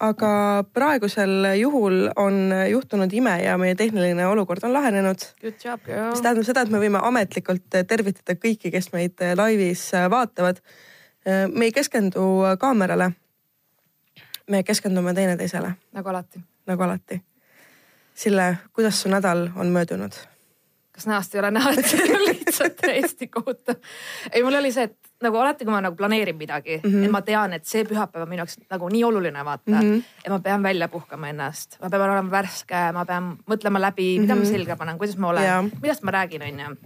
aga praegusel juhul on juhtunud ime ja meie tehniline olukord on lahenenud. Mis tähendab seda, et me võime ametlikult tervitada kõiki, kes meid laivis vaatavad. me ei keskendu kaamerale. me keskendume teineteisele, nagu alati. nagu alati. Sille, kuidas su nädal on möödunud? Kas näost ei ole näha, et see on lihtsalt täiesti kohutav. ei, mul oli see, et nagu alati, kui ma nagu planeerin midagi mm, -hmm. et ma tean, et see pühapäev on minu jaoks nagu nii oluline vaata mm, -hmm. et ma pean välja puhkama ennast, ma pean olema värske, ma pean mõtlema läbi mm, -hmm. mida ma Mhm. selga panen, kuidas ma olen yeah., millest ma räägin, onju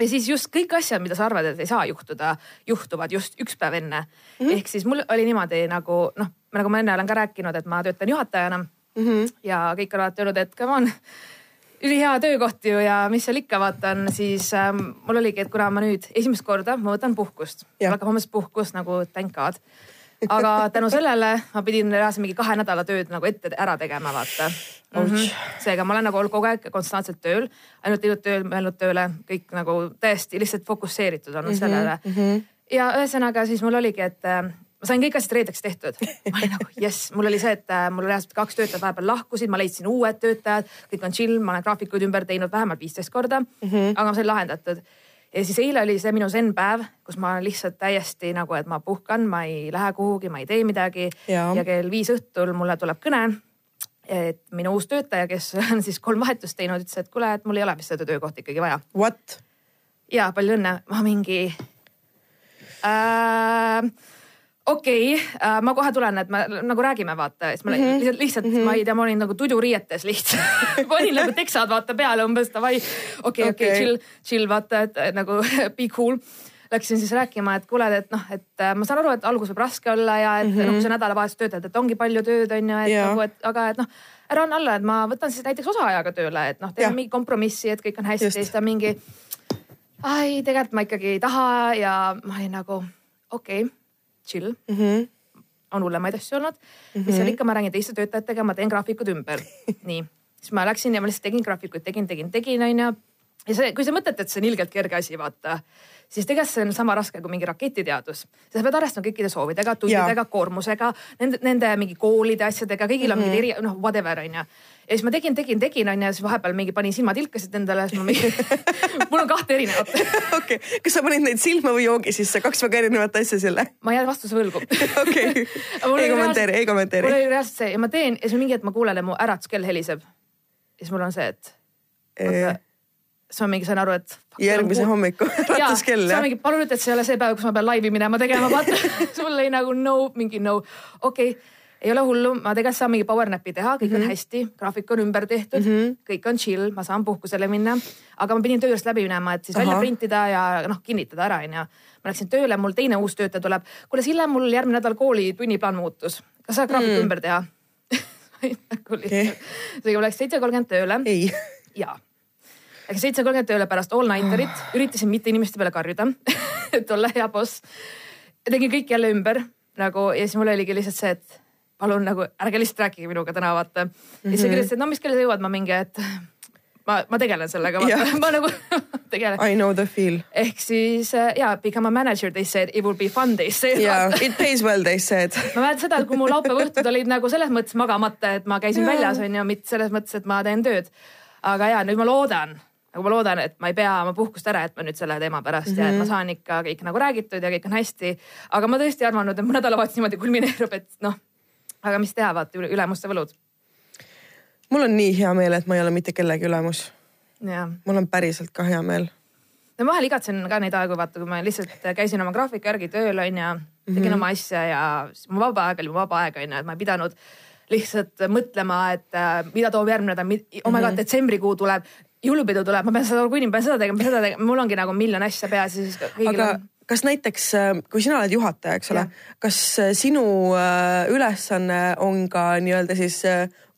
ja siis just kõik asjad, mida sa arvad, et ei saa juhtuda, juhtuvad just üks päev enne mm. -hmm. ehk siis mul oli niimoodi nagu noh, nagu ma enne olen ka rääkinud, et ma töötan juhatajana mm -hmm. ja kõik on alati öelnud, et come on ülihea töökoht ju ja mis seal ikka vaatan, siis ähm, mul oligi, et kuna ma nüüd esimest korda ma võtan puhkust, mul hakkab hommest puhkus nagu thank god. aga tänu sellele ma pidin reaalselt mingi kahe nädala tööd nagu ette ära tegema, vaata mm. -hmm. seega ma olen nagu olnud kogu aeg konstantselt tööl, ainult teinud tööl, mõelnud tööle, kõik nagu täiesti lihtsalt fokusseeritud olnud mm -hmm, sellele mm. -hmm. ja ühesõnaga siis mul oligi, et äh, ma sain kõik asjad reedeks tehtud. ma olin nagu jess, mul oli see, et äh, mul reaalselt kaks töötajat vahepeal lahkusid, ma leidsin uued töötajad, kõik on chill, ma olen graafikuid ümber teinud vähemalt viisteist korda mm, -hmm. aga ma sain lahendatud. ja siis eile oli see minu zen-päev, kus ma lihtsalt täiesti nagu, et ma puhkan, ma ei lähe kuhugi, ma ei tee midagi ja, ja kell viis õhtul mulle tuleb kõne et minu uus töötaja, kes on siis kolm vahetust teinud, ütles, et kuule, et mul ei ole vist seda töökohta ikkagi vaja. What? ja palju õnne, ma mingi äh, okei okay, äh,, ma kohe tulen, et me nagu räägime, vaata, siis ma mm -hmm. lihtsalt, lihtsalt mm, -hmm. ma ei tea, ma olin nagu tuduriietes lihtsalt panin nagu teksad vaata peale umbes davai, okei, okei, chill, chill vaata, et nagu be cool. Läksin siis rääkima, et kuule, et noh, et äh, ma saan aru, et algus võib raske olla ja et mm -hmm. noh, kui sa nädalavahetus töötad, et ongi palju tööd, on ju, et yeah. nagu, et aga et noh, ära anna alla, et ma võtan siis näiteks osaajaga tööle, et noh, teeme mingi kompromissi, et kõik on hästi, siis ta mingi. ai, tegelikult ma ikkagi ei taha ja ma olin nagu okei okay chill mm. -hmm. on hullemaid asju olnud mm. -hmm. mis seal ikka, ma räägin teiste töötajatega, ma teen graafikud ümber nii, siis ma läksin ja ma lihtsalt tegin graafikuid, tegin, tegin, tegin onju. ja see, kui sa mõtled, et see on ilgelt kerge asi, vaata, siis tegelikult see on sama raske kui mingi raketiteadus. sa pead arvestama kõikide soovidega, tundidega, koormusega, nende, nende mingi koolide asjadega, kõigil on mm -hmm. mingid eri, noh, whatever onju ja siis ma tegin, tegin, tegin onju siis vahepeal mingi panin silmatilkasid endale, siis ma mingi mul on kahte erinevat okei okay., kas sa panid neid silma või joogi sisse, kaks väga erinevat asja selle? ma jään vastuse võlgu okei, ei kommenteeri, ei kommenteeri. mul oli reaalselt see ja ma teen ja siis mingi hetk ma kuulen, et mu äratuskell heliseb. ja siis mul on see, et vaata, siis ma mingi sain aru, et. järgmise hommiku äratuskell jah? palun ütle, et see ei ole see päev, kus ma pean laivi minema tegema, vaata siis mul oli nagu no, mingi no, okei okay ei ole hullu, ma tegelikult saan mingi power nap'i teha, kõik mm -hmm. on hästi, graafik on ümber tehtud mm, -hmm. kõik on chill, ma saan puhkusele minna. aga ma pidin töö juurest läbi minema, et siis Aha. välja printida ja noh, kinnitada ära, onju. ma läksin tööle, mul teine uus töötaja tuleb. kuule, Sille, mul järgmine nädal kooli tunniplaan muutus. kas sa graafik mm. ümber teha nagu lihtsalt. seega ma läks seitse kolmkümmend tööle. jaa läksin seitse kolmkümmend tööle pärast all nighter'it, üritasin mitte inimeste peale karjuda et olla hea boss. tegin kõik jälle ümber nagu ja siis mul oligi lihtsalt see, et palun nagu ärge lihtsalt rääkige minuga täna vaata mm. -hmm. ja siis sa kirjutasid, et no mis kell sa jõuad, ma mingi, et ma, ma tegelen sellega, ma nagu tegelen. I know the feel. ehk siis äh, ja become a manager they said, it will be fun they said. jaa, it pays well they said. ma mäletan seda, et kui mu laupäeva õhtud olid nagu selles mõttes magamata, et ma käisin ja. väljas onju, mitte selles mõttes, et ma teen tööd. aga ja nüüd ma loodan nagu ma loodan, et ma ei pea oma puhkust ära jätma nüüd selle teema pärast mm -hmm. ja et ma saan ikka kõik nagu räägitud ja kõik on hästi. aga ma tõesti arvanud, et mu nädalavahetus niimoodi kulmineerub, et noh, aga mis teha, vaata ülemuste võlud. mul on nii hea meel, et ma ei ole mitte kellegi ülemus. Mul on päriselt ka hea meel. no vahel igatsen ka neid aegu, vaata, kui ma lihtsalt käisin oma graafiku järgi tööl onju, tegin mm -hmm. oma asja ja mu vaba aeg oli mu vaba aeg onju, et ma ei pidanud lihtsalt mõtlema, et äh, mida toob järgmine nädal, oh my god, mhm. detsembrikuu tuleb jõulupidu tuleb, ma pean seda nagunii, ma pean seda tegema, seda tegema, mul ongi nagu miljon asja peas ja siis kõigil aga... on kas näiteks, kui sina oled juhataja, eks ole, kas sinu ülesanne on ka nii-öelda siis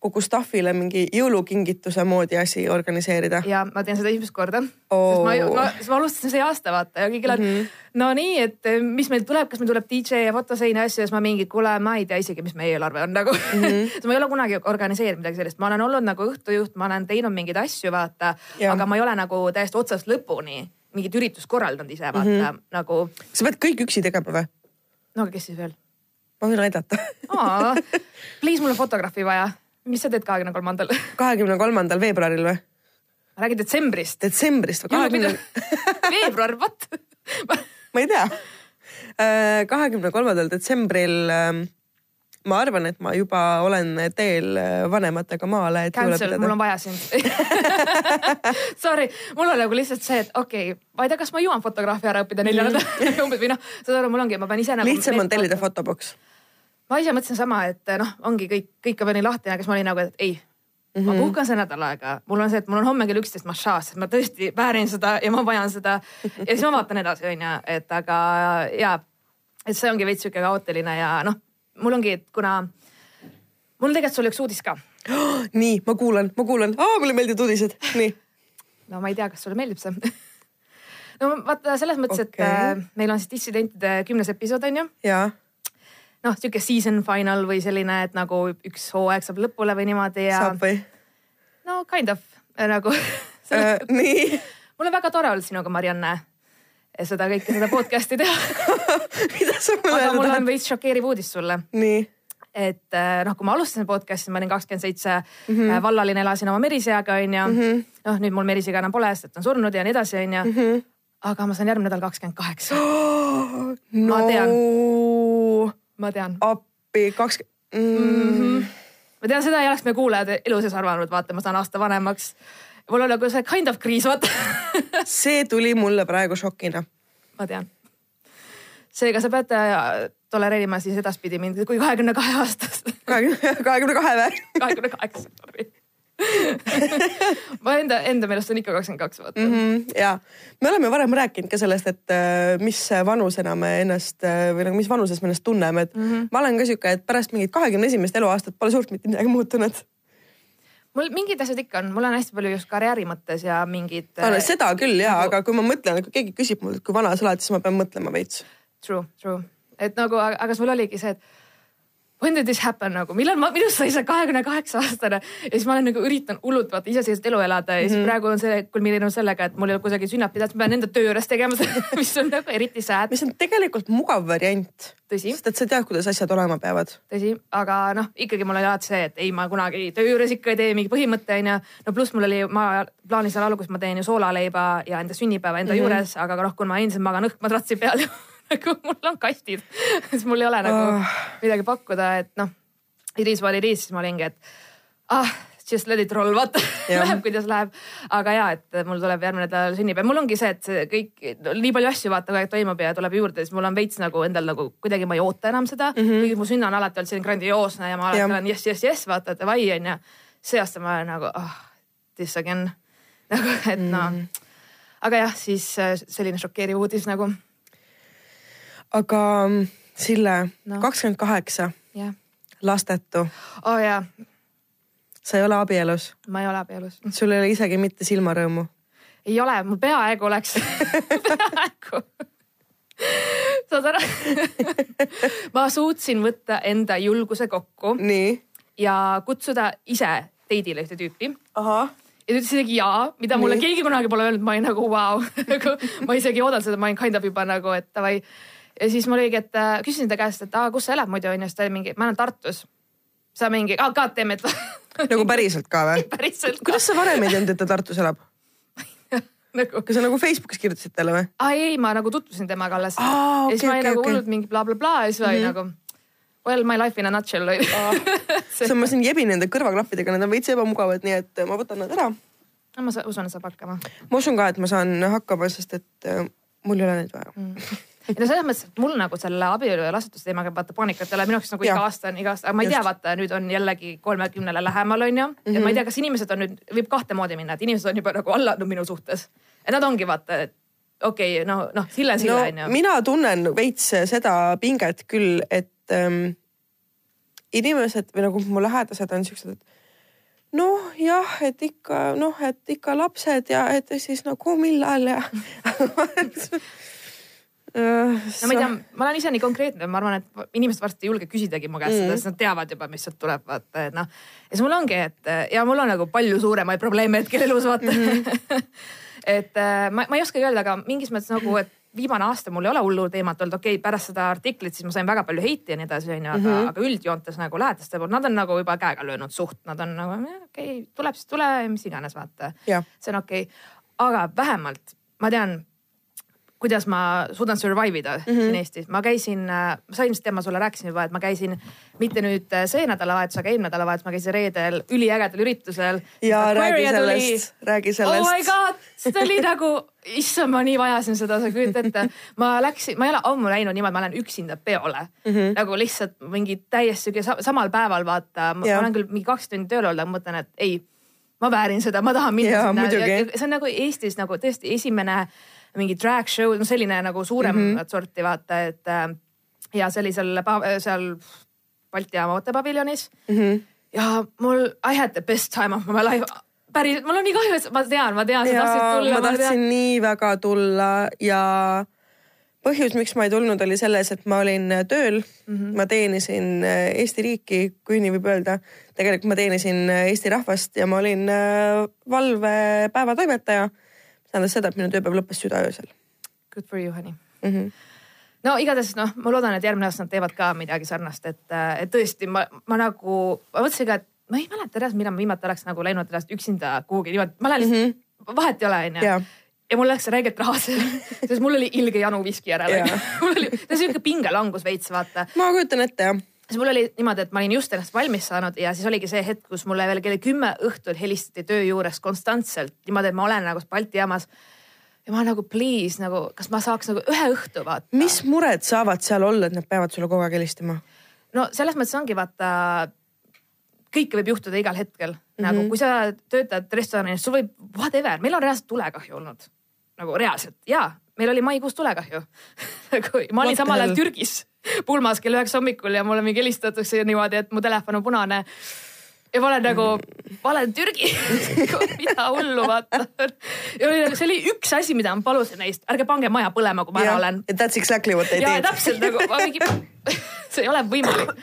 kogu staff'ile mingi jõulukingituse moodi asi organiseerida? ja ma teen seda esimest korda oh.. sest ma, ma, ma alustasin see aasta vaata ja kõigil on mm -hmm. no nii, et mis meil tuleb, kas meil tuleb DJ ja fotosein ja asju ja siis ma mingi, kuule, ma ei tea isegi, mis meie eelarve on nagu mm. -hmm. ma ei ole kunagi organiseerinud midagi sellist, ma olen olnud nagu õhtujuht, ma olen teinud mingeid asju, vaata, aga ma ei ole nagu täiesti otsast lõpuni mingit üritust korraldanud ise vaata mm -hmm. nagu. sa pead kõik üksi tegema või? no aga kes siis veel? ma võin aidata Please, mul on fotograafi vaja. mis sa teed kahekümne kolmandal? kahekümne kolmandal veebruaril või? ma räägin detsembrist. detsembrist või kahekümne? veebruar, what ma ei tea. Äh, kahekümne kolmandal detsembril ähm, ma arvan, et ma juba olen teel äh, vanematega maale. Cancel, mul on vaja sind Sorry, mul on nagu lihtsalt see, et okei okay,, ma ei tea, kas ma jõuan fotograafia ära õppida nelja nädala mm. umbes või noh, saad aru, mul ongi, ma pean ise nagu. lihtsam on tellida fotoboks. ma ise mõtlesin sama, et noh, ongi kõik, kõik on nii lahtine, aga siis ma olin nagu, et ei Mm -hmm. ma mhm. puhkan see nädal aega, mul on see, et mul on homme kell üksteist massaaž, ma tõesti väärin seda ja ma vajan seda. ja siis ma vaatan edasi, onju, et aga ja, et see ongi veits sihuke kaootiline ja noh, mul ongi, et kuna mul on tegelikult sulle üks uudis ka oh,. nii, ma kuulan, ma kuulan oh,, mulle meeldivad uudised, nii. no ma ei tea, kas sulle meeldib see no vaata selles mõttes okay., et äh, meil on siis dissidentide kümnes episood onju. jaa noh, sihuke season final või selline, et nagu üks hooaeg saab lõpule või niimoodi ja. saab või? no kind of nagu äh, nii. mul on väga tore olnud sinuga, Marianne, seda kõike, seda podcast'i teha mida sa öelda tahad? mul on veits šokeeriv uudis sulle. nii et äh, noh, kui ma alustasin podcast'i, ma olin kakskümmend seitse, mhm. äh, vallaline, elasin oma Meriseaga onju -hmm.. noh, nüüd mul Merisega enam pole, sest ta on surnud ja nii edasi onju. -hmm. aga ma saan järgmine nädal kakskümmend kaheksa. ma tean ma tean. appi, kakskümmend ma tean, seda ei oleks meie kuulajad elu sees arvanud, vaata, ma saan aasta vanemaks. Mul on nagu see kind of kriis, vaata see tuli mulle praegu šokina. ma tean. seega sa pead äh, tolereerima siis edaspidi mind kui kahekümne kahe aastast. kahekümne, kahe või? kahekümne kaheksa, sorry ma enda, enda meelest on ikka kakskümmend kaks, vaata mm. -hmm, ja me oleme varem rääkinud ka sellest, et äh, mis vanusena me ennast äh, või nagu mis vanuses me ennast tunneme, et mm -hmm. ma olen ka sihuke, et pärast mingit kahekümne esimest eluaastat pole suurt mitte midagi muutunud mul mingid asjad ikka on, mul on hästi palju just karjääri mõttes ja mingid. seda küll ja nagu..., aga kui ma mõtlen, kui keegi küsib mult, kui vana sa oled, siis ma pean mõtlema veits. True, true, et nagu, aga sul oligi see, et when did this happen nagu, millal ma, minust sai see kahekümne kaheksa aastane ja siis ma olen nagu üritanud hullult vaata iseseisvat elu elada ja siis mm -hmm. praegu on see kulmineerunud sellega, et mul ei ole kusagil sünnapidajat, ma pean enda töö juures tegema mis on nagu eriti sad. mis on tegelikult mugav variant. sest et sa tead, kuidas asjad olema peavad. tõsi, aga noh, ikkagi mul oli alati see, et ei, ma kunagi töö juures ikka ei tee mingi põhimõte onju. no pluss mul oli, ma plaanis seal alguses ma teen ju soolaleiba ja enda sünnipäeva enda mm -hmm. juures, aga noh, kuna ma endiselt magan õhkmadratsi peal nagu mul on kastid siis mul ei ole nagu oh. midagi pakkuda, et noh, it is what it is, siis ma olingi, et ah, just let it roll, vaata läheb, kuidas läheb. aga ja, et mul tuleb järgmine nädal sünnipäev, mul ongi see, et see kõik no,, nii palju asju vaata kogu aeg toimub ja tuleb juurde, siis mul on veits nagu endal nagu kuidagi ma ei oota enam seda mm. -hmm. kuigi mu sünna on alati olnud selline grandioosne ja ma alati ja. olen jess, jess, jess, vaata, davai onju. see aasta ma olen nagu ah, this again. nagu, et mm. noh. aga jah, siis äh, selline šokeeriv uudis nagu aga mm, Sille kakskümmend kaheksa, lastetu. oo oh, jaa. sa ei ole abielus? ma ei ole abielus. sul ei ole isegi mitte silmarõõmu? ei ole, mul peaaegu oleks peaaegu saad aru ma suutsin võtta enda julguse kokku. ja kutsuda ise teidile ühte tüüpi. ja ta ütles isegi jaa, mida mulle Nii. keegi kunagi pole öelnud, ma olin nagu vau wow. nagu ma isegi ei oodanud seda, ma olin kind of juba nagu, et davai ja siis mul oligi, et äh, küsisin ta käest, et aa, kus sa elad muidu onju, siis ta oli mingi, ma elan Tartus. sa mingi, aa, KTM-et nagu päriselt ka või? päriselt. kuidas sa varem ei teadnud, et ta Tartus elab nagu. kas sa nagu Facebookis kirjutasid talle või? aa ei, ma nagu tutvusin temaga alles ah,. Okay, ja siis ma olin okay, nagu hullult okay. mingi blablabla bla, bla, ja siis mm -hmm. oli nagu well my life in a nutshell oli ah.. ma siin jebin nende kõrvaklappidega, need on veits ebamugavad, nii et ma võtan nad ära. no ma usun, et saab hakkama. ma usun ka, et ma saan hakkama, sest et äh, mul ei ole neid vaja mm ei no selles mõttes, et mul nagu selle abielu ja lasutuse teemaga vaata paanikat ei ole, minu jaoks nagu iga aasta on iga aasta, aga ma ei Just. tea, vaata nüüd on jällegi kolmekümnele lähemal onju mm. -hmm. ja ma ei mhm. tea, kas inimesed on nüüd, võib kahte moodi minna, et inimesed on juba nagu alla no, minu suhtes. ja nad ongi vaata, et okei okay,, no, noh, sille on sille onju no,. mina tunnen veits seda pinget küll, et ähm, inimesed või nagu mu lähedased on siuksed, et noh, jah, et ikka noh, et ikka lapsed ja et siis nagu millal ja no ma ei tea, ma olen ise nii konkreetne, ma arvan, et inimesed varsti ei julge küsidagi mu käest mm. seda, sest nad teavad juba, mis sealt tuleb, vaata, et noh. ja siis mul ongi, et ja mul on nagu palju suuremaid probleeme hetkel elus, vaata mm. -hmm. et äh, ma, ma ei oskagi öelda, aga mingis mõttes nagu, et viimane aasta mul ei ole hullu teemat olnud, okei okay,, pärast seda artiklit siis ma sain väga palju heiti ja nii edasi, onju, aga mm, -hmm. aga üldjoontes nagu lähedaste poolt, nad on nagu juba käega löönud suht, nad on nagu okei okay,, tuleb siis tule, mis iganes, vaata. see on okei okay., aga vähemalt ma tean kuidas ma suudan survive ida mm -hmm. siin Eestis. ma käisin, äh, ma sain vist ma sulle rääkisin juba, et ma käisin mitte nüüd äh, see nädalavahetus, aga eelmine nädalavahetus ma käisin reedel üliägedal üritusel. ja räägi sellest, räägi sellest. oh my god, see oli nagu, issand, ma nii vajasin seda, sa kujutad ette. ma läksin, ma ei ole ammu läinud niimoodi, ma lähen üksinda peole mm. -hmm. nagu lihtsalt mingi täiesti samal päeval vaata, ma olen küll mingi kaks tundi tööl olnud, aga ma mõtlen, et ei ma väärin seda, ma tahan minna ja, sinna. see on nagu Eestis nagu tõesti esimene mingi drag show, no selline nagu suuremat mm -hmm. sorti vaata, et äh, ja see oli seal, seal Balti jaama ootepaviljonis mm. -hmm. ja mul, I had the best time of my life päris, mul on nii kahju, et ma tean, ma tean, sa tahtsid tulla. ma tahtsin ma nii väga tulla ja põhjus, miks ma ei tulnud, oli selles, et ma olin tööl mm. -hmm. ma teenisin äh, Eesti riiki, kui nii võib öelda. tegelikult ma teenisin äh, Eesti rahvast ja ma olin valvepäevatoimetaja tähendas seda, et minu tööpäev lõppes südaöösel. Good for you, honey mm. -hmm no igatahes noh, ma loodan, et järgmine aasta nad teevad ka midagi sarnast, et, et tõesti ma, ma nagu, ma mõtlesin ka, et ma ei mäleta reaalselt, millal ma viimati oleks nagu läinud ennast üksinda kuhugi niimoodi, ma lähen lihtsalt mm, -hmm. vahet ei ole, onju ja mul läks räigelt raha seal, sest mul oli ilge janu viski järele mul oli, see on siuke pingelangus veits, vaata. ma kujutan ette, jah siis mul oli niimoodi, et ma olin just ennast valmis saanud ja siis oligi see hetk, kus mulle veel kell kümme õhtul helistati töö juures konstantselt niimoodi, et ma olen nagu Balti jaamas. ja ma nagu please nagu, kas ma saaks nagu ühe õhtu vaata. mis mured saavad seal olla, et nad peavad sulle kogu aeg helistama? no selles mõttes ongi vaata, kõike võib juhtuda igal hetkel mm, -hmm. nagu kui sa töötad restoranis, sul võib whatever, meil on reaalselt tulekahju olnud nagu reaalselt ja meil oli maikuus tulekahju nagu ma olin samal ajal Türgis pulmas kell üheksa hommikul ja mulle mingi helistatakse niimoodi, et mu telefon on punane. ja ma olen nagu, ma olen Türgi mida hullu vaata. ja oli nagu, see oli üks asi, mida ma palusin neist, ärge pange maja põlema, kui ma ära olen. That's exactly what they did. täpselt nagu ma mingi, see ei ole võimalik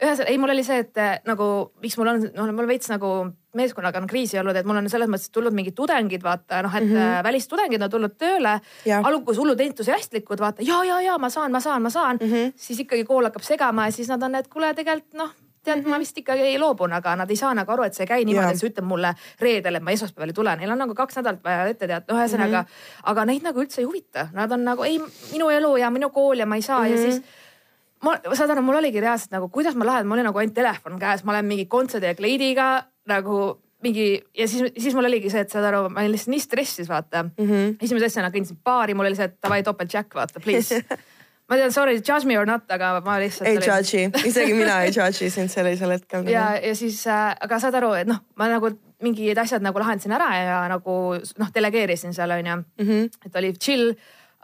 ühesõnaga, ei, mul oli see, et äh, nagu miks mul on, noh, mul veits nagu meeskonnaga on kriisi olnud, et mul on selles mõttes tulnud mingid tudengid, vaata noh, et mm -hmm. välistudengid on tulnud tööle. alguses hullud entusiastlikud, vaata ja, ja, ja ma saan, ma saan, ma saan mm. -hmm. siis ikkagi kool hakkab segama ja siis nad on, et kuule, tegelikult noh tead mm, -hmm. ma vist ikkagi ei loobun, aga nad ei saa nagu aru, et see ei käi niimoodi, et sa ütled mulle reedel, et ma esmaspäeval ei tule, neil on nagu kaks nädalat vaja ette teada, noh, ühesõnaga mm. -hmm. aga neid nagu üldse ei huvita, nad on nagu ei, minu elu ja minu kool ja ma ei saa mm -hmm. ja mhm. siis ma, saad aru, mul oligi reaalselt nagu, kuidas ma lähen, mul oli nagu ainult telefon käes, ma olen mingi kontserdi ja kleidiga nagu mingi ja siis, siis mul oligi see, et saad aru, ma olin lihtsalt nii stressis, vaata mm. -hmm. esimese asjana kõndisin baari, mul oli see, et davai topelt jack, vaata, please ma tean, sorry, judge me or not, aga ma lihtsalt. ei olin... judge'i, isegi mina ei judge'i sind sellisel hetkel. ja, ja siis äh,, aga saad aru, et noh, ma nagu mingid asjad nagu lahendasin ära ja nagu noh, delegeerisin seal onju mm, -hmm. et oli chill.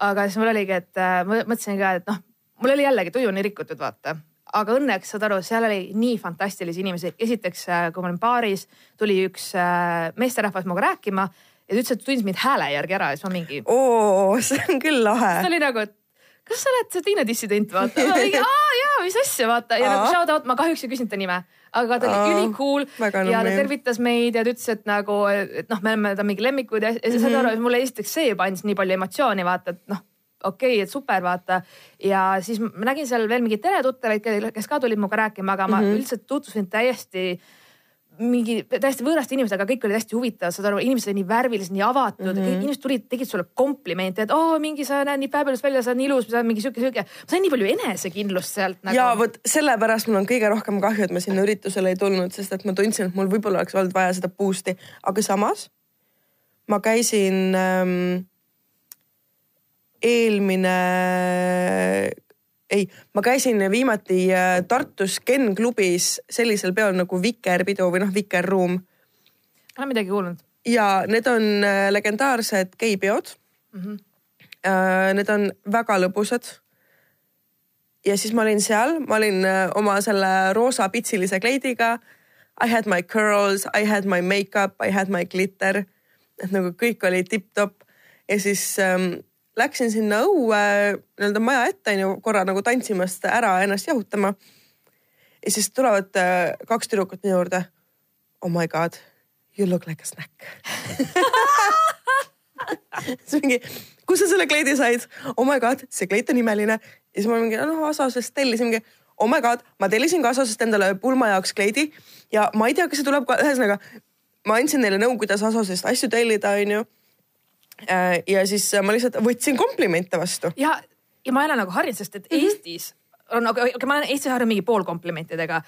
aga siis mul oligi, et äh, mõtlesin ka, et noh mul oli jällegi tuju nii rikutud, vaata aga õnneks saad aru, seal oli nii fantastilisi inimesi. esiteks, äh, kui ma olin baaris, tuli üks äh, meesterahvas minuga rääkima ja ta ütles, et tundis mind hääle järgi ära ja siis ma mingi. oo, see on küll lahe. ta oli nagu, et kas sa oled see teine dissident, vaata. ma mingi, aa jaa, mis asja, vaata ja nagu shout out, ma kahjuks ei küsinud ta nime, aga ta oli ülikool ja ta tervitas meid ja ta ütles, et nagu, et noh, me oleme ta mingi lemmikud ja, ja sa saad mhm. aru, mulle esiteks see juba andis nii palju emotsiooni, vaata, et noh okei okay,, et super, vaata. ja siis ma nägin seal veel mingeid teletuttavaid, kes ka tulid minuga rääkima, aga ma mm -hmm. üldiselt tutvusin täiesti mingi täiesti võõraste inimestega, kõik olid hästi huvitavad, saad aru, inimesed olid nii värvilised, nii avatud mm, -hmm. inimesed tulid, tegid sulle komplimente, et oo oh, mingi sa näed nii fabulous välja, sa oled nii ilus, sa oled mingi sihuke, sihuke. ma sain nii palju enesekindlust sealt nagu. ja vot sellepärast mul on kõige rohkem kahju, et ma sinna üritusele ei tulnud, sest et ma tundsin, et mul võib-olla oleks olnud vaja seda boost'i, aga samas ma käisin ähm, eelmine, ei, ma käisin viimati äh, Tartus Ken klubis sellisel peol nagu Vikerpidu või noh, Vikerruum. olen midagi kuulnud. ja need on äh, legendaarsed geipeod mm. -hmm. Need on väga lõbusad. ja siis ma olin seal, ma olin oma selle roosa pitsilise kleidiga. I had my curls, I had my makeup, I had my glitter. et nagu kõik oli tipp-topp ja siis ähm, läksin sinna õue nii-öelda maja ette onju korra nagu tantsimast ära ennast jahutama. ja siis tulevad äh, kaks tüdrukut minu juurde. Oh my god, you look like a snack siis mingi, kus sa selle kleidi said? oh my god, see kleit on imeline. ja siis ma mingi, noh, Asosest tellisin mingi, oh my god, ma tellisin ka Asosest endale pulma jaoks kleidi ja ma ei tea, kas see tuleb ka, ühesõnaga ma andsin neile nõu, kuidas Asosest asju tellida, onju. Äh, ja siis ma lihtsalt võtsin komplimente vastu. ja, ja ma ei ole nagu harjunud, sest et mm -hmm. Eestis on okei okay,, ma olen Eestis harjunud mingi poolkomplimentidega.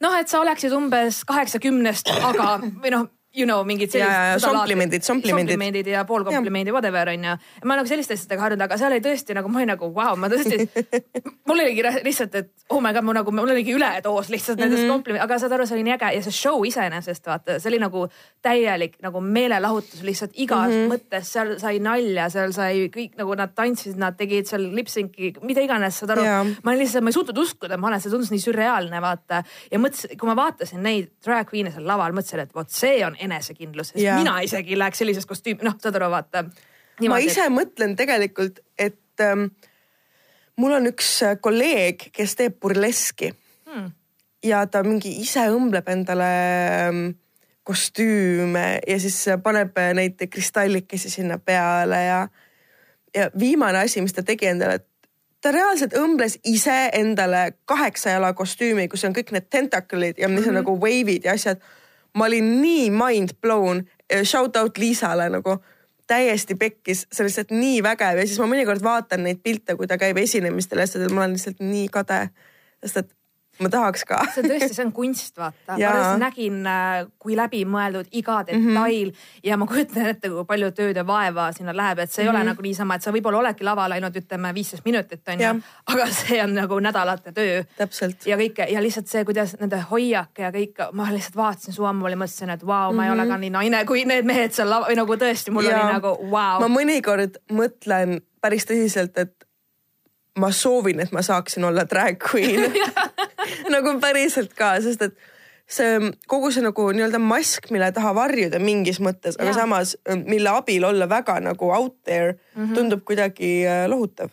noh, et sa oleksid umbes kaheksakümnest, aga või noh you know mingid sellised. komplimendid, komplimendid ja poolkomplimendi, whatever on ju. ma nagu selliste asjadega harjunud, aga seal oli tõesti nagu ma olin nagu vau wow,, ma tõesti mul oligi lihtsalt, et oh my god, ma nagu, mul oligi üledoos lihtsalt mm -hmm. nendest komplimendidest, aga saad aru, see oli nii äge ja see show iseenesest vaata, see oli nagu täielik nagu meelelahutus lihtsalt igas mm -hmm. mõttes, seal sai nalja, seal sai kõik nagu nad tantsisid, nad tegid seal lipsynki, mida iganes, saad aru. ma olin lihtsalt, ma ei suutnud uskuda, ma olen, see tundus nii sürreaalne vaata ja mõtlesin, kui ma vaatasin neid drag queen'e seal laval, mõtlesin, et vot see on enesekindlus, sest ja. mina isegi läheks sellises kostüümi, noh, saad aru, vaata. ma ise et... mõtlen tegelikult, et ähm, mul on üks äh, kolleeg, kes teeb burleski hmm. ja ta mingi ise õmbleb endale ähm, kostüüme ja siis paneb neid kristallikesi sinna peale ja, ja viimane asi, mis ta tegi endale, et ta reaalselt õmbles ise endale kaheksa jala kostüümi, kus on kõik need tentaklid ja mis on mm -hmm. nagu wave'id ja asjad ma olin nii mind blown, shout out Liisale nagu. Täiesti pekkis, see on lihtsalt nii vägev ja siis ma mõnikord vaatan neid pilte, kui ta käib esinemistel ja asjadel, ma olen lihtsalt nii kade, sest et ma tahaks ka. see tõesti, see on kunst, vaata. ma tõesti nägin, äh, kui läbimõeldud iga mhm. detail mm -hmm. ja ma kujutan ette, kui palju tööd ja vaeva sinna läheb, et see ei mm -hmm. ole mhm. nagu niisama, et sa võib-olla oledki laval ainult ütleme viisteist minutit onju, aga see on nagu nädalate töö. ja kõike ja lihtsalt see, kuidas nende hoiak ja kõik, ma lihtsalt vaatasin su ammu ja mõtlesin, et vau wow, mm, -hmm. ma ei ole ka mhm. nii naine kui need mehed seal laval või nagu tõesti, mul ja. oli nagu vau wow.. ma mõnikord mõtlen päris tõsiselt, et ma soovin, et ma saaksin olla drag queen nagu päriselt ka, sest et see kogu see nagu nii-öelda mask, mille taha varjuda mingis mõttes, aga samas mille abil olla väga nagu out there mm, -hmm. tundub kuidagi äh, lohutav.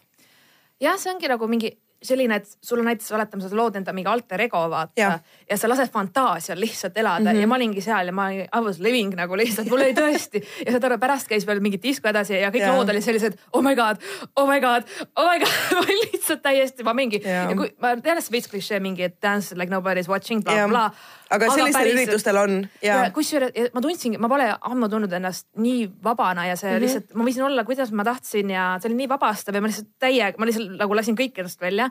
jah, see ongi nagu mingi selline, et sul on näiteks, oletame, sa lood enda mingi alter ego vaata ja, ja sa lased fantaasial lihtsalt elada mm -hmm. ja ma olingi seal ja ma I was living nagu lihtsalt, mul oli tõesti ja saad aru, pärast käis veel mingi disko edasi ja kõik ja. lood olid sellised oh my god, oh my god, oh my god ma olin lihtsalt täiesti, ma mingi ja, ja kui ma tean, et see veits klišee mingi, et dance like nobody is watching bla bla aga sellistel päris, üritustel on. kusjuures ma tundsingi, ma pole ammu tundnud ennast nii vabana ja see mm -hmm. lihtsalt, ma võisin olla, kuidas ma tahtsin ja see oli nii vabastav ja ma lihtsalt täiega, ma lihtsalt nagu lasin kõik ennast välja.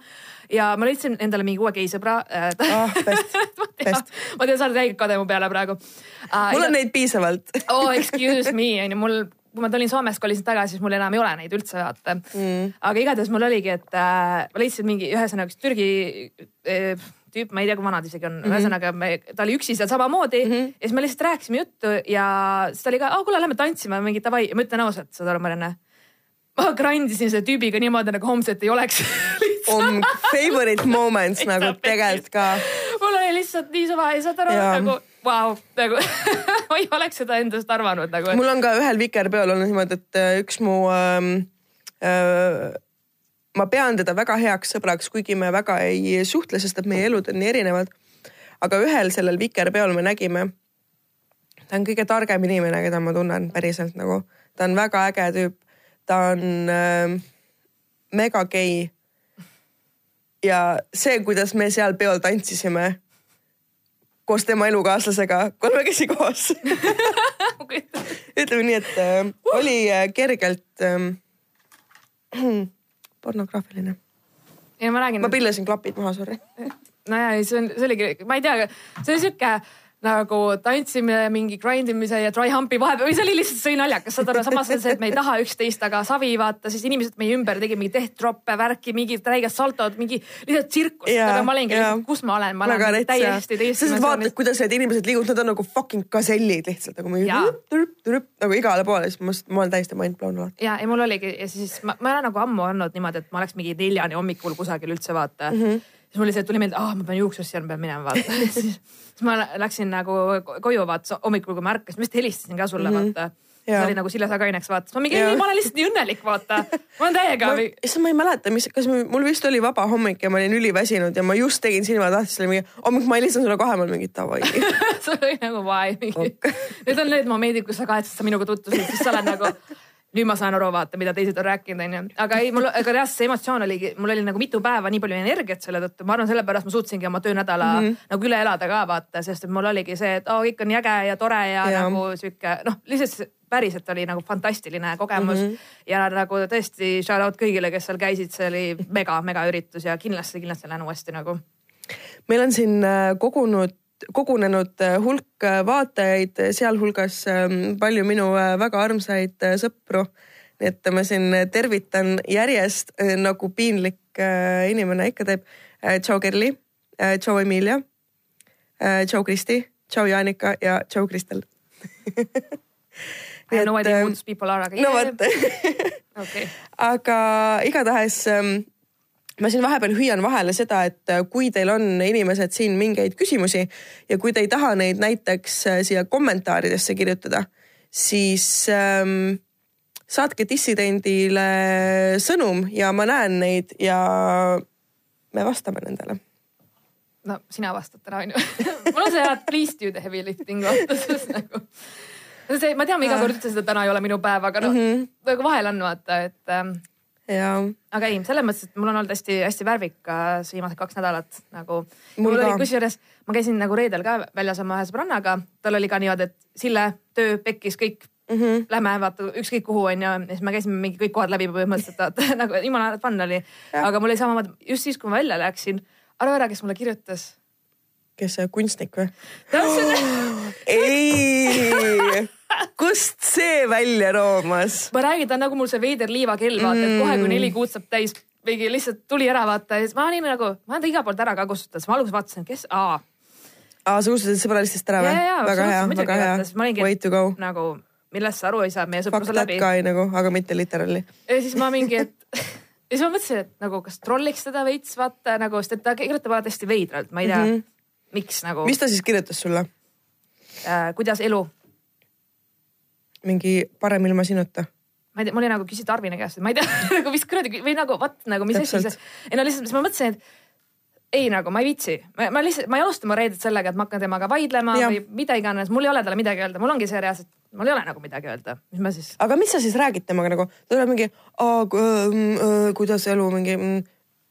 Ja ma leidsin endale mingi uue geisõbra oh,. best best. ma tean, sa oled täiega kade mu peale praegu uh,. mul ja, on neid piisavalt oh excuse me on ju, mul kui ma tulin Soomest, kolisin tagasi, siis mul enam ei ole neid üldse vaata mm.. aga igatahes mul oligi, et äh, ma leidsin mingi ühesõnaga üks Türgi äh, tüüp, ma ei tea, kui vanad isegi on mm, -hmm. ühesõnaga me, ta oli üksi seal samamoodi mm -hmm. ja siis me lihtsalt rääkisime juttu ja siis ta oli ka, kuule, lähme tantsima, mingi davai ja ma ütlen ausalt, saad aru, Marianne. Ma grind isin selle tüübiga niimoodi nagu homset ei oleks on favorite moments nagu tegelikult ka. mul oli lihtsalt nii suva ja saad aru nagu vau wow,, nagu ma ei oleks seda endast arvanud nagu. mul on ka ühel vikerpeol olnud niimoodi, et äh, üks mu ähm, äh, ma pean teda väga heaks sõbraks, kuigi me väga ei suhtle, sest et meie elud on nii erinevad. aga ühel sellel vikerpeol me nägime, ta on kõige targem inimene, keda ma tunnen päriselt nagu, ta on väga äge tüüp, ta on äh, mega gei. ja see, kuidas me seal peol tantsisime koos tema elukaaslasega kolmekesi koos ütleme nii, et äh, oli kergelt äh, pornograafiline. ja ma räägin. ma pillasin klapid maha, sorry. nojah, see on, see oligi, ma ei tea, see oli sihuke nagu tantsimine, mingi grind imise ja dry hump'i vahepeal. Või see oli lihtsalt, see oli naljakas, saad aru, samas see, et me ei taha üksteist, aga savi vaata, siis inimesed meie ümber tegid mingi death-drop'e, värki, mingi räiged saltod, mingi lihtsalt tsirkust, aga ma olingi lihtsalt, kus ma olen, ma olen Väga täiesti teist. sa vaatad, kuidas need inimesed liiguvad, nad on nagu fucking gazellid lihtsalt nagu mingi türp-türp nagu igale poole, siis ma, ma olen täiesti mind blown alati. ja, ja mul oligi ja siis ma, ma ei ole nagu ammu olnud niimoodi, et ma oleks mingi neljani hommikul kusagil üldse vaata. Mm. -hmm siis mul lihtsalt tuli meelde, ah ma pean juuksurisse, ma pean minema vaata. Siis, siis ma läksin nagu koju vaata hommikul, kui ma ärkasin, ma vist helistasin ka sulle mm -hmm. vaata see oli nagu Sille Sagaineks vaata, ma mingi, ma olen lihtsalt nii õnnelik, vaata. ma olen täiega. issand, ma ei mäleta, mis, kas mul vist oli vaba hommik ja ma olin üliväsinud ja ma just tegin oli mingi hommik, ma helistan sulle kohe, mul mingi davai. See oli nagu why mingi okay.. Need on need momendid, kus sa kahetsed, sa minuga tutvusid, siis sa oled nagu nüüd ma saan aru, vaata, mida teised on rääkinud, onju. aga ei, mul, aga reaalselt see emotsioon oligi, mul oli nagu mitu päeva nii palju energiat selle tõttu, ma arvan, sellepärast ma suutsingi oma töönädala mm -hmm. nagu üle elada ka vaata, sest et mul oligi see, et oo oh,, kõik on äge ja tore ja, ja. nagu sihuke noh, lihtsalt päriselt oli nagu fantastiline kogemus mm -hmm. ja nagu tõesti shout out kõigile, kes seal käisid, see oli mega, mega üritus ja kindlasti, kindlasti lähen uuesti nagu. meil on siin äh, kogunud kogunenud äh, hulk äh, vaatajaid, sealhulgas ähm, palju minu väga armsaid sõpru. nii et ma siin tervitan järjest nagu piinlik inimene ikka teeb. tšau Kerli, tšau Emilia, tšau Kristi, tšau Jaanika ja tšau Kristel I have no idea who these people are, aga. no vot aga igatahes ähm, ma siin vahepeal hüüan vahele seda, et äh, kui teil on inimesed siin mingeid küsimusi ja kui te ei taha neid näiteks äh, siia kommentaaridesse kirjutada, siis ähm, saatke dissidendile sõnum ja ma näen neid ja me vastame nendele no sina vastad täna onju mul on see hea, please do the heavy lifting vaata, sest nagu see, ma tean, ma iga kord ütlesin, et täna ei ole minu päev, aga noh mm -hmm., vahel on vaata, et ähm,. Aga ei, selles mõttes, et mul on olnud hästi-hästi värvikas viimased kaks nädalat nagu. mul, oli kusjuures, ma käisin nagu reedel ka väljas oma ühe sõbrannaga, tal oli ka niimoodi, et Sille töö pekkis kõik mm. -hmm. Lähme vaata ükskõik kuhu onju ja siis me käisime mingi kõik kohad läbi põhimõtteliselt, vaata nagu jumala fun oli. aga mul oli samamoodi just siis, kui ma välja läksin, arva ära, kes mulle kirjutas kes see kunstnik või? ei kust see välja roomas? ma räägin, ta on nagu mul see veider liivakell, vaata mm., et kohe, kui neli kuud saab täis, mingi lihtsalt tuli ära vaata ja siis ma olin nagu, ma olen ta igalt poolt ära ka kustutanud, siis ma alguses vaatasin, kes, aa. aa, sa kustutasid sõbralistest ära või? väga hea, väga hea. Way to go. nagu, millest sa aru ei saa, meie sõprus on läbi. ka nagu, aga mitte literaali. ja siis ma mingi, et ja siis ma mõtlesin, et nagu kas trolliks teda veits vaata nagu, sest et ta kirjutab alati hästi veidralt, ma ei tea mm, -hmm. miks nagu. mis ta siis kirjutas sulle äh,? kuidas elu mingi parem ilma sinuta? ma ei tea, mul oli nagu küsida Arvine käest, et ma ei tea nagu mis kuradi või nagu vot nagu mis asi see. ei no lihtsalt, siis ma mõtlesin, et ei nagu ma ei viitsi, ma lihtsalt, ma ei alusta oma reedet sellega, et ma hakkan temaga vaidlema ja. või mida iganes, mul ei ole talle midagi öelda, mul ongi see reaalselt, mul ei ole nagu midagi öelda, mis ma siis. aga mis sa siis räägid temaga nagu, ta tuleb mingi, kuidas elu mingi mm.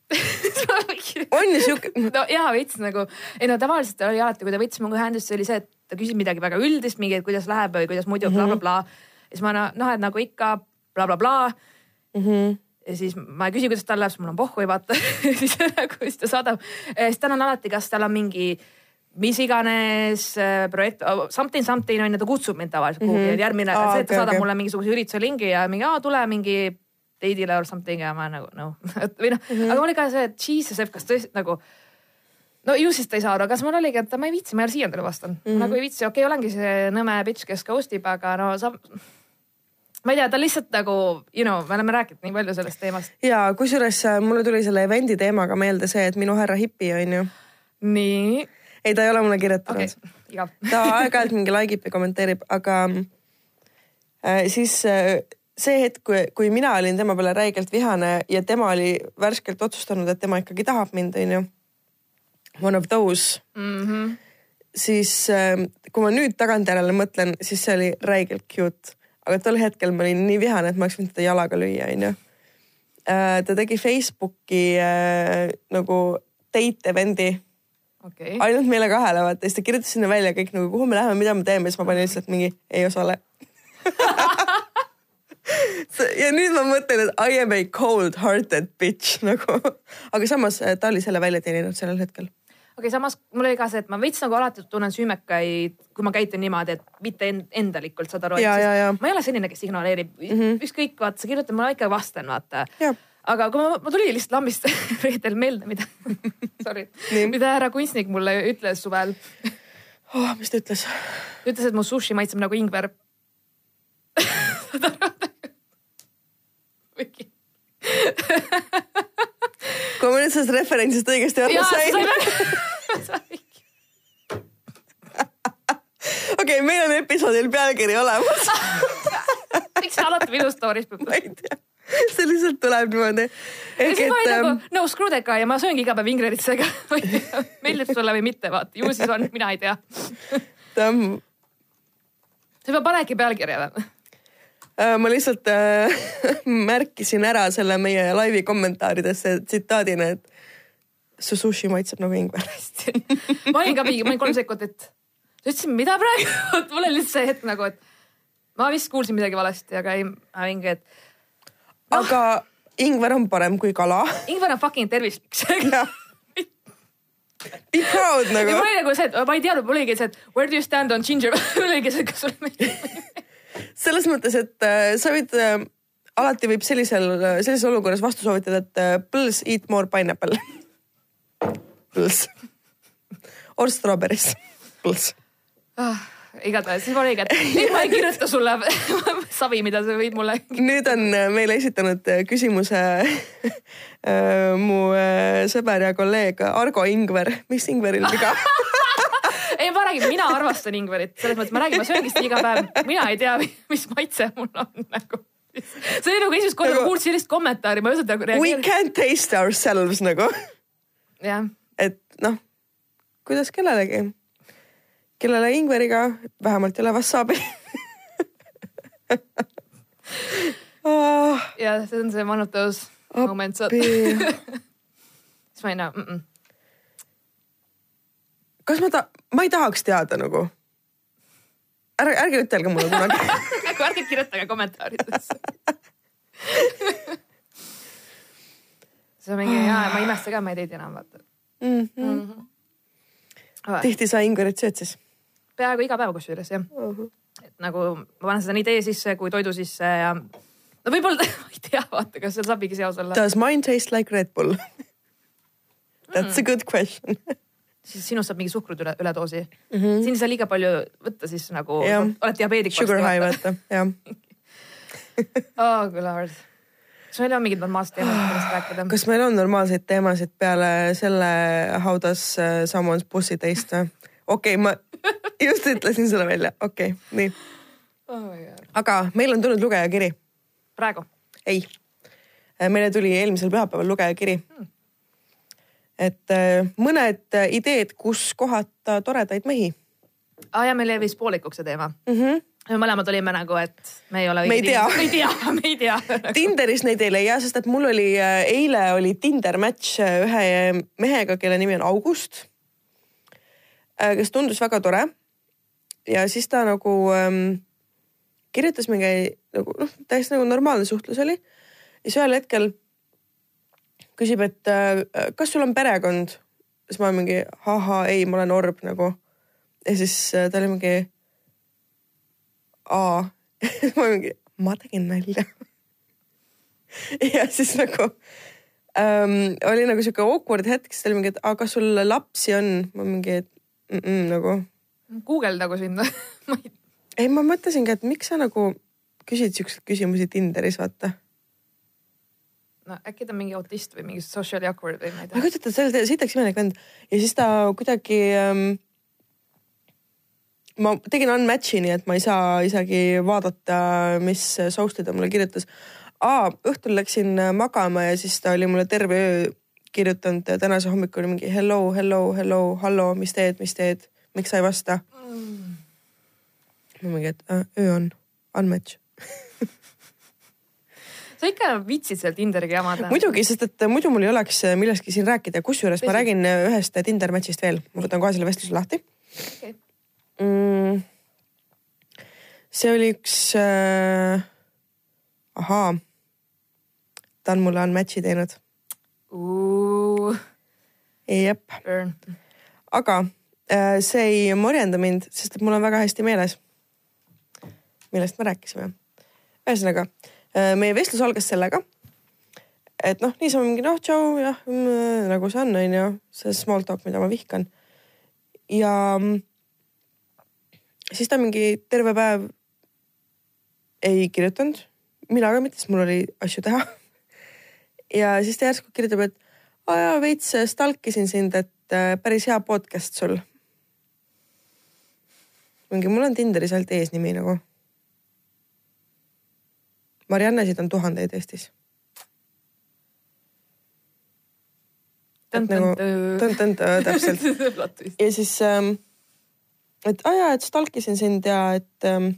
on ju siuke? no jaa, veits nagu, ei no tavaliselt oli alati, kui ta võttis minuga ühendust, see oli see, et ta küsib midagi väga üldist, mingi, et kuidas läheb või kuidas muidu blablabla mm -hmm. Bla, bla. ja siis ma noh, et nagu ikka blablabla bla, bla. mm. -hmm ja siis ma ei küsi, kuidas tal läheb, sest mul on pohhu ei vaata siis nagu siis ta saadab, siis tal on alati, kas tal on mingi mis iganes äh, projekt, oh, something something on ju, ta kutsub mind tavaliselt kuhugi mm -hmm. järgmine oh,, see, et ta okay, saadab okay. mulle mingisuguse ürituse lingi ja mingi, tule mingi date'ile or something ja ma nagu noh või noh mm -hmm., aga mul oli ka see, et jesus, kas tõesti nagu no ju siis ta ei saa aru, aga siis mul oligi, et ma ei viitsi, ma siiani talle vastanud mm. -hmm. nagu ei viitsi, okei okay,, olengi see nõme bitch, kes ghost ib, aga no sa ma ei tea, ta lihtsalt nagu, you know, me oleme rääkinud nii palju sellest teemast. ja kusjuures äh, mulle tuli selle event'i teemaga meelde see, et minu härra hipi on ju. nii. ei, ta ei ole mulle kirjutanud okay.. ta aeg-ajalt mingi like ib ja kommenteerib, aga äh, siis äh, see hetk, kui, kui mina olin tema peale räigelt vihane ja tema oli värskelt otsustanud, et tema ikkagi tahab mind, onju one of those. Mm. -hmm. siis ähm, kui ma nüüd tagantjärele mõtlen, siis see oli räigelt cute, aga tol hetkel ma olin nii vihane, et ma oleks võinud teda jalaga lüüa, onju. Äh, ta tegi Facebooki äh, nagu date event'i. Okay.. ainult meile kahele vaata, siis ta kirjutas sinna välja kõik nagu, kuhu me läheme, mida me teeme, siis ma panin lihtsalt mingi ei osale. Ja nüüd ma mõtlen, et I am a cold hearted bitch nagu, aga samas äh, ta oli selle välja teeninud sellel hetkel okay,, samas mul oli ka see, et ma veits nagu alati tunnen süümekaid, kui ma käitun niimoodi, et mitte endalikult, saad aru. ma ei ole selline, kes ignoreerib mm -hmm. ükskõik, vaata, sa kirjutad, ma ikka vastan, vaata. aga kui ma, ma tuli lihtsalt lambist reedel meelde, mida sorry, mida härra kunstnik mulle ütles suvel oh,. mis ta ütles? ta ütles, et mu sushi maitseb nagu ingver saad aru? Kui ma nüüd sellest referentsist õigesti aru sain. okei, meil on episoodil pealkiri olemas miks sa alati minu story's pead? ma ei tea see lihtsalt tuleb niimoodi. ja siis ma olin nagu ähm, no screw that guy ja ma sööngi iga päev ingreditsega meeldib sulle või mitte, vaata ju siis on, mina ei tea. sa juba panedki pealkirja või? Ma lihtsalt äh, märkisin ära selle meie laivi kommentaaridesse tsitaadina, et su sushi maitseb nagu ingver. ma olin ka mingi, ma olin kolm sekundit. sa ütlesid, mida praegu mul oli lihtsalt see hetk nagu, et ma vist kuulsin midagi valesti, aga ei, mingi, et oh.. aga ingver on parem kui kala. ingver on fucking tervislik Be proud nagu. mul oli nagu see, et ma ei teadnud, mul oligi see, et where do you stand on ginger mul oligi see, et kas sulle meeldib. Selles mõttes, et äh, sa võid äh,, alati võib sellisel, sellises olukorras vastu soovitada, et äh, please eat more pineapple. Please. Or strawberries. Please ah igatahes, siis ma oligi, et ma ei kirjuta sulle savi, mida sa võid mulle. nüüd on äh, meile esitanud äh, küsimuse äh, mu sõber ja kolleeg Argo Ingver, mis Ingveril viga ma räägin, mina armastan ingverit, selles mõttes ma räägin, ma sööngi seda iga päev, mina ei tea, mis maitse mul on nagu see oli nagu esimest korda nagu,, ma kuulsin sellist kommentaari, ma ei osanud nagu reageerida. We can't taste ourselves nagu. jah. et noh, kuidas kellelegi kellele ingveriga vähemalt ei ole wasabi oh.. ja see on see manutavus moment. siis ma ei näe mm. -mm. kas ma ta-, ma ei tahaks teada nagu. ärge, ärge ütelge mulle kunagi nagu ärge kirjutage kommentaaridesse see on mingi jaa, ma ei imesta ka, ma ei teid enam vaata mm. -hmm. Mm -hmm. tihti sa ingverit sööd siis? peaaegu iga päev kusjuures jah uh. -huh. et nagu ma panen seda nii tee sisse kui toidu sisse ja no võib-olla ma ei tea, vaata, kas seal saabigi seos olla. Does mine taste like Red Bull That's mm. a good question siis sinust saab mingi suhkrut üle, üledoosi mm. -hmm. siin ei saa liiga palju võtta, siis nagu yeah. oled diabeedik. Sugar high vaata, jah oh good lord. kas meil on mingid normaalsed teemad, millest rääkida? kas meil on normaalseid teemasid peale selle How does uh, someone's pussy taste või? okei okay,, ma just ütlesin selle välja, okei okay,, nii oh. aga meil on tulnud lugejakiri. praegu? ei, meile tuli eelmisel pühapäeval lugejakiri hmm. Et äh, mõned ideed, kus kohata toredaid mehi. aa ja meil jäi vist poolikuks see teema mm. -hmm me mõlemad olime nagu, et me ei ole. me ei tea, me ei tea, me ei tea Tinderis neid ei leia, sest et mul oli äh, eile oli Tinder match äh, ühe mehega, kelle nimi on August Äh, kes tundus väga tore. ja siis ta nagu ähm, kirjutas mingi nagu noh, täiesti nagu normaalne suhtlus oli. ja siis ühel hetkel küsib, et äh, kas sul on perekond? siis ma mingi ahhaa, ei, ma olen orb nagu. ja siis äh, ta oli mingi aa ma mingi, ma tegin nalja ja siis nagu ähm, oli nagu sihuke awkward hetk, siis ta oli mingi, et aga kas sul lapsi on? ma mingi, et mm -mm, nagu. guugeldagu sind ma ei. ei, ma mõtlesingi, et miks sa nagu küsid siukseid küsimusi Tinderis, vaata. No äkki ta on mingi autist või mingi socially awkward või ma ei tea. ma ei kujuta ette, see oli sitaks imelik vend ja siis ta kuidagi ähm, ma tegin unmatch'i, nii et ma ei saa isegi vaadata, mis soust'i ta mulle kirjutas. aa, õhtul läksin magama ja siis ta oli mulle terve öö kirjutanud tänase hommikul mingi hello, hello, hello, hallo, mis teed, mis teed, miks sa ei vasta mm.? ma mingi, et öö on, unmatch sa ikka vitsid seal Tinderiga jamada. muidugi, sest et muidu mul ei oleks millestki siin rääkida, kusjuures ma räägin ühest Tinder match'ist veel, ma võtan kohe selle vestluse lahti. Okay.. Mm, see oli üks äh,, ahaa, ta on mulle unmatch'i teinud. Jep. aga äh, see ei morjenda mind, sest et mul on väga hästi meeles, millest me rääkisime. ühesõnaga, äh, meie vestlus algas sellega, et noh, niisama mingi noh, tšau, jah mm,, nagu see on, onju, see small talk, mida ma vihkan. ja mm, siis ta mingi terve päev ei kirjutanud, mina ka mitte, sest mul oli asju teha ja siis ta järsku kirjutab, et aa jaa, veits äh, stalkisin sind, et äh, päris hea podcast sul. mingi, mul on Tinderis ainult eesnimi nagu. Mariannesid on tuhandeid Eestis. nagu tõn-tõn-tõõ täpselt ja siis ähm,, et aa jaa, et stalkisin sind ja et ähm,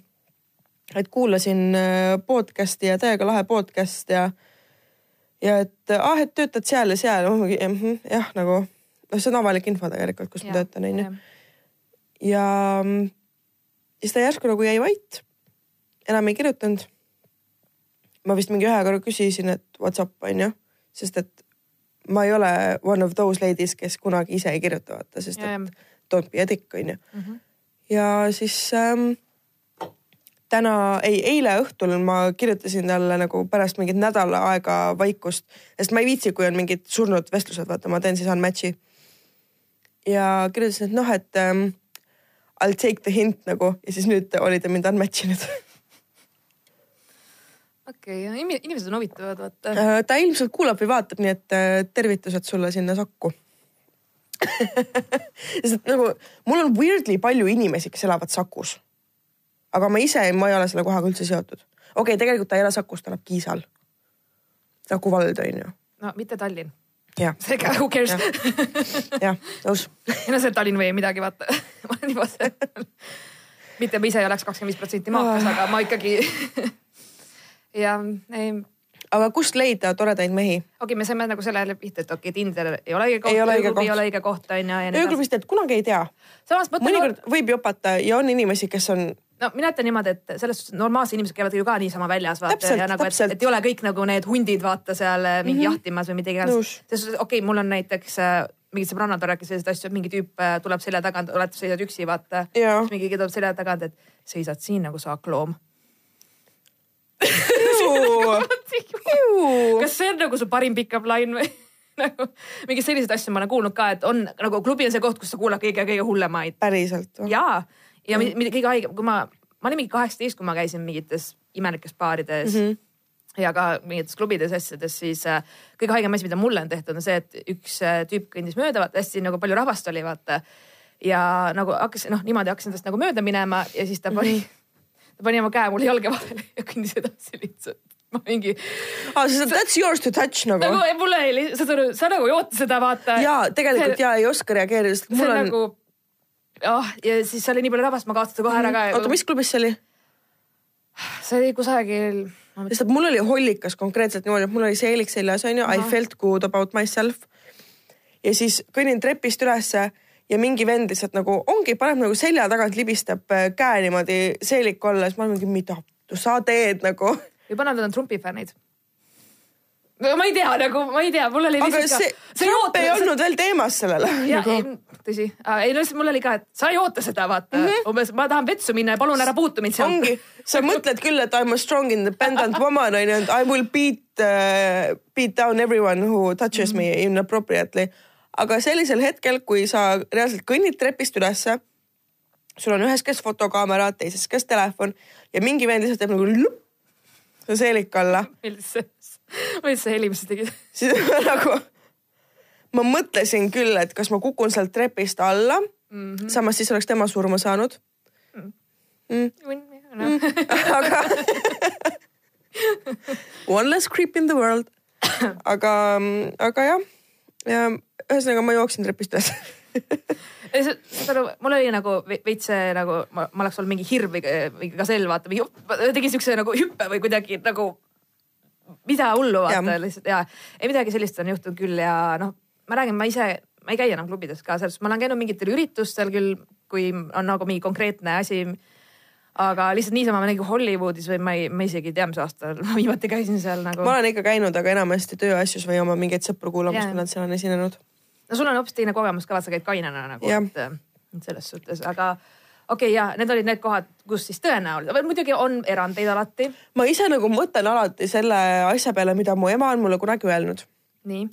et kuulasin äh, podcast'i ja täiega lahe podcast ja, ja et ah, et töötad seal ja seal, jah, nagu noh, see on avalik info tegelikult, kus ma töötan, onju. ja siis ta järsku nagu jäi vait. enam ei kirjutanud. Ma vist mingi ühe korra küsisin, et what's up, onju, sest et ma ei ole one of those ladies, kes kunagi ise ei kirjuta, vaata, sest ja, et don't be a dick, onju. Mhm. ja siis ähm, täna, ei eile õhtul ma kirjutasin talle nagu pärast mingit nädala aega vaikust, sest ma ei viitsi, kui on mingid surnud vestlused, vaata, ma teen siis unmatch'i. ja kirjutasin, et noh, et um, I'll take the hint nagu ja siis nüüd oli ta mind unmatch inud okei okay,, inimesed on huvitavad, vaata. Äh, ta ilmselt kuulab või vaatab, nii et äh, tervitused sulle sinna sakku sest nagu mul on weirdly palju inimesi, kes elavad Sakus aga ma ise, ma ei ole selle kohaga üldse seotud. okei okay,, tegelikult ta ei ela Sakus, ta elab Kiisal. Saku vald on ju. no mitte Tallinn. seega who cares. jah, nõus. ei no see Tallinn või midagi, vaata ma olen juba see mitte ma ise ei oleks kakskümmend viis protsenti maakas, aga ma ikkagi ja ei aga kust leida toredaid mehi? okei okay,, me saime nagu sellele pihta, et okei okay,, Tinder ei ole õige koht, ööklubi ei ole õige koht on ju. ööklubist, et kunagi ei tea. mõnikord võib jopata ja on inimesi, kes on no mina ütlen niimoodi, et selles suhtes normaalsed inimesed käivad ju ka niisama väljas vaata ja nagu, et, et ei ole kõik nagu need hundid vaata seal äh, mingi mm -hmm. jahtimas või mida iganes. selles suhtes okei okay,, mul on näiteks äh, mingid sõbrannad rääkisid selliseid asju, et mingi tüüp äh, tuleb selja tagant, oled, seisad üksi vaata. mingi tuleb selja tagant, et seisad siin nagu saakloom kas see on nagu su parim pick-up line või? nagu mingeid selliseid asju ma olen kuulnud ka, et on nagu klubi on see koht, kus sa kuulad kõige, kõige hullemaid. päriselt? jaa ja mm. mida kõige haigem, kui ma, ma olin mingi kaheksateist, kui ma käisin mingites imelikes baarides mm. -hmm ja ka mingites klubides asjades, siis äh, kõige haigem asi, mida mulle on tehtud, on see, et üks äh, tüüp kõndis mööda, hästi nagu palju rahvast oli, vaata. ja nagu hakkas, noh niimoodi hakkasin tast nagu mööda minema ja siis ta pani mm, -hmm. Pani oma käe mulle jalge vahele ja kõndis edasi lihtsalt ma mingi ah,. That's yours to touch nagu. nagu mul oli, saad aru, sa nagu ei oota seda vaata. ja tegelikult see, ja ei oska reageerida, sest mul on nagu oh, ja siis oli nii palju rahvast, ma kaotasin kohe ära ka. Mhm. oota, mis klubis see oli? see oli kusagil. sest et mul oli Hollikas konkreetselt niimoodi, et mul oli seelik seljas onju. I felt good about myself. ja siis kõnnin trepist ülesse ja mingi vend lihtsalt nagu ongi, paneb nagu selja tagant, libistab äh, käe niimoodi seeliku alla, siis ma olen mingi, mida sa teed nagu. võib-olla nad on Trumpi fännid no ma ei tea nagu, ma ei tea, mul oli aga lihtsalt see, ka. Trump ei olnud veel teemas sellele. ja nagu. tõsi, ei no mul oli ka, et sa ei oota seda vaata mm, -hmm. umbes ma tahan vetsu minna ja palun ära puutu mind seal. ongi, sa mõtled küll, et I m a strong independent woman on ju, and I will beat uh,, beat down everyone who touches mm -hmm. me inappropriately. Aga sellisel hetkel, kui sa reaalselt kõnnid trepist ülesse, sul on ühes käes fotokaamera, teises käes telefon ja mingi vend lihtsalt teeb nagu lupp, see seelik alla. just see heli, mis sa tegid. siis ma nagu, ma mõtlesin küll, et kas ma kukun sealt trepist alla mm. -hmm. samas siis oleks tema surma saanud mm.. Mm. No. Mm. aga one less creep in the world. aga, aga jah, ja ühesõnaga ma jooksin trepist üles saad aru, mul oli nagu veits see nagu ma, ma oleks olnud mingi hirv või, või gasell vaata või tegin siukse nagu hüppe või kuidagi nagu mida hullu vaata ja. lihtsalt ja ei midagi sellist on juhtunud küll ja noh, ma räägin, ma ise, ma ei käi enam klubides ka, selles suhtes ma olen käinud mingitel üritustel küll, kui on nagu mingi konkreetne asi. aga lihtsalt niisama nagu Hollywoodis või ma ei, ma isegi ei tea, mis aastal ma viimati käisin seal nagu. ma olen ikka käinud, aga enamasti tööasjus või oma mingeid sõpru kuulamas, kui nad seal on esinenud. No sul on hoopis teine kogemus ka, vaata sa käid kainena nagu, et selles suhtes, aga okei okay,, ja need olid need kohad, kus siis tõenäoliselt, muidugi on erandeid alati. ma ise nagu mõtlen alati selle asja peale, mida mu ema on mulle kunagi öelnud. nii?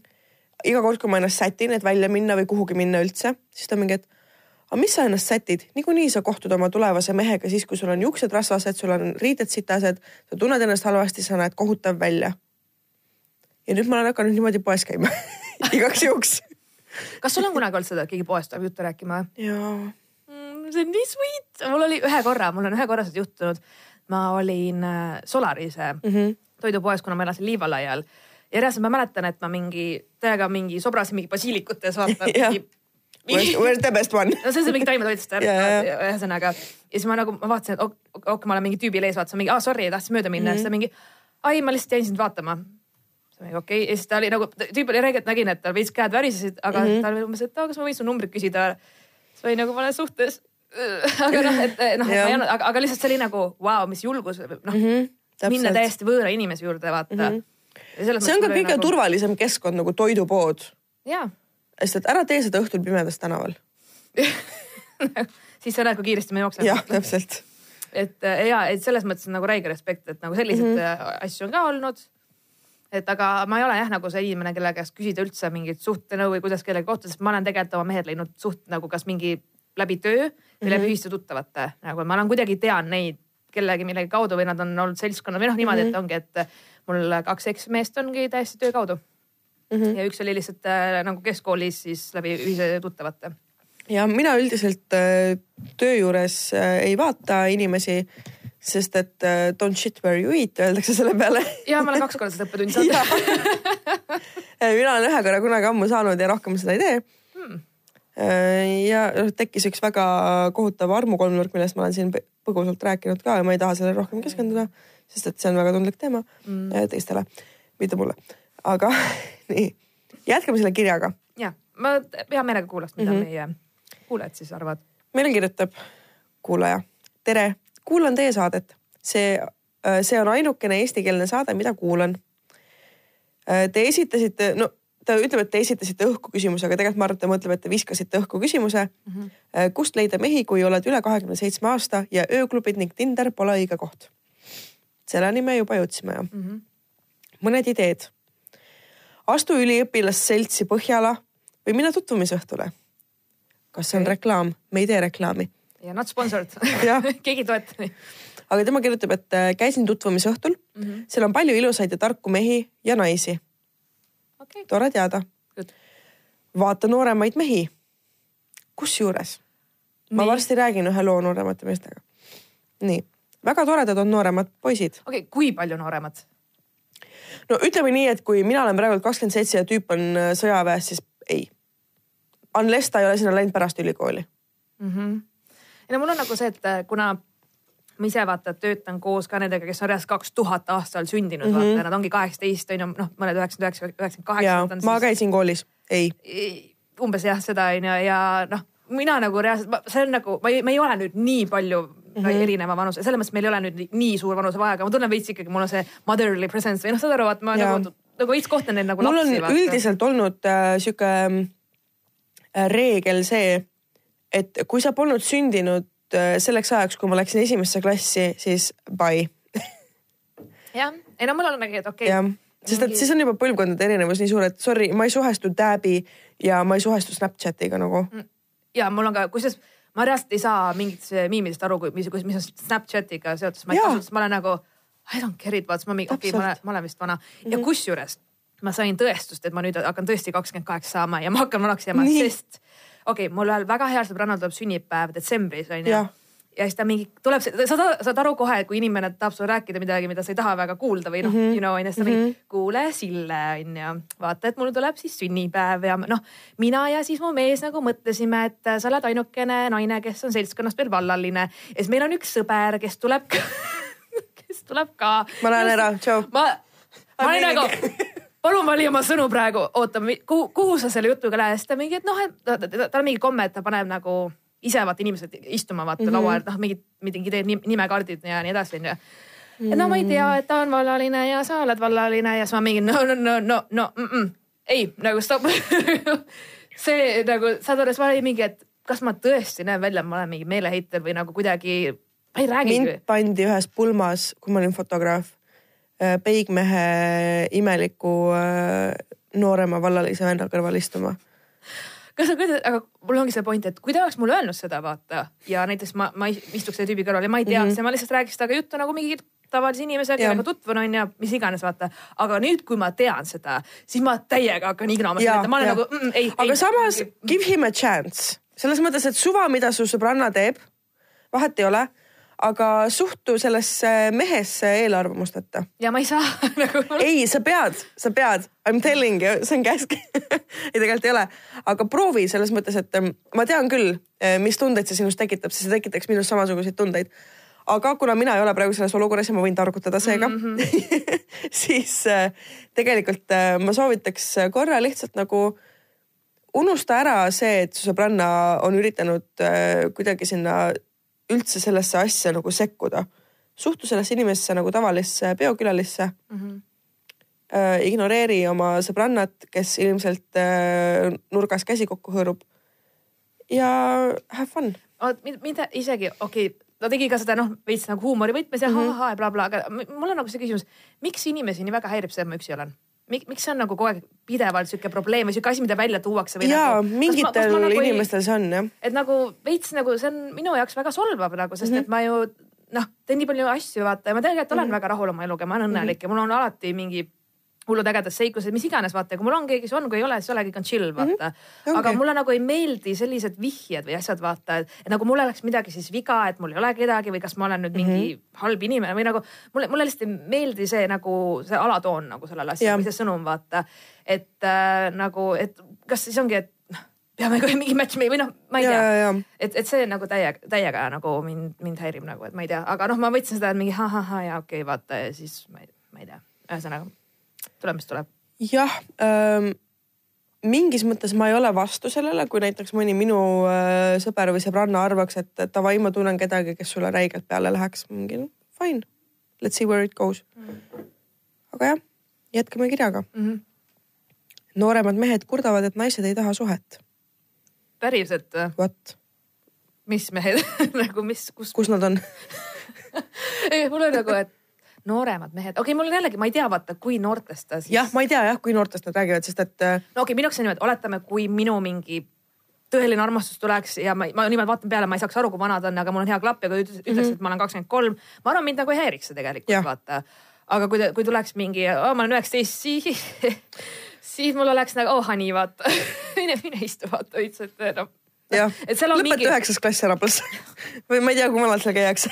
iga kord, kui ma ennast sätin, et välja minna või kuhugi minna üldse, siis ta mingi, et aga mis sa ennast sätid, niikuinii sa kohtud oma tulevase mehega siis, kui sul on juuksed rasvased, sul on riided sitased, sa tunned ennast halvasti, sa näed kohutav välja. ja nüüd ma olen hakanud niimoodi poes käima igaks juhuks kas sul on kunagi olnud seda, et keegi poest tuleb juttu rääkima? jaa see on nii sweet. mul oli ühe korra, mul on ühe korra seda juhtunud. ma olin äh, Solarise mm -hmm. toidupoes, kuna ma elasin Liivalaial ja reaalselt ma mäletan, et ma mingi täiega mingi sobrasin mingi basiilikutes vaata mingi Where's, where's the best one? no see on see mingi taimetoitluste Ja, ja, ja. ühesõnaga. ja siis ma nagu, ma vaatasin, et ok, ok, ok, ma olen mingi tüübil ees, vaatasin mingi, aa sorry, tahtsin mööda minna mm, -hmm. siis ta mingi, ai, ma lihtsalt jäin sind vaatama. Siis ma mingi okei okay. ja siis ta oli nagu, tüüp oli räigelt, nägin, et tal veits käed värisesid, aga mm -hmm. ta oli umbes, et kas ma võin su numbrit küsida. siis ma olin nagu, ma olen suhtes. aga noh, et noh, ma ei olnud, aga, aga lihtsalt see oli nagu vau wow,, mis julgus, noh mm -hmm, minna täiesti võõra inimese juurde, vaata mm. -hmm. see on ka kõige nagu... turvalisem keskkond nagu toidupood. sest et ära tee seda õhtul pimedas tänaval siis sa näed, kui kiiresti me jookseme. jah, täpselt. et ja, et selles mõttes on nagu räige respekt, et nagu selliseid mm -hmm. asju on ka olnud. Et aga ma ei ole jah, nagu see inimene, kelle käest küsida üldse mingit suhtenõu või kuidas kellegagi kohtuda, sest ma olen tegelikult oma mehed leidnud suht nagu kas mingi läbi töö või mm -hmm. läbi mhm. ühiste tuttavate, nagu ma olen kuidagi tean neid kellegi millegi kaudu või nad on olnud seltskonna või noh, niimoodi mm, -hmm. et ongi, et mul kaks eksmeest ongi täiesti töö kaudu mm. -hmm. ja üks oli lihtsalt äh, nagu keskkoolis siis läbi ühise tuttavate ja mina üldiselt äh, töö juures äh, ei vaata inimesi, sest et äh, don't shit where you eat öeldakse selle peale. ja ma olen kaks korda seda õppetundi saanud mina olen ühe korra kunagi ammu saanud ja rohkem seda ei tee hmm. ja noh, tekkis üks väga kohutav armukolmnurk, millest ma olen siin põgusalt rääkinud ka ja ma ei taha sellele rohkem keskenduda, sest et see on väga tundlik teema mm. teistele, mitte mulle. aga nii, jätkame selle kirjaga. ja, ma hea meelega kuulaks, mida mm -hmm. meie kuulajad siis arvavad? meile kirjutab kuulaja. tere, kuulan teie saadet. see, äh, see on ainukene eestikeelne saade, mida kuulan. Äh, te esitasite, no ta ütleb, et te esitasite õhku küsimuse, aga tegelikult ma arvan, et ta mõtleb, et te viskasite õhku küsimuse mm. -hmm. kust leida mehi, kui oled üle kahekümne seitsme aasta ja ööklubid ning Tinder pole õige koht? selleni me juba jõudsime ju mm. -hmm. mõned ideed. astu üliõpilasseltsi Põhjala või mine tutvumisõhtule kas see on reklaam? me ei tee reklaami. Ja not sponsored keegi ei toeta neid. aga tema kirjutab, et äh, käisin tutvumisõhtul mm. -hmm. seal on palju ilusaid ja tarku mehi ja naisi okay.. tore teada. vaata nooremaid mehi. kusjuures ma varsti räägin ühe loo nooremate meestega. nii, väga toredad on nooremad poisid. okei okay,, kui palju nooremad? no ütleme nii, et kui mina olen praegu kakskümmend seitse ja tüüp on äh, sõjaväes, siis ei unless ta ei ole sinna läinud pärast ülikooli mm. -hmm. Ei no mul on nagu see, et äh, kuna ma ise vaata töötan koos ka nendega, kes on reaalselt kaks tuhat aastal sündinud mm, -hmm. vaata, nad ongi kaheksateist on ju, noh, mõned üheksakümmend üheksa, üheksakümmend kaheksa. ma käisin koolis, ei. umbes jah, seda on ju ja noh, mina nagu reaalselt, see on nagu, ma ei, me ei ole nüüd nii palju mm -hmm. erineva vanuse, selles mõttes meil ei ole nüüd nii suur vanusevahe, aga ma tunnen veits ikkagi, mul on see motherly presence või noh, saad aru, et ma ja. nagu, nagu veits kohtlen neid nagu mul lapsi. mul on vaata. üldiselt olnud äh, sihuke Äh, reegel see, et kui sa polnud sündinud äh, selleks ajaks, kui ma läksin esimesse klassi, siis bye. jah, ei no mul on nagu, et okei okay.. sest et siis on juba põlvkondade erinevus nii suur, et sorry, ma ei suhestu Tabi ja ma ei suhestu Snapchatiga nagu. Mm. ja mul on ka, kusjuures ma reaalselt ei saa mingitest miimidest aru, mis, mis on Snapchatiga seotud, ma ei kasuta, ma olen nagu I don't get it, vaata, ma mingi, okei okay,, ma olen, ma olen vist vana mm -hmm. ja mhm. kusjuures ma sain tõestust, et ma nüüd hakkan tõesti kakskümmend kaheksa saama ja ma hakkan vanaks jääma, sest okei okay,, mul ühel väga heal sõbrannal tuleb sünnipäev detsembris onju ja. ja siis ta mingi tuleb, sa saad aru kohe, kui inimene tahab sulle rääkida midagi, mida sa ei taha väga kuulda või noh mm -hmm., you know onju, siis ta mingi mm -hmm. kuule Sille onju, vaata, et mul tuleb siis sünnipäev ja noh, mina ja siis mu mees nagu mõtlesime, et sa oled ainukene naine, kes on seltskonnast veel vallaline ja siis meil on üks sõber, kes tuleb kes tuleb ka. ma lähen ära, tšau. ma, ma olin nagu palun vali oma sõnu praegu, oota, kuhu, kuhu sa selle jutuga lähed, siis ta mingi, et noh, et tal on mingi komme, et ta paneb nagu ise vaata inimesed istuma vaata mm -hmm. laua äärt, noh mingid, mingi teed nimekaardid ja nii edasi onju. et no ma ei tea, et ta on vallaline ja sa oled vallaline ja siis ma mingi no, no, no, no, no mm, -mm. ei nagu stopp see nagu saad aru, siis ma olin mingi, et kas ma tõesti näen välja, et ma olen mingi meeleheitel või nagu kuidagi, ma ei räägi. mind pandi ühes pulmas, kui ma olin fotograaf peigmehe imeliku äh, noorema vallalise venna kõrval istuma. kas sa kujutad, aga mul ongi see point, et kui ta oleks mulle öelnud seda, vaata ja näiteks ma, ma istuks selle tüübi kõrval ja ma ei tea mm, -hmm. ma lihtsalt räägiks temaga juttu nagu mingi tavalise inimesega, kellega tutvun on ja mis iganes, vaata. aga nüüd, kui ma tean seda, siis ma täiega hakkan ignama seda, ma olen ja. nagu mm, ei. aga ei, samas give him a chance, selles mõttes, et suva, mida su sõbranna teeb, vahet ei ole aga suhtu sellesse mehesse eelarvamusteta. ja ma ei saa nagu. ei, sa pead, sa pead, I m telling you, see on käsk ei, tegelikult ei ole, aga proovi selles mõttes, et ähm, ma tean küll, äh, mis tundeid see sinus tekitab, sest see tekitaks minus samasuguseid tundeid. aga kuna mina ei ole praegu selles olukorras ja ma võin targutada seega mm, -hmm. siis äh, tegelikult äh, ma soovitaks korra lihtsalt nagu unusta ära see, et su sõbranna on üritanud kuidagi sinna üldse sellesse asja nagu sekkuda. suhtu sellesse inimesse nagu tavalisse peokülalisse mm. -hmm. Äh, ignoreeri oma sõbrannat, kes ilmselt äh, nurgas käsi kokku hõõrub. ja have fun. mida isegi, okei okay ta tegi ka seda noh, veits nagu huumori võtmes ja mm -hmm. ha-ha ja blablabla, aga mul on nagu see küsimus, miks inimesi nii väga häirib see, et ma üksi olen? Mik, miks see on nagu kogu aeg pidevalt sihuke probleem või sihuke asi, mida välja tuuakse või? jaa nagu,, mingitel ma, nagu inimestel see on jah. et nagu veits nagu see on minu jaoks väga solvav nagu, sest mm -hmm. et ma ju noh, teen nii palju asju vaata ja ma tegelikult olen mm -hmm. väga rahul oma eluga, ma olen õnnelik mm -hmm. ja mul on alati mingi hullud ägedad seiklused, mis iganes, vaata, kui mul on keegi, siis on, kui ei ole, siis ei ole, kõik on chill, vaata mm. -hmm. aga mulle nagu ei meeldi sellised vihjed või asjad, vaata, et nagu mul oleks midagi siis viga, et mul ei ole kedagi või kas ma olen nüüd mingi mm -hmm. halb inimene või nagu mulle, mulle lihtsalt ei meeldi see nagu see alatoon nagu sellele asjale või see sõnum, vaata. et äh, nagu, et kas siis ongi, et noh, peame kohe mingi match või noh, ma ei tea. et, et see nagu täiega, täiega nagu mind, mind häirib nagu, et ma ei tea, aga noh, ma võtsin seda, mingi ha-ha-ha ja okei okay,, vaata ja siis ma ei, ma ei tea, ühesõnaga tuleb, mis tuleb. jah ähm, mingis mõttes ma ei ole vastu sellele, kui näiteks mõni minu äh, sõber või sõbranna arvaks, et davai, ma tunnen kedagi, kes sulle räigelt peale läheks. mingi no, fine, let's see where it goes mm.. aga jah, jätkame kirjaga mm. -hmm. nooremad mehed kurdavad, et naised ei taha suhet. päriselt või? What? mis mehed nagu mis, kus? kus nad on ei, mul on nagu, et nooremad mehed, okei okay,, mul on jällegi, ma ei tea, vaata, kui noortest ta siis. jah, ma ei tea jah, kui noortest nad räägivad, sest et. Äh, no okei okay,, minu jaoks on niimoodi, oletame, kui minu mingi tõeline armastus tuleks ja ma, ma niimoodi vaatan peale, ma ei saaks aru, kui vana ta on, aga mul on hea klapp ja kui ütleks mm, -hmm. et ma olen kakskümmend kolm, ma arvan, mind nagu ei häiriks see tegelikult, vaata. aga kui, kui tuleks mingi oh,, ma olen üheksateist, siis, siis mul oleks nagu oh honey, vaata mine, mine istu, vaata veits, et noh. jah, lõpeta üheksas klass ära pluss või ma ei tea, kui vanalt seal käiakse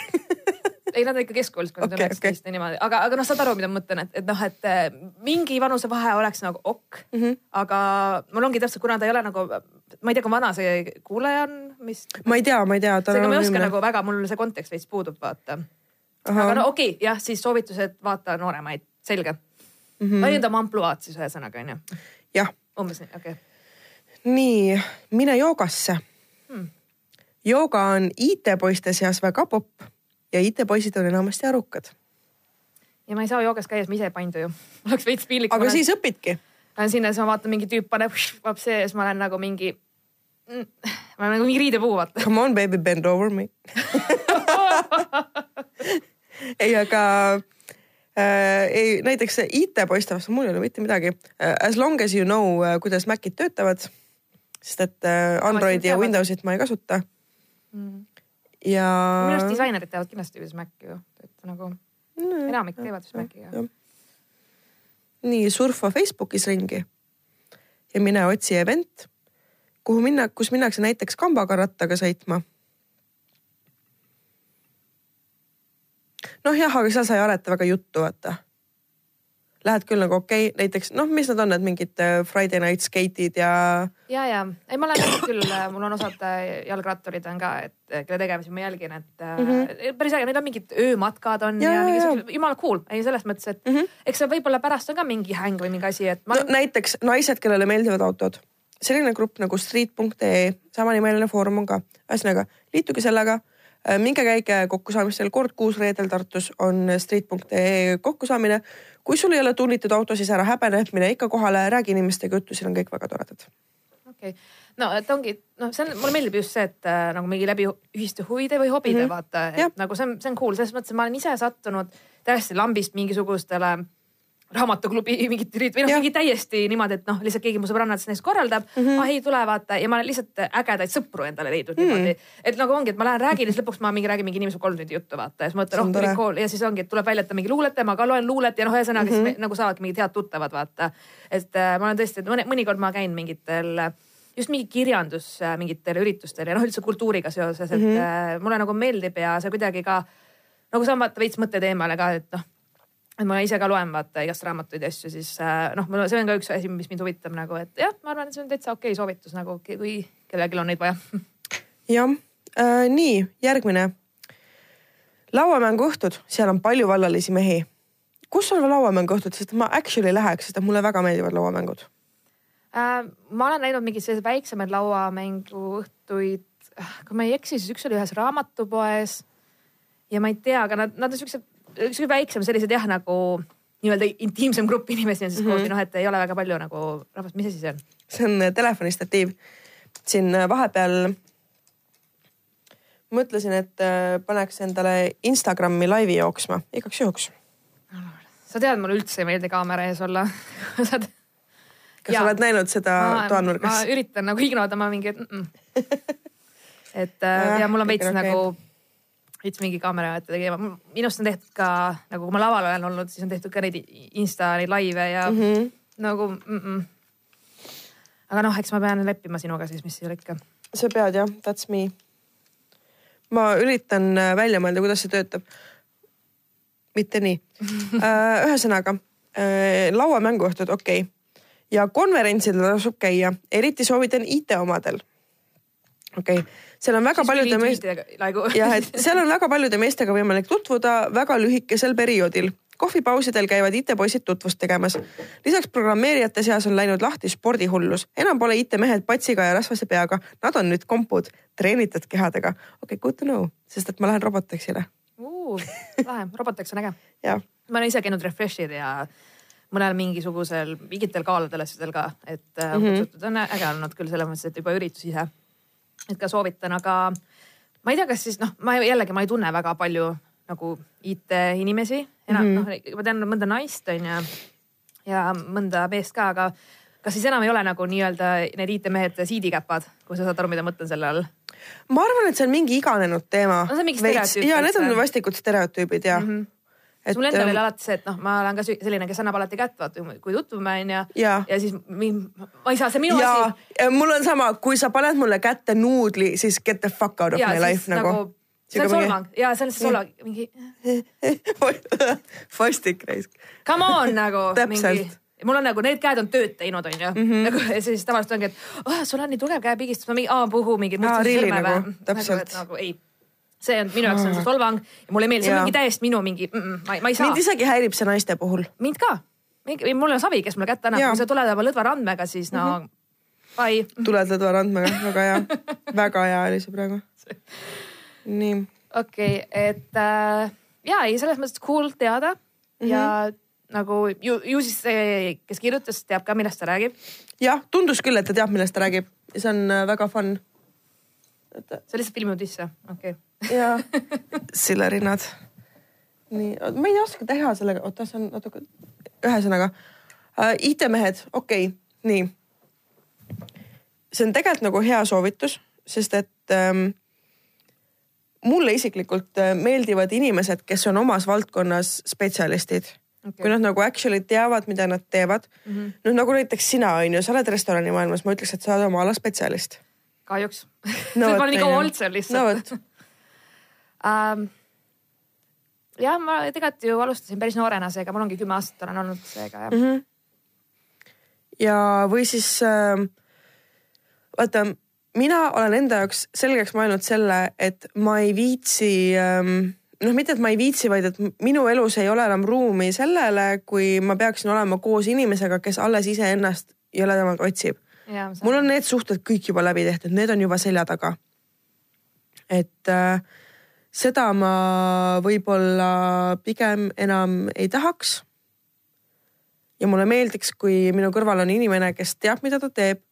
ei, nad on ikka keskkoolis, kui nad on üheksateist ja niimoodi, aga, aga noh, saad aru, mida ma mõtlen, et, et noh, et eh, mingi vanusevahe oleks nagu ok mm. -hmm. aga mul ongi täpselt, kuna ta ei ole nagu, ma ei tea, kui vana see kuulaja on, mis. ma ei tea, ma ei tea. seega ma ei oska nagu väga, mul see kontekst veits puudub, vaata. aga no okei okay,, jah, siis soovitused vaata nooremaid, selge mm. -hmm. valida oma ampluaad siis ühesõnaga onju. jah. umbes nii, okei okay.. nii, mine joogasse hmm jooga on IT-poiste seas väga popp ja IT-poisid on enamasti arukad. ja ma ei saa joogas käies, ma ise ei paindu ju. oleks veits piinlik. aga siis olen... õpidki. Lähen sinna, siis ma vaatan, mingi tüüp paneb vapsi ja siis ma olen nagu mingi mm,. ma olen nagu mingi riidepuu, vaata. Come on baby, bend over me ei, aga äh, ei, näiteks IT-poiste vastu mul ei ole mitte midagi uh,. As long as you know uh,, kuidas Macid töötavad, sest et uh, Androidi ja Windowsit ma ei kasuta mm ja. minu arust disainerid teavad kindlasti vist Maci ju, et nagu no, enamik teevad vist Maciga. nii, surfa Facebookis ringi ja mine otsi event, kuhu minna, kus minnakse näiteks kambaga rattaga sõitma. noh jah, aga seal sa ei areta väga juttu, vaata lähed küll nagu okei okay,, näiteks noh, mis nad on, need mingid äh, Friday night skate'id ja. ja, ja. Ei, ma olen näinud küll, äh, mul on osad äh, jalgratturid on ka, et kelle tegemisi ma jälgin, et mm -hmm. päris äge, neil on mingid öömatkad on ja, ja, mingi jumala cool, ei selles mõttes, et mm -hmm. eks see võib-olla pärast on ka mingi häng või mingi asi, et ma.... no näiteks naised, kellele meeldivad autod, selline grupp nagu street.ee, samanimeline foorum on ka, ühesõnaga liituge sellega. Minge käige kokkusaamistel kord kuus reedel Tartus on street.ee kokkusaamine kui sul ei ole tunnitud auto, siis ära häbene, mine ikka kohale, räägi inimestega juttu, siin on kõik väga toredad. okei okay., no et ongi, noh, see on, mulle meeldib just see, et äh, nagu mingi läbi ühiste huvide või hobide mm -hmm. vaata, et ja. nagu see on, see on cool, selles mõttes, et ma olen ise sattunud täiesti lambist mingisugustele raamatuklubi mingit ürit- või noh, mingi täiesti niimoodi, et noh, lihtsalt keegi mu sõbrannadest neist korraldab mm. -hmm. ah ei, tule vaata ja ma olen lihtsalt ägedaid sõpru endale leidnud mm -hmm. niimoodi. et nagu ongi, et ma lähen räägin ja siis lõpuks ma mingi räägin mingi inimesega kolm tundi juttu vaata ja siis ma mõtlen, oh tuli kool ja siis ongi, et tuleb välja, et ta mingi luuletaja, ma ka loen luulet ja noh, ühesõnaga mm -hmm. siis me, nagu saavadki mingid head tuttavad vaata. et äh, ma olen tõesti, mõni, mõnikord ma käin mingitel just mingi kirjandus äh, mingitel üritustel ja noh, üldse kultuuriga seoses, et mm -hmm. mulle nagu meeldib ja see kuidagi ka nagu saan vaata veits mõtted eemale ka, et noh et ma ise ka loen vaata igast raamatuid ja asju, siis noh, mul see on ka üks asi, mis mind huvitab nagu, et jah, ma arvan, et see on täitsa okei okay soovitus nagu, kui kellelgi on neid vaja. jah äh,, nii järgmine. lauamänguõhtud, seal on palju vallalisi mehi. kus on lauamänguõhtud, sest ma actually läheks, sest mulle väga meeldivad lauamängud äh,. ma olen näinud mingeid selliseid väiksemaid lauamänguõhtuid, kui ma ei eksi, siis üks oli ühes raamatupoes. ja ma ei tea, aga nad, nad on siuksed, siuksed väiksem, sellised jah, nagu nii-öelda intiimsem grupp inimesi on siis mm -hmm. koos või noh, et ei ole väga palju nagu rahvast, mis asi see on? see on äh, telefonistatiiv. siin äh, vahepeal mõtlesin, et äh, paneks endale Instagrami laivi jooksma igaks juhuks. sa tead, mulle üldse ei meeldi kaamera ees olla kas ja. sa oled näinud seda toanurgas? ma üritan nagu ignoda, ma mingi mm -mm. et ja, ja mul on veits okay. nagu veits mingi kaamera ette tegema. minust on tehtud ka nagu, kui ma laval olen olnud, siis on tehtud ka neid insta neid laive ja mm -hmm. nagu mm. -mm. aga noh, eks ma pean leppima sinuga siis, mis seal ikka. sa pead jah, that's me. ma üritan äh, välja mõelda, kuidas see töötab. mitte nii äh, ühesõnaga lauamänguõhtud, okei okay ja konverentsidel tasub käia, eriti soovitan IT omadel. okei okay., seal on väga paljude meestega, jah, et seal on väga paljude meestega võimalik tutvuda väga lühikesel perioodil kohvipausidel käivad IT-poisid tutvust tegemas. lisaks programmeerijate seas on läinud lahti spordihullus. enam pole IT-mehed patsiga ja rasvase peaga, nad on nüüd kompud, treenitud kehadega. okei okay,, good to know, sest et ma lähen Roboteksile uh,. lahe, Robotex on äge ma olen ise käinud Refreshil ja mõnel mingisugusel mingitel kaaludel asjadel ka, et mm -hmm. kutsutud on äge olnud küll selles mõttes, et juba üritus ise. Et ka soovitan, aga ma ei tea, kas siis noh, ma jällegi, ma ei tunne väga palju nagu IT-inimesi, enam mm -hmm. noh, ma tean mõnda naist on ju ja mõnda meest ka, aga kas siis enam ei ole nagu nii-öelda need IT-mehed siidikäpad, kui sa saad aru, mida ma mõtlen selle all? ma arvan, et see on mingi iganenud teema. no see on mingi stereotüüp. ja need on vastikud stereotüübid ja mm. -hmm et mul endal oli ähm, alati see, et noh, ma olen ka selline, kes annab alati kätt, vaata kui tutvume onju. Ja. ja siis ma ei saa, see minu ja. asi. mul on sama, kui sa paned mulle kätte nuudli, siis get the fuck out of ja, my life nagu, nagu. see on solvang ja see on solvang, mingi vastik raisk. Come on nagu mingi mul on nagu need käed on tööd teinud, onju mm. -hmm. nagu ja siis tavaliselt ongi, et oh, sul on nii tugev käepigistus, ma mingi, aa puhu mingi. aa, really nagu, täpselt. nagu, nagu ei see on minu jaoks on see solvang ja mulle ei meeldi, see on mingi täiesti minu mingi mm, -mm, ma, ma ei saa. mind isegi häirib see naiste puhul. mind ka. mul on savi, kes mulle kätte annab, kui sa tuled oma lõdva randmega, siis no mm -hmm. bye. tuled lõdva randmega, väga hea väga hea oli see praegu. nii. okei okay,, et äh, ja ei, selles mõttes cool teada mm -hmm. ja nagu ju, ju siis see, kes kirjutas, teab ka, millest ta räägib. jah, tundus küll, et ta teab, millest ta räägib ja see on äh, väga fun. see on lihtsalt filmiuudis, okei okay ja sillerinnad. nii, ma ei oska teha sellega, oota, see on natuke, ühesõnaga äh, IT-mehed, okei okay,, nii. see on tegelikult nagu hea soovitus, sest et ähm, mulle isiklikult äh, meeldivad inimesed, kes on omas valdkonnas spetsialistid okay.. kui nad nagu actually teavad, mida nad teevad mm. -hmm. noh, nagu näiteks sina on ju, sa oled restoranimaailmas, ma ütleks, et sa oled oma ala spetsialist. kahjuks no,. ma olen nii kaua olnud seal lihtsalt. no ähm,. jah, ma tegelikult ju alustasin päris noorena, seega mul ongi kümme aastat olen olnud seega jah mm. -hmm. ja, või siis äh, vaata, mina olen enda jaoks selgeks mõelnud selle, et ma ei viitsi ähm, noh, mitte et ma ei viitsi, vaid et minu elus ei ole enam ruumi sellele, kui ma peaksin olema koos inimesega, kes alles iseennast jõledamalt otsib. mul on need suhted kõik juba läbi tehtud, need on juba selja taga. et äh, seda ma võib-olla pigem enam ei tahaks. ja mulle meeldiks, kui minu kõrval on inimene, kes teab, mida ta teeb,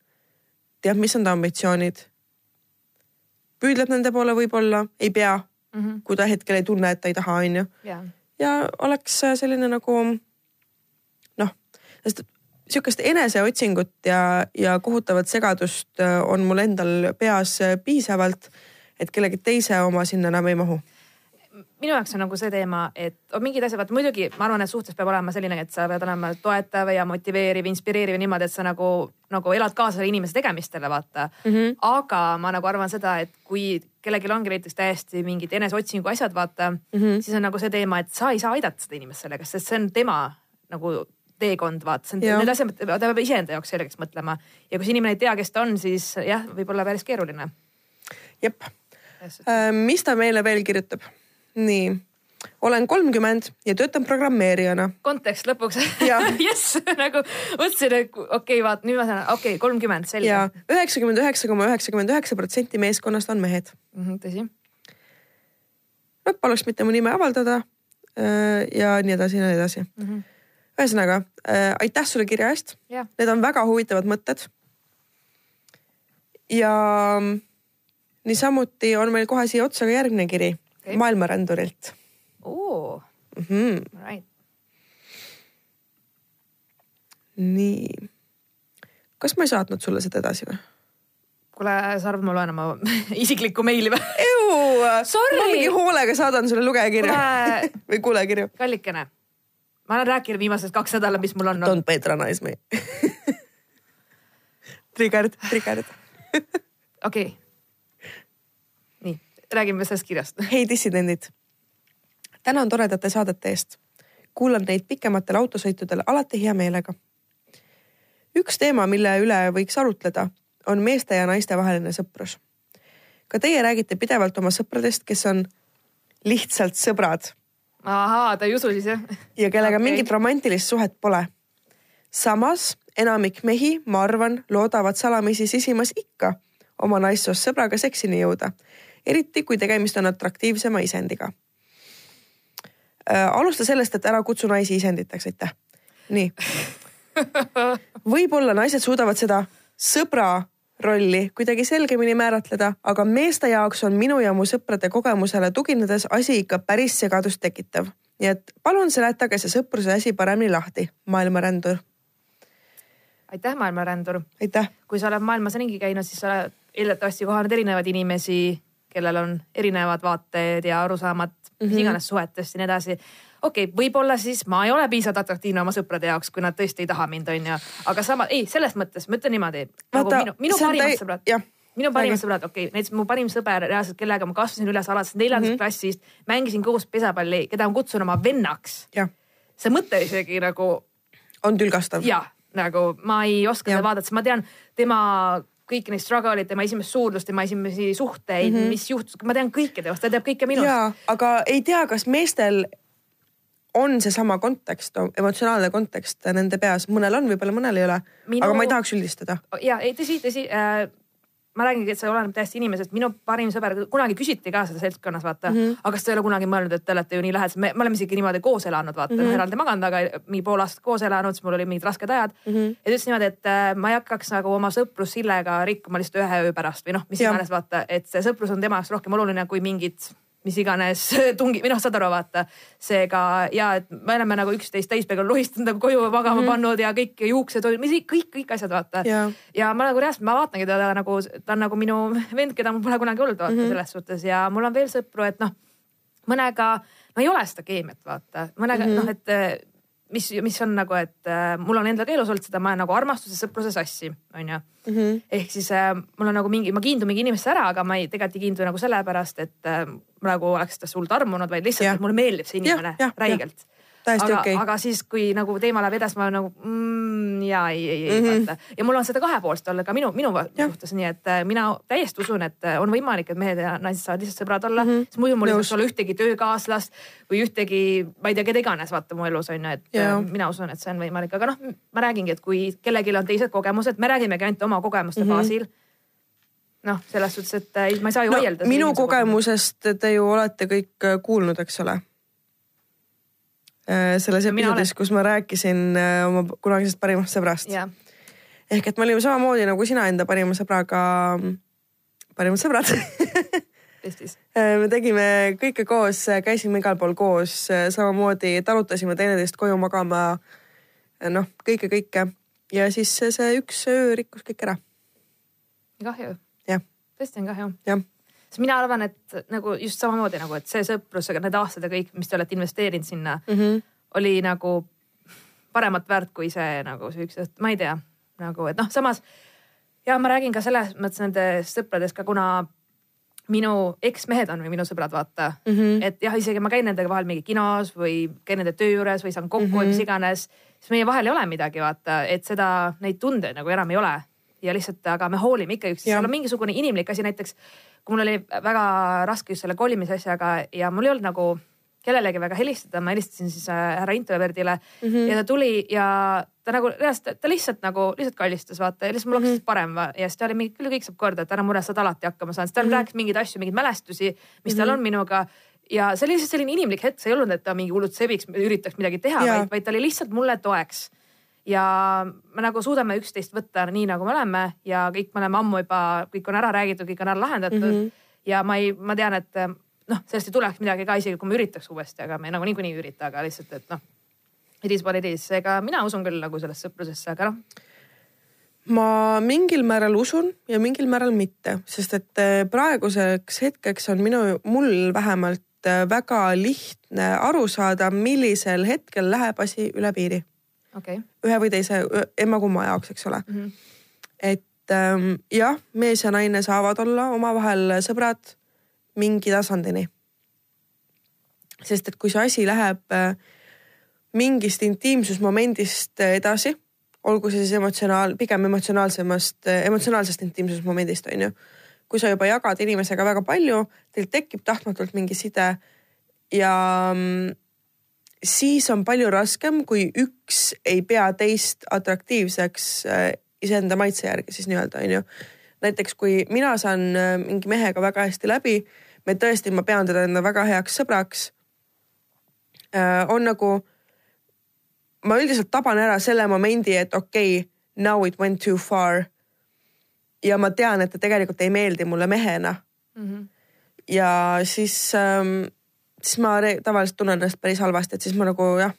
teab, mis on ta ambitsioonid. püüdleb nende poole võib-olla, ei pea mm, -hmm. kui ta hetkel ei tunne, et ta ei taha, onju. ja oleks selline nagu noh, sest sihukest eneseotsingut ja, ja kohutavat segadust on mul endal peas piisavalt et kellegi teise oma sinna enam ei mahu? minu jaoks on nagu see teema, et on mingid asjad, vaata muidugi ma arvan, et suhtes peab olema selline, et sa pead olema toetav ja motiveeriv, inspireeriv niimoodi, et sa nagu, nagu elad kaasa inimese tegemistele, vaata mm. -hmm. aga ma nagu arvan seda, et kui kellelgi ongi näiteks täiesti mingid eneseotsingu asjad, vaata mm, -hmm. siis on nagu see teema, et sa ei saa aidata seda inimest sellega, sest see on tema nagu teekond, vaata, see on, need asjad, ta peab iseenda jaoks selgeks mõtlema ja kui see inimene ei tea, kes ta on, siis jah, võib olla päris keeruline. jep mis ta meile veel kirjutab? nii, olen kolmkümmend ja töötan programmeerijana. kontekst lõpuks jess, nagu mõtlesin, et okei okay,, vaat nüüd ma saan, okei okay,, kolmkümmend, selge. ja üheksakümmend üheksa koma üheksakümmend üheksa protsenti meeskonnast on mehed mm. -hmm, tõsi. no paluks mitte mu nime avaldada. Äh, ja nii edasi ja nii edasi mm. -hmm. ühesõnaga äh, aitäh sulle kirja eest. Need on väga huvitavad mõtted. ja niisamuti on meil kohe siia otsa ka järgmine kiri okay. maailmarändurilt. Mm -hmm. right. nii, kas ma ei saatnud sulle seda edasi või? kuule, sa arvad, ma loen oma isiklikku meili või? ma mingi hoolega saadan sulle lugejakirja Kule... või kuulajakirju. kallikene, ma olen rääkinud viimased kaks nädalat, mis mul on. Don't patronize me Triggered, triggered. okei okay räägime sellest kirjast. hei dissidendid. tänan toredate saadete eest. kuulan neid pikematel autosõitudel alati hea meelega. üks teema, mille üle võiks arutleda, on meeste ja naiste vaheline sõprus. ka teie räägite pidevalt oma sõpradest, kes on lihtsalt sõbrad. ahaa, ta ei usu siis jah? ja kellega okay. mingit romantilist suhet pole. samas enamik mehi, ma arvan, loodavad salamisi sisimas ikka oma naissoost sõbraga seksini jõuda eriti kui tegemist on atraktiivsema isendiga äh,. alusta sellest, et ära kutsu naisi isenditeks, aitäh. nii. võib-olla naised suudavad seda sõbra rolli kuidagi selgemini määratleda, aga meeste jaoks on minu ja mu sõprade kogemusele tuginedes asi ikka päris segadust tekitav. nii et palun seletage see sõpruse asi paremini lahti, maailmarändur. aitäh, maailmarändur. aitäh. kui sa oled maailmas ringi käinud, siis sa oled eeldatavasti kohanud erinevaid inimesi kellel on erinevad vaated ja arusaamad mm -hmm. mis iganes suhetest ja nii edasi. okei okay,, võib-olla siis ma ei ole piisavalt atraktiivne oma sõprade jaoks, kui nad tõesti ei taha mind, onju. aga sama, ei, selles mõttes ma ütlen niimoodi. nagu minu, minu parimad täi... sõbrad minu parimad sõbrad, okei okay,, näiteks mu parim sõber reaalselt, kellega ma kasvasin üles alates neljandast mm -hmm. klassist, mängisin koos pesapalli, keda ma kutsun oma vennaks. see mõte isegi nagu. on tülgastav. jah, nagu ma ei oska ja. seda vaadata, sest ma tean tema kõiki neid struggle'id, tema esimest suudlust, tema esimesi suhteid mm, -hmm. mis juhtus, ma tean kõike temast, ta teab kõike minust. aga ei tea, kas meestel on seesama kontekst, emotsionaalne kontekst nende peas, mõnel on, võib-olla mõnel ei ole Minu.... aga ma ei tahaks üldistada. ja ei, tõsi, tõsi äh, ma räägingi, et see oleneb täiesti inimesest, minu parim sõber, kunagi küsiti ka seda seltskonnas, vaata mm. -hmm. aga kas te ei ole kunagi mõelnud, et te olete ju nii lähedased, me, me oleme isegi niimoodi koos elanud, vaata mm, -hmm. eraldi maganud, aga mingi pool aastat koos elanud, siis mul olid mingid rasked ajad mm. -hmm. ja ta ütles niimoodi, et äh, ma ei hakkaks nagu oma sõprust Sillega rikkuma lihtsalt ühe öö pärast või noh, mis iganes, vaata, et see sõprus on tema jaoks rohkem oluline kui mingid mis iganes tungi või noh, saad aru, vaata. seega ja et me oleme nagu üksteist täispeaga lohistanud nagu koju magama mm -hmm. pannud ja kõik juuksed, kõik, kõik asjad vaata. ja ma nagu reaalselt, ma vaatangi teda nagu, ta on nagu minu vend, keda mul pole kunagi olnud vaata mm -hmm. selles suhtes ja mul on veel sõpru, et noh, mõnega no ei ole seda keemiat vaata, mõnega mm -hmm. noh, et mis, mis on nagu, et äh, mul on endal ka elus olnud seda, ma olen nagu armastuse, sõpruse sassi, onju. -hmm. ehk siis äh, mul on nagu mingi, ma kiindun mingi inimesse ära, aga ma ei, tegelikult ei kiindu nagu sellepärast, et äh, nagu oleks ta sult armunud, vaid lihtsalt, et mulle meeldib see inimene ja, ja, räigelt täiesti okei okay.. aga siis, kui nagu teema läheb edasi, ma olen nagu mm, ja ei, ei, ei mm -hmm. vaata. ja mul on seda kahepoolset olla ka minu, minu suhtes, nii et äh, mina täiesti usun, et äh, on võimalik, et mehed ja naised saavad lihtsalt sõbrad olla mm, -hmm. sest muidu mul ei saaks olla ühtegi töökaaslast või ühtegi, ma ei tea, keda iganes vaata mu elus on ju, et ja. Äh, mina usun, et see on võimalik, aga noh, ma räägingi, et kui kellelgi on teised kogemused, me räägimegi ainult oma kogemuste mm -hmm. baasil noh, selles suhtes, et ma ei saa ju no, vaielda. minu kogemusest te ju olete kõik kuulnud, eks ole selles episoodis, kus ma rääkisin äh, oma kunagisest parimast sõbrast yeah.. ehk et me olime samamoodi nagu sina enda parima sõbraga, parimad sõbrad Eestis äh, me tegime kõike koos, käisime igal pool koos, samamoodi talutasime teineteist koju magama. noh, kõike, kõike ja siis see üks öö rikkus kõik ära. kahju. tõesti on kahju. jah sest mina arvan, et nagu just samamoodi nagu, et see sõprus, need aastad ja kõik, mis te olete investeerinud sinna mm, -hmm. oli nagu paremat väärt kui see nagu siuksed, ma ei tea, nagu et noh, samas ja ma räägin ka selles mõttes nendest sõpradest ka, kuna minu eksmehed on või minu sõbrad, vaata mm. -hmm. et jah, isegi ma käin nendega vahel mingi kinos või käin nende töö juures või saan kokku mm -hmm. või mis iganes, siis meie vahel ei ole midagi, vaata, et seda, neid tundeid nagu enam ei ole ja lihtsalt, aga me hoolime ikka üksteist, seal on mingisugune inimlik asi, näiteks kui mul oli väga raske just selle kolimise asjaga ja mul ei olnud nagu kellelegi väga helistada, ma helistasin siis äh, härra Introverdile mm -hmm. ja ta tuli ja ta nagu reaalselt, ta lihtsalt nagu lihtsalt kallistas vaata ja lihtsalt mul hakkas mm -hmm. parem ja siis ta oli mingi, küll kõik saab korda, et ära mure, saad alati hakkama saanud, siis ta mm -hmm. rääkis mingeid asju, mingeid mälestusi, mis mm -hmm. tal mhm. on minuga. ja see oli lihtsalt selline inimlik hetk, see ei olnud, et ta mingi hullult sebiks, üritaks midagi teha, vaid, vaid ta oli lihtsalt mulle toeks ja me nagu suudame üksteist võtta nii, nagu me oleme ja kõik me oleme ammu juba, kõik on ära räägitud, kõik on ära lahendatud mm. -hmm. ja ma ei, ma tean, et noh, sellest ei tuleks midagi ka, isegi kui me üritaks uuesti, aga me nagu niikuinii ei ürita, aga lihtsalt, et noh. It is what it is, ega mina usun küll nagu sellesse sõprusesse, aga noh. ma mingil määral usun ja mingil määral mitte, sest et eh, praeguseks hetkeks on minu, mul vähemalt eh, väga lihtne aru saada, millisel hetkel läheb asi üle piiri okay.. ühe või teise emma-kumma jaoks, eks ole mm. -hmm. et ähm, jah, mees ja naine saavad olla omavahel sõbrad mingi tasandini. sest et kui see asi läheb äh, mingist intiimsusmomendist edasi, olgu see siis emotsionaal, pigem emotsionaalsemast, emotsionaalsest intiimsusmomendist on ju. kui sa juba jagad inimesega väga palju, teil tekib tahtmatult mingi side ja mm, siis on palju raskem, kui üks ei pea teist atraktiivseks äh, iseenda maitse järgi siis nii-öelda onju. näiteks kui mina saan äh, mingi mehega väga hästi läbi, me tõesti, ma pean teda enda väga heaks sõbraks. Äh, on nagu, ma üldiselt taban ära selle momendi, et okei okay,, now it went too far. ja ma tean, et ta tegelikult ei meeldi mulle mehena mm. -hmm. ja siis ähm, siis ma tavaliselt tunnen ennast päris halvasti, et siis ma nagu jah,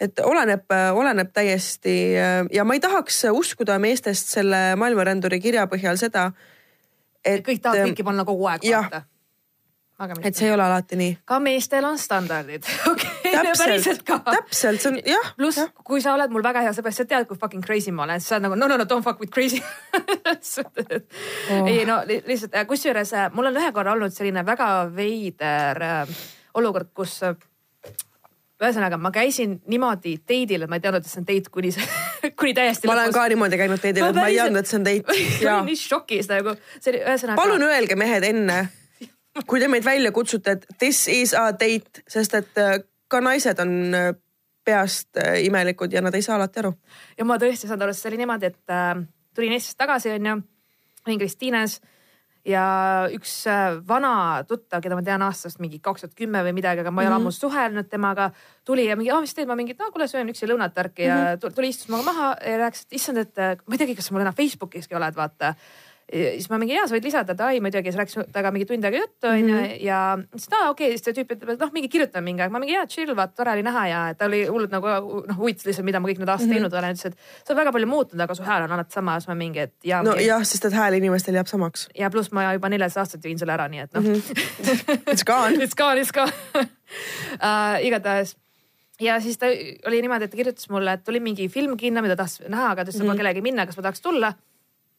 et oleneb, oleneb täiesti ja ma ei tahaks uskuda meestest selle maailmaränduri kirja põhjal seda, et. kõik tahavad kõiki panna kogu aeg vaata et see ei ole alati nii. ka meestel on standardid okei okay,, päriselt ka. täpselt, see on jah. pluss, kui sa oled mul väga hea sõber, sa tead, kui fucking crazy ma olen, siis sa oled nagu no, no, no don't fuck with crazy oh. ei no lihtsalt, kusjuures mul on ühe korra olnud selline väga veider äh, olukord, kus äh, ühesõnaga ma käisin niimoodi teidil, et ma ei teadnud, et see on teit kuni see, kuni täiesti. ma lõpus. olen ka niimoodi käinud teidil, et ma ei teadnud, et see on teit. ma olin nii šokis nagu, see oli ühesõnaga. palun öelge mehed enne, kui te meid välja kutsute, et this is a date, sest et äh, ka naised on äh, peast imelikud ja nad ei saa alati aru. ja ma tõesti ei saanud aru, sest see oli niimoodi, et äh, tulin Eestist tagasi, onju, olin Kristiines ja üks äh, vana tuttav, keda ma tean aastast mingi kaks tuhat kümme või midagi, aga ma ei ole mm -hmm. ammu suhelnud temaga, tuli ja mingi, aa, mis teed, ma mingi, no kuule, söön üksi lõunat värki mm -hmm. ja tuli, istus minuga maha ja rääkis, et issand, et äh, ma ei teagi, kas mul enam Facebookiski oled, vaata siis ma mingi, jaa, sa võid lisada, et ai muidugi, siis rääkis temaga mingi tund aega juttu onju mm -hmm. ja siis aa okei okay., siis see tüüp ütleb, et noh, mingi kirjutame mingi aeg, ma mingi jaa, chill, vaata tore oli näha ja ta oli hullult nagu noh huvitas lihtsalt, mida ma kõik need aastad mm -hmm. teinud olen, ütles, et sa oled väga palju muutunud, aga su hääl on alati sama, siis ma mingi, et jaa. nojah, sest et hääl inimestel jääb samaks. ja pluss ma juba neljateist aastat jõin selle ära, nii et noh mm. -hmm. It's gone It's gone, it's gone uh, igatahes ja siis ta oli niimoodi, et ta kirjutas mulle, et tuli mingi film kinno, mida tahtis näha, aga ta ütles, et mm -hmm. ma kellegi minna, kas ma tahaks tulla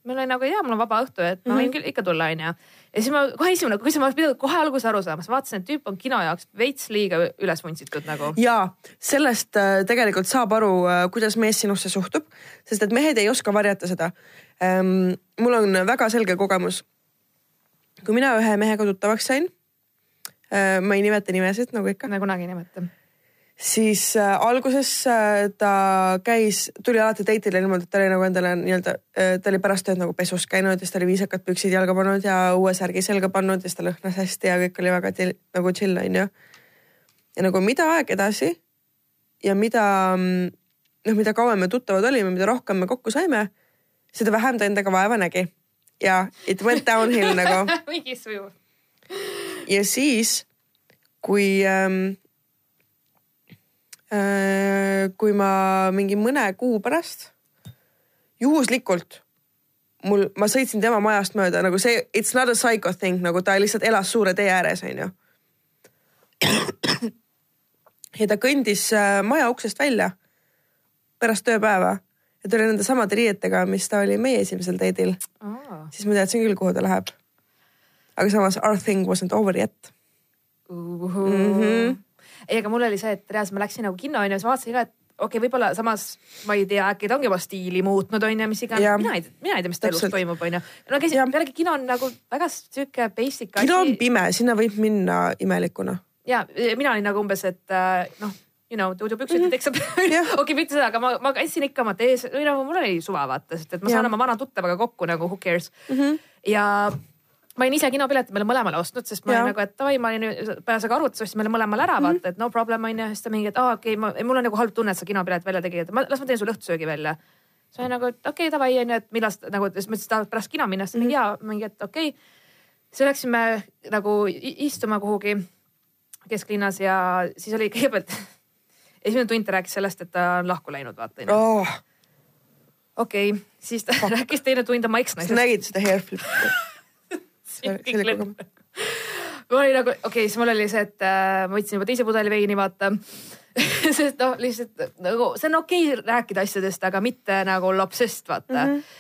mul oli nagu jaa, mul on vaba õhtu, et ma võin mm -hmm. küll ikka tulla, onju. ja siis ma kohe esimene, kui ma pidanud kohe alguses aru saama, siis vaatasin, et tüüp on kino jaoks veits liiga üles vuntsitud nagu. ja sellest äh, tegelikult saab aru, äh, kuidas mees sinusse suhtub, sest et mehed ei oska varjata seda ähm,. mul on väga selge kogemus. kui mina ühe mehega tuttavaks sain äh,, ma ei nimeta nimesid nagu ikka. me kunagi ei nimeta siis äh, alguses äh, ta käis, tuli alati date'ile niimoodi, et ta oli nagu endale nii-öelda äh,, ta oli pärast tööd nagu pesus käinud ja siis ta oli viisakad püksid jalga pannud ja uue särgi selga pannud ja siis ta lõhnas hästi ja kõik oli väga til, nagu chill onju. ja nagu mida aeg edasi ja mida noh, mida kauem me tuttavad olime, mida rohkem me kokku saime, seda vähem ta endaga vaeva nägi. ja it went downhill nagu mingi sujuv. ja siis, kui ähm, Äh, kui ma mingi mõne kuu pärast juhuslikult mul, ma sõitsin tema majast mööda nagu see, it's not a psycho thing, nagu ta lihtsalt elas suure tee ääres, onju. ja ta kõndis äh, maja uksest välja pärast tööpäeva ja tuli nende samade riietega, mis ta oli meie esimesel date'il, siis ma teadsin küll, kuhu ta läheb. aga samas our thing wasn't over yet. -hmm. ei, aga mul oli see, et reaalselt ma läksin nagu kinno onju, siis vaatasin ka, et okei okay,, võib-olla samas ma ei tea, äkki ta ongi oma stiili muutnud onju, mis iganes mina ei, mina ei tea, mis ta elus toimub onju. no käisin pealegi kino on nagu väga sihuke basic kino on asi pime, sinna võib minna imelikuna. ja mina olin nagu umbes, et äh, noh, you know, tuudupüksid mm -hmm. teksab Jah. okei, mitte seda, aga ma, ma käisin ikka oma tees või noh, mul oli suva vaata, sest et ma saan oma vana tuttavaga kokku nagu who cares mm. -hmm. ja ma olin ise kinopileti meile mõlemale ostnud, sest ma Jah. olin nagu, et davai, ma olin pääsega arvutis, ostsin meile mõlemale ära vaata mm, -hmm. et no problem on ju, siis ta mingi, et aa okei okay,, mul on nagu halb tunne, et sa kinopilet välja tegid, et ma, las ma teen sulle õhtusöögi välja. siis ma olin nagu, et okei okay,, davai on ju, et millal sa nagu, siis ma ütlesin, et tahad pärast kino minna, siis ta mingi jaa, mingi, et okei okay.. siis läksime nagu istuma kuhugi kesklinnas ja siis oli kõigepealt esimene tund ta rääkis sellest, et ta on lahku läinud, vaata oh,. okei okay., siis ta rääkis teine tund oma sa eksnaisest. nägid seda hair flip'i? see oli kogemus. mul oli nagu, okei okay,, siis mul oli see, et äh, ma võtsin juba teise pudeli veini, vaata. sest noh, lihtsalt nagu see on okei okay rääkida asjadest, aga mitte nagu lapsest, vaata mm. -hmm.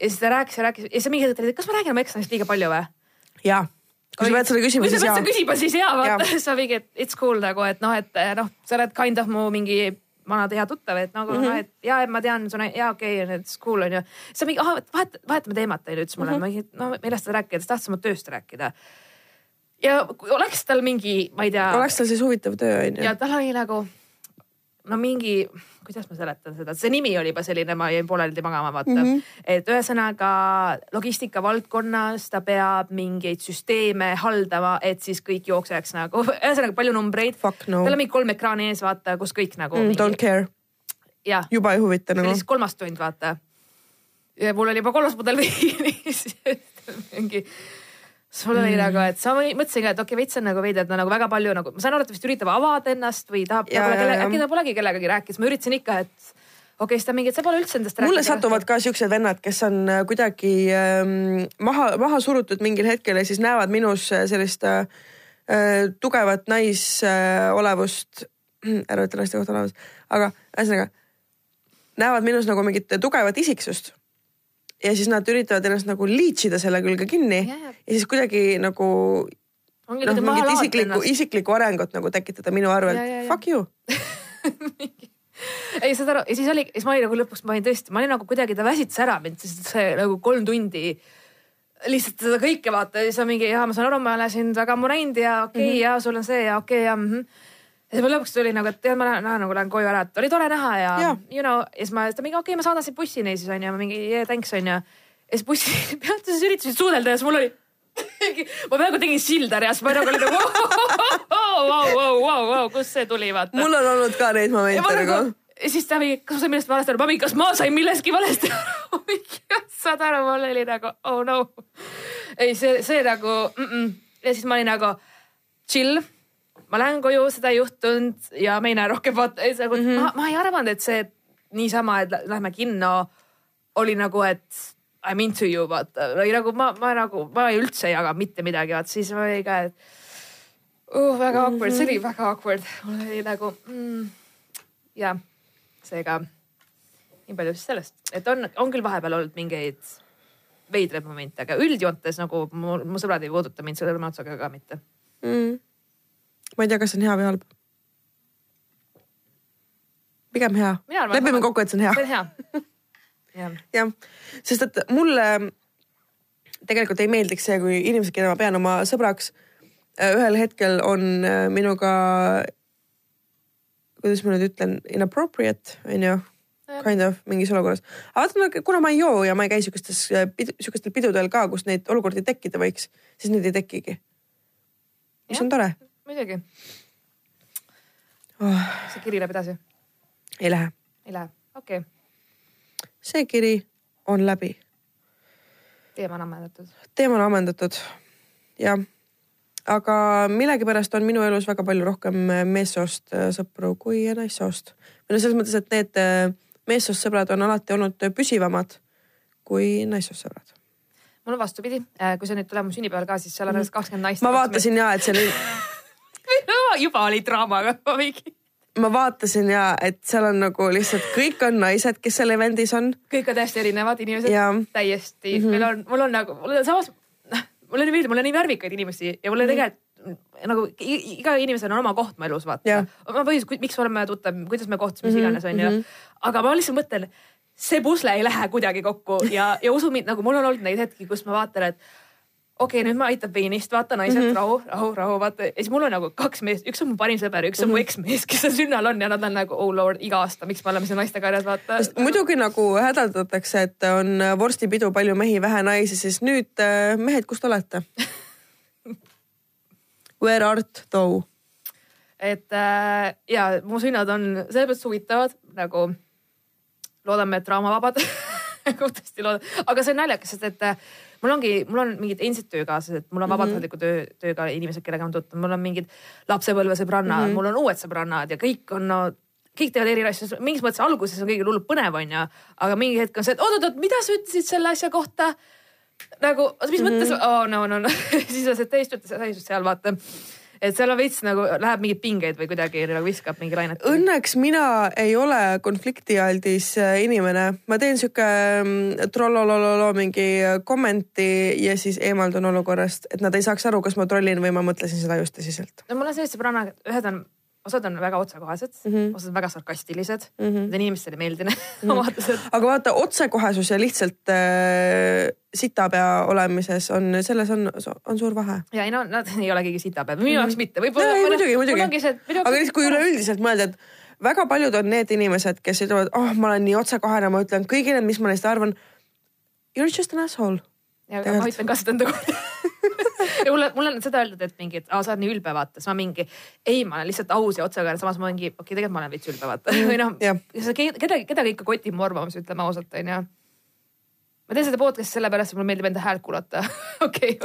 ja siis ta rääkis ja rääkis ja siis mingi hetk ta oli, kas ma räägin oma eksnaisest liiga palju või? jaa, kui sa pead seda küsima, kui siis sa jaa pead seda. küsima, siis jaa, vaata siis ma mingi, et it's cool nagu, et noh, et eh, noh, sa oled kind of mu mingi vana hea tuttav, et nagu mm -hmm. et ja, et ma tean, sul on ja okei okay,, it's cool on ju. siis ta mingi, ah, vahet, vahetame teemat onju, ütles mulle mm, -hmm. ma mingi, no millest sa rääkida, siis tahtsin oma tööst rääkida. ja oleks tal mingi, ma ei tea. oleks tal siis huvitav töö onju ja. tal oli nagu no mingi, kuidas ma seletan seda, see nimi oli juba selline, ma jäin pooleldi magama, vaata mm. -hmm. et ühesõnaga logistika valdkonnas ta peab mingeid süsteeme haldama, et siis kõik jookseks nagu, ühesõnaga palju numbreid. Fuck no tal on mingi kolm ekraani ees, vaata, kus kõik nagu mm,. Don't care, juba ei huvita nagu siis. kolmas tund, vaata. mul oli juba kolmas pudel veini, siis mingi siis mul oli Mm. nagu, et sa või- mõtlesin ka, et okei okay,, veits on nagu veider, et ta nagu väga palju nagu, ma saan aru, et ta vist üritab avada ennast või tahab, Ja, ja, ja. äkki ta polegi kellegagi rääkinud, ma üritasin ikka, et okei okay,, siis ta mingi, et sa pole üldse endast mulle rääkinud. satuvad ka siuksed vennad, kes on äh, kuidagi ähm, maha, maha surutud mingil hetkel ja siis näevad minus äh, sellist äh, äh, tugevat naisolevust äh,, ära ütle naiste kohta olevust, aga ühesõnaga näevad minus nagu mingit tugevat isiksust. Ja siis nad üritavad ennast nagu liitsida selle külge kinni Ja, ja. siis kuidagi nagu ongi noh, mingit isiklikku, isiklikku arengut nagu tekitada minu arvelt. Fuck you. ei, saad aru, ja siis oli, siis ma olin nagu lõpuks, ma olin tõesti, ma olin nagu kuidagi, ta väsitas ära mind, sest see nagu kolm tundi lihtsalt seda kõike vaata ja siis on mingi, jaa, ma saan aru, ma olen sind väga näinud ja okei okay, mm -hmm. ja sul on see ja okei okay, ja mm. -hmm. Ja siis ma lõpuks tuli nagu, et tead, ma lähen, lähen nagu lähen koju ära, et oli tore näha ja, Jaa. you know, ja siis ma, ta mingi okei okay,, ma saadan sind bussini siis onju, ma mingi yeah, thanks onju. ja siis bussi peatuses üritasin suudelda ja siis mul oli ma peaaegu tegin silda reas, ma nagu olin nagu vau, vau, vau, vau, kust see tuli, vaata. mul on olnud ka neid ja momente nagu nagu, ja siis ta mingi, kas ma sain millestki valesti aru, ma mingi, kas ma sain millestki valesti aru? saad aru, mul oli nagu oh no. ei, see, see nagu mm -mm. ja siis ma olin nagu chill. Ma lähen koju, seda ei juhtunud ja me ei näe rohkem vaata, nagu mm -hmm. ma, ma ei arvanud, et see niisama, et lä- lähme kinno oli nagu, et I m into you vaata, või nagu ma, ma nagu, ma ei üldse ei jaga mitte midagi, vaata siis oli ka, et uh, väga awkward, see oli väga awkward, mul oli nagu mm, jah, seega nii palju siis sellest, et on, on küll vahepeal olnud mingeid veidraid momente, aga üldjoontes nagu mu, mu sõbrad ei puuduta mind sõrme otsaga ka mitte. mm.. Ma ei tea, kas see on hea või halb. pigem hea. lepime kokku, et see on hea. see on hea. jah, jah, sest et mulle tegelikult ei meeldiks see, kui inimesed, keda ma pean oma sõbraks, ühel hetkel on äh, minuga, kuidas ma nüüd ütlen, inappropriate onju, kind of mingis olukorras. aga vaata, kuna ma ei joo ja ma ei käi siukestes pidu,, siukestel pidudel ka, kus neid olukordi tekkida võiks, siis neid ei tekigi. mis on tore muidugi, oh,. see kiri läheb edasi, ei lähe, ei lähe, okei okay., see kiri on läbi, teema on ammendatud. teema on ammendatud. jah, aga millegipärast on minu elus väga palju rohkem meessoost äh, sõpru kui naissoost. või no selles mõttes, et need äh, meessoost sõbrad on alati olnud püsivamad kui naissoossõbrad. mul on vastupidi, kui sa nüüd tuled mu sünnipäeval ka, siis seal on kakskümmend naist. ma vaatasin ja, et see oli juba oli draamaga mingi ma vaatasin ja et seal on nagu lihtsalt kõik on naised, kes seal event'is on. kõik on täiesti erinevad inimesed, täiesti mm, -hmm. meil on, mul on nagu, mul on samas, noh, mulle nii meeldib, mul on nii värvikaid inimesi ja mulle mm -hmm. tegelikult nagu iga inimesel on oma koht mu elus, vaata. ma põhjus, miks me oleme tuttav, kuidas me kohtusime, mis mm -hmm. iganes onju mm. -hmm. aga ma lihtsalt mõtlen, see pusle ei lähe kuidagi kokku ja, ja usu mind, nagu mul on olnud neid hetki, kus ma vaatan, et okei okay,, nüüd ma aitan veinist, vaata naised mm, -hmm. rahu, rahu, rahu, vaata. ja siis mul on nagu kaks meest, üks on mu parim sõber, üks on mm -hmm. mu mhm. eksmees, kes seal sünnal on ja nad on nagu oh lord, iga aasta, miks me oleme siin naistekarjas, vaata. muidugi nagu hädaldatakse, et on vorstipidu, palju mehi, vähe naisi, siis nüüd äh, mehed, kus te olete Where art thou? et äh, ja mu sünnad on selles mõttes huvitavad nagu loodame, et draamavabad nagu tõesti loodan, aga see on naljakas, sest et äh, mul ongi, mul on mingid endised töökaaslased, mul on mhm. vabatahtliku töö, tööga inimesed, kellega ma tuttav, mul on mingid lapsepõlvesõbrannad mm, -hmm. mul on uued sõbrannad ja kõik on no, kõik teevad eri asju, mingis mõttes alguses on kõigil hullult põnev onju, aga mingi hetk on see, et oot-oot-oot, mida sa ütlesid selle asja kohta? nagu, mis mm -hmm. mõttes oh,, no, no, no siis on see täiesti täiesti seal vaata et seal on veits nagu läheb mingeid pingeid või kuidagi nagu viskab mingi lainet. Õnneks mina ei ole konfliktialdis äh, inimene, ma teen sihuke mm, trollolololo mingi kommenti ja siis eemaldun olukorrast, et nad ei saaks aru, kas ma trollin või ma mõtlesin seda just tõsiselt. no mul on sellised sõbrannad, ühed on osad on väga otsekohesed mm, -hmm. osad on väga sarkastilised mm, -hmm. need inimestele ei meeldi need mm -hmm. omadused. aga vaata otsekohesus ja lihtsalt äh, sitapea olemises on, selles on, on suur vahe. ja ei no nad ei ole keegi sitapea, minu jaoks mm -hmm. mitte, võib-olla. muidugi, muidugi. aga lihtsalt kui üleüldiselt mõelda, et väga paljud on need inimesed, kes ütlevad, oh, ma olen nii otsekohene, ma ütlen kõigile, mis ma neist arvan. You are just an asshole. Ja ma ütlen ka seda enda kohta ja mulle, mulle on seda öeldud, et mingi, et aa, sa oled nii ülbe, vaata, siis ma mingi, ei, ma olen lihtsalt aus ja otsekohene, samas ma mingi, okei okay,, tegelikult ma olen veits ülbe, vaata mm, või noh, kedagi, kedagi ikka kotib mu arvamus, ütleme ausalt, onju. ma teen seda podcast'i sellepärast, et mulle meeldib enda häält kuulata, okei.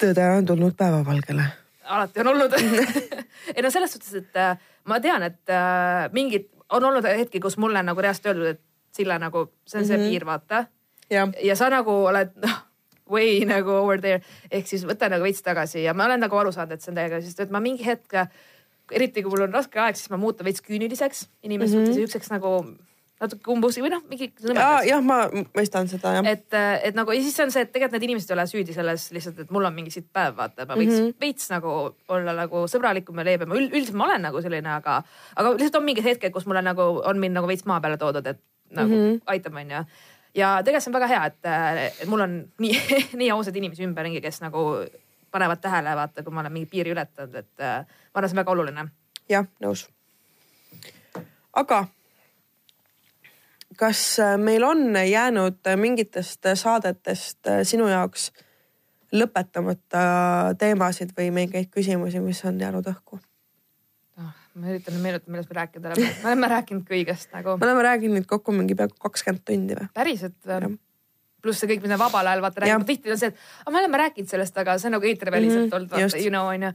tõde on tulnud päevavalgele. alati on olnud ei no selles suhtes, et äh, ma tean, et äh, mingid, on olnud hetki, kus mulle nagu reaalselt öeldud, et Sille nagu, see on see mm -hmm. piir, vaata. Ja sa nagu oled, noh way nagu over there ehk siis võta nagu veits tagasi ja ma olen nagu aru saanud, et see on täiega, sest et ma mingi hetk, eriti kui mul on raske aeg, siis ma muutun veits küüniliseks inimeste mm -hmm. suhtes, siukseks nagu natuke umbusi või noh, mingi. jah, ma mõistan seda jah. et, et nagu ja siis on see, et tegelikult need inimesed ei ole süüdi selles lihtsalt, et mul on mingi sitt päev, vaata, ma võiks mm -hmm. veits nagu olla nagu sõbralikum ja leebem, üldiselt ma olen nagu selline, aga, aga lihtsalt on mingid hetked, kus mulle nagu on mind nagu veits maa peale toodud, et nagu mm -hmm. aitab, onju ja tegelikult see on väga hea, et, mul on nii, nii ausaid inimesi ümberringi, kes nagu panevad tähele, vaata, kui ma olen mingi piiri ületanud, et äh, ma arvan, see on väga oluline. jah, nõus. aga kas äh, meil on jäänud mingitest saadetest äh, sinu jaoks lõpetamata teemasid või mingeid küsimusi, mis on jäänud õhku? Ma üritan meenutada, millest me rääkinud oleme. me oleme rääkinud kõigest nagu. me oleme rääkinud nüüd kokku mingi peaaegu kakskümmend tundi või? päriselt või? pluss see kõik, mida vabal ajal vaata räägime, tihti on see, et me oleme rääkinud sellest, aga see on nagu eetriväliselt mm -hmm, olnud, vaata you know onju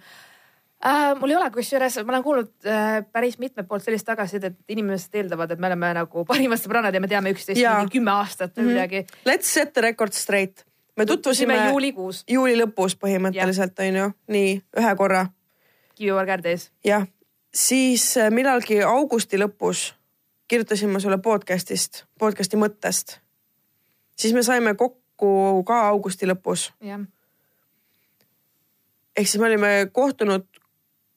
Uh, mul ei ole, kusjuures ma olen kuulnud uh, päris mitmelt poolt sellist tagasisidet, et inimesed eeldavad, et me oleme nagu parimad sõbrannad ja me teame üksteist mingi kümme aastat või mm -hmm. midagi. Let's set the record straight. me tutvusime juulikuus. juuli lõpus põhimõtteliselt onju, nii ühe korra. kivivarg äärde ees. jah, siis äh, millalgi augusti lõpus kirjutasin ma sulle podcast'ist, podcast'i mõttest. siis me saime kokku ka augusti lõpus. ehk siis me olime kohtunud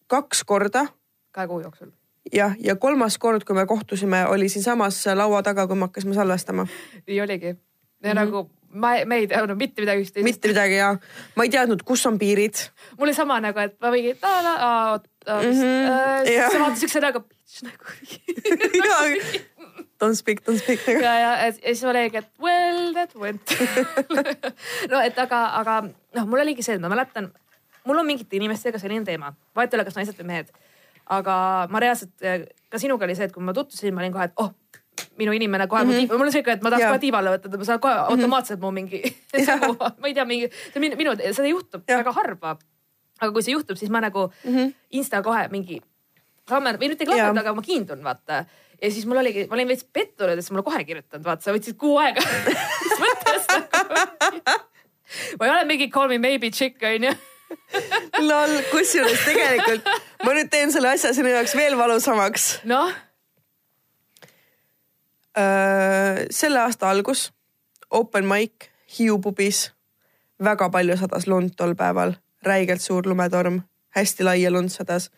kaks korda. kahe kuu jooksul. jah, ja kolmas kord, kui me kohtusime, oli siinsamas laua taga, kui me hakkasime salvestama. nii oligi. ja mm -hmm. nagu ma, me ei teadnud mitte midagi üksteisest. mitte midagi ja ma ei teadnud, kus on piirid. mul oli sama nagu, et ma mingi, oot, mm. -hmm. Uh, sa vaatasid siukse näoga, bitch nagu Don't speak, don't speak nagu. ja, ja, ja siis ma oligi, et well that went no et aga, aga noh, mul oligi see, et ma mäletan, mul on mingite inimestega selline teema, vahet ei ole, kas naised või mehed. aga ma reaalselt, ka sinuga oli see, et kui ma tutvusin, ma olin kohe, et oh, minu inimene kohe mm, -hmm. mul on siuke, et ma tahaks kohe tiivale võtta, ma saan kohe mhm. automaatselt mu mingi ma ei tea, mingi, see minu, minu, seda juhtub ja. väga harva aga kui see juhtub, siis ma nagu mm -hmm. insta kohe mingi klammer või mitte klammerda, aga ma kiindun, vaata. ja siis mul oligi, ma olin veits pettunud, et sa mulle kohe kirjutanud, vaata, sa võtsid kuu aega mis mõttes nagu? ma ei ole mingi call me maybe chick onju lol, kusjuures tegelikult ma nüüd teen selle asja sinu jaoks veel valusamaks. noh. Selle aasta algus, open mic Hiiu pubis. väga palju sadas lund tol päeval, räigelt suur lumetorm, hästi laia lund sadas.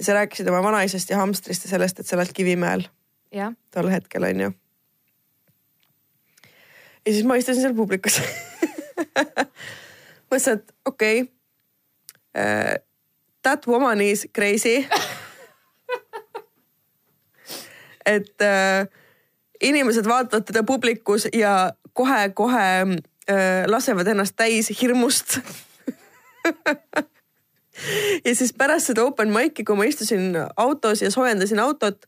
sa rääkisid oma vanaisast ja hamstrist ja sellest, et sa oled Kivimäel. tol hetkel onju. ja siis ma istusin seal publikus mõtlesin, et okei okay, uh,. That woman is crazy et uh, inimesed vaatavad teda publikus ja kohe-kohe äh, lasevad ennast täis hirmust. ja siis pärast seda open mic'i, kui ma istusin autos ja soojendasin autot,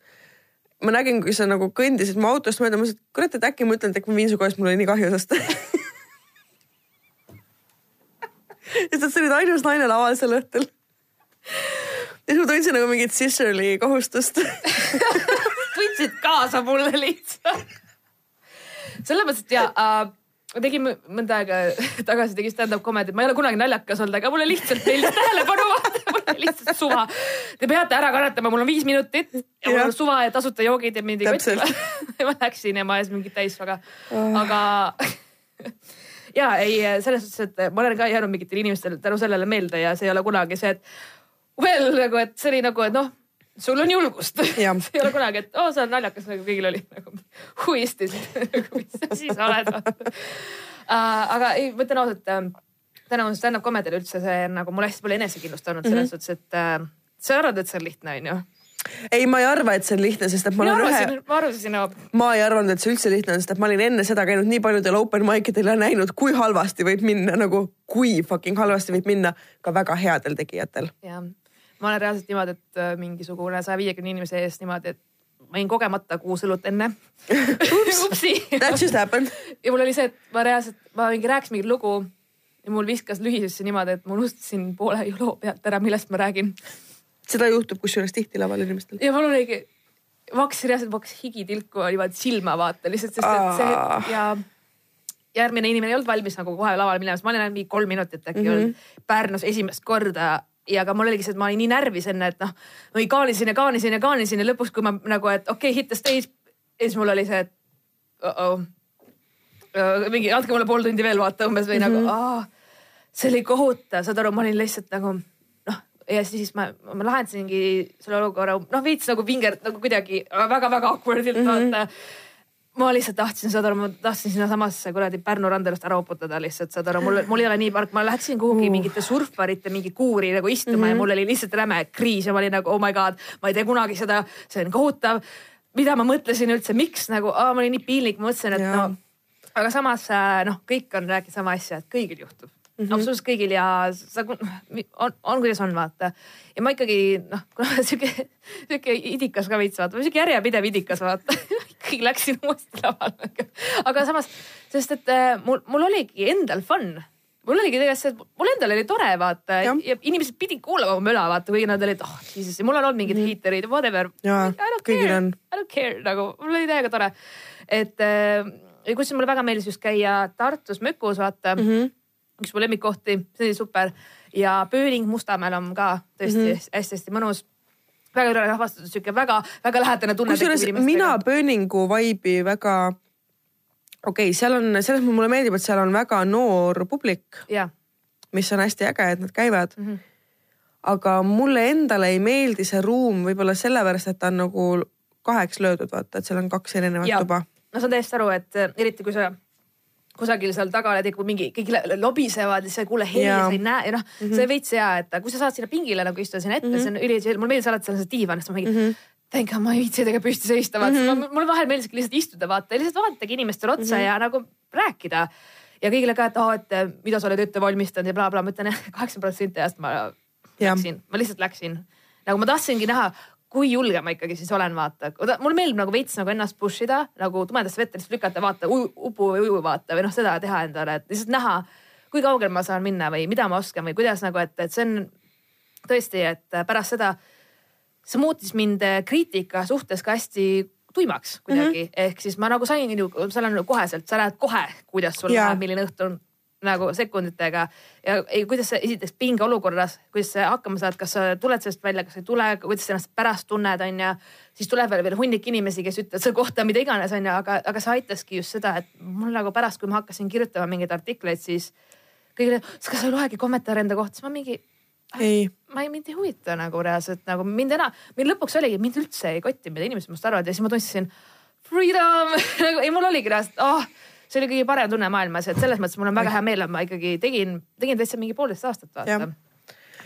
ma nägin, kui sa nagu kõndisid mu autost mööda, ma mõtlesin, et kurat, et äkki ma ütlen, et äkki ma viin su koju, sest mul oli nii kahju sest et sa olid ainus naine laval sel õhtul. ja siis ma tundsin nagu mingit sisterly kohustust tundsid kaasa mulle lihtsalt. mõttes, et ja äh, ma tegin mõnda aega tagasi tegin stand-up comedy't, ma ei ole kunagi naljakas olnud, aga mulle lihtsalt meeldis tähelepanu vaata, mulle lihtsalt suva. Te peate ära kannatama, mul on viis minutit ja mul on suva ja tasuta joogid ja mind ei kotti. ma läksin ja ma ajasin mingit täisvaga oh., aga ja ei, selles suhtes, et ma olen ka jäänud mingitele inimestele tänu sellele meelde ja see ei ole kunagi see, et veel nagu, et see oli nagu, et noh sul on julgust ei ole kunagi, et oo oh,, sa oled naljakas, nagu kõigil oli nagu who is this nagu mis sa oled uh,. aga ei, ma ütlen ausalt äh,, tänu stand-up comedy'le üldse see nagu mul hästi palju enesekindlust andnud selles mm -hmm. suhtes, et äh, sa arvad, et see on lihtne, onju ei, ma ei arva, et see on lihtne, sest et ma, ma olen ühe. ma arvasin hoopis. ma ei arvanud, et see üldse lihtne on, sest et ma olin enne seda käinud nii paljudel open mic idel ja näinud, kui halvasti võib minna, nagu kui fucking halvasti võib minna ka väga headel tegijatel. jah ma olen reaalselt niimoodi, et äh, mingisugune saja viiekümne inimese ees niimoodi, et ma jäin kogemata kuus õlut enne upsi That just happened. ja mul oli see, et ma reaalselt, ma mingi rääkisin mingit lugu ja mul viskas lühisesse niimoodi, et ma unustasin poole loo pealt ära, millest ma räägin. seda juhtub kusjuures tihti laval inimestel. ja mul oligi, ma hakkasin reaalselt, ma hakkasin higitilku niimoodi silma vaata lihtsalt, sest et see ja järgmine inimene ei olnud valmis nagu kohe lavale minema, sest ma olin ainult mingi kolm minutit äkki mm -hmm. olnud Pärnus esimest korda ja ka mul oligi see, et ma olin nii närvis enne, et noh, ma kaanisin ja kaanisin ja kaanisin ja lõpuks, kui ma nagu, et okei okay,, hit the stage. ja siis mul oli see, et uh -oh. Mingi andke mulle pool tundi veel vaata umbes või mm -hmm. nagu mhm. aa, see oli kohutav, saad aru, ma olin lihtsalt nagu noh ja siis ma, ma lahendasingi selle olukorra noh, veits nagu vingerd nagu kuidagi väga-väga awkward'ilt mm -hmm. vaata ma lihtsalt tahtsin, saad aru, ma tahtsin sinnasamasse kuradi Pärnu randelast ära uputada lihtsalt, saad aru, mul, mul ei ole nii park, ma läksin kuhugi uh. mingite surfarite mingi kuuri nagu istuma mm -hmm. ja mhm. mul oli lihtsalt räme kriis ja ma olin nagu oh my god, ma ei tee kunagi seda, see on kohutav. mida ma mõtlesin üldse, miks nagu, ma olin nii piinlik, ma mõtlesin, et ja. no. aga samas noh, kõik on rääkinud sama asja, et kõigil juhtub mm -hmm. absoluutselt kõigil ja sa, on, on kuidas on, vaata. ja ma ikkagi noh, kuna sihuke, sihuke idikas ka veits vaata, sihuke järjepidev idikas vaata ikkagi läksin uuesti lavale. aga samas, sest et äh, mul, mul oligi endal fun mul oligi tegelikult see, et mul endal oli tore vaata ja, ja inimesed pidid kuulama mu möla vaata, kuigi nad olid, oh jesus, mul on olnud mingid mm. heiterid, whatever. kõigil on. I don't care nagu, mul oli täiega tore. et äh, kusjuures mulle väga meeldis just käia Tartus Mökus vaata mm. -hmm üks mu lemmikkohti, see oli super. ja Pööling Mustamäel on ka tõesti hästi-hästi mm -hmm. mõnus väga üle rahvastatud, sihuke väga-väga lähedane tunne. kusjuures mina Pööningu vibe'i väga, okei okay,, seal on, selles mõttes mulle meeldib, et seal on väga noor publik. mis on hästi äge, et nad käivad mm. -hmm. aga mulle endale ei meeldi see ruum võib-olla sellepärast, et ta on nagu kaheks löödud, vaata, et seal on kaks erinevat ja. tuba. no saan täiesti aru, et eriti kui sa kusagil seal taga oled mingi, kõik lobisevad ja sa ei kuule heli sa ei näe ja noh mm -hmm., see veits hea, et kui sa saad sinna pingile nagu istuda sinna ette mm, -hmm. see on üli, mulle meeldis alati seal see diivan, sest ma mingi mm -hmm god, ma ei viitsi temaga püsti seista, vaata mm -hmm. mulle vahel meeldis lihtsalt istuda, vaata ja lihtsalt vaadataagi inimestele otsa mm -hmm. ja nagu rääkida. ja kõigile ka, et aa et mida sa oled ette valmistanud ja blablabla bla. ma ütlen jah, kaheksakümmend protsenti ajast ma läksin, ma lihtsalt läksin. nagu ma tahtsingi näha, kui julge ma ikkagi siis olen, vaata. mulle meeldib nagu veits nagu ennast push ida, nagu tumedasse vette lihtsalt lükata, vaata, upu või uju vaata või noh, seda teha endale, et lihtsalt näha, kui kaugele ma saan minna või mida ma oskan või kuidas nagu, et, et see on tõesti, et pärast seda see muutis mind äh, kriitika suhtes ka hästi tuimaks kuidagi mm, -hmm. ehk siis ma nagu sain seal on koheselt, sa näed kohe, kuidas sul läheb, milline õhtu on nagu sekunditega ja ei, kuidas sa esiteks pingeolukorras, kuidas sa hakkama saad, kas sa tuled sellest välja, kas ei tule, kuidas sa ennast pärast tunned, on ju. siis tuleb veel, veel hunnik inimesi, kes ütlevad selle kohta mida iganes, on ju, aga, aga see aitaski just seda, et mul nagu pärast, kui ma hakkasin kirjutama mingeid artikleid, siis kõigile, kas sa ei loegi kommentaare enda kohta, siis ma mingi. ei. ma ei, mind ei huvita nagu reaalselt nagu mind enam, mind lõpuks oligi, mind üldse ei kotti, mida inimesed minust arvavad ja siis ma tundsin freedom nagu ei, mul oligi reaalselt, ah oh, see oli kõige parem tunne maailmas, et selles mõttes mul on väga hea meel, et ma ikkagi tegin, tegin täitsa mingi poolteist aastat vaata.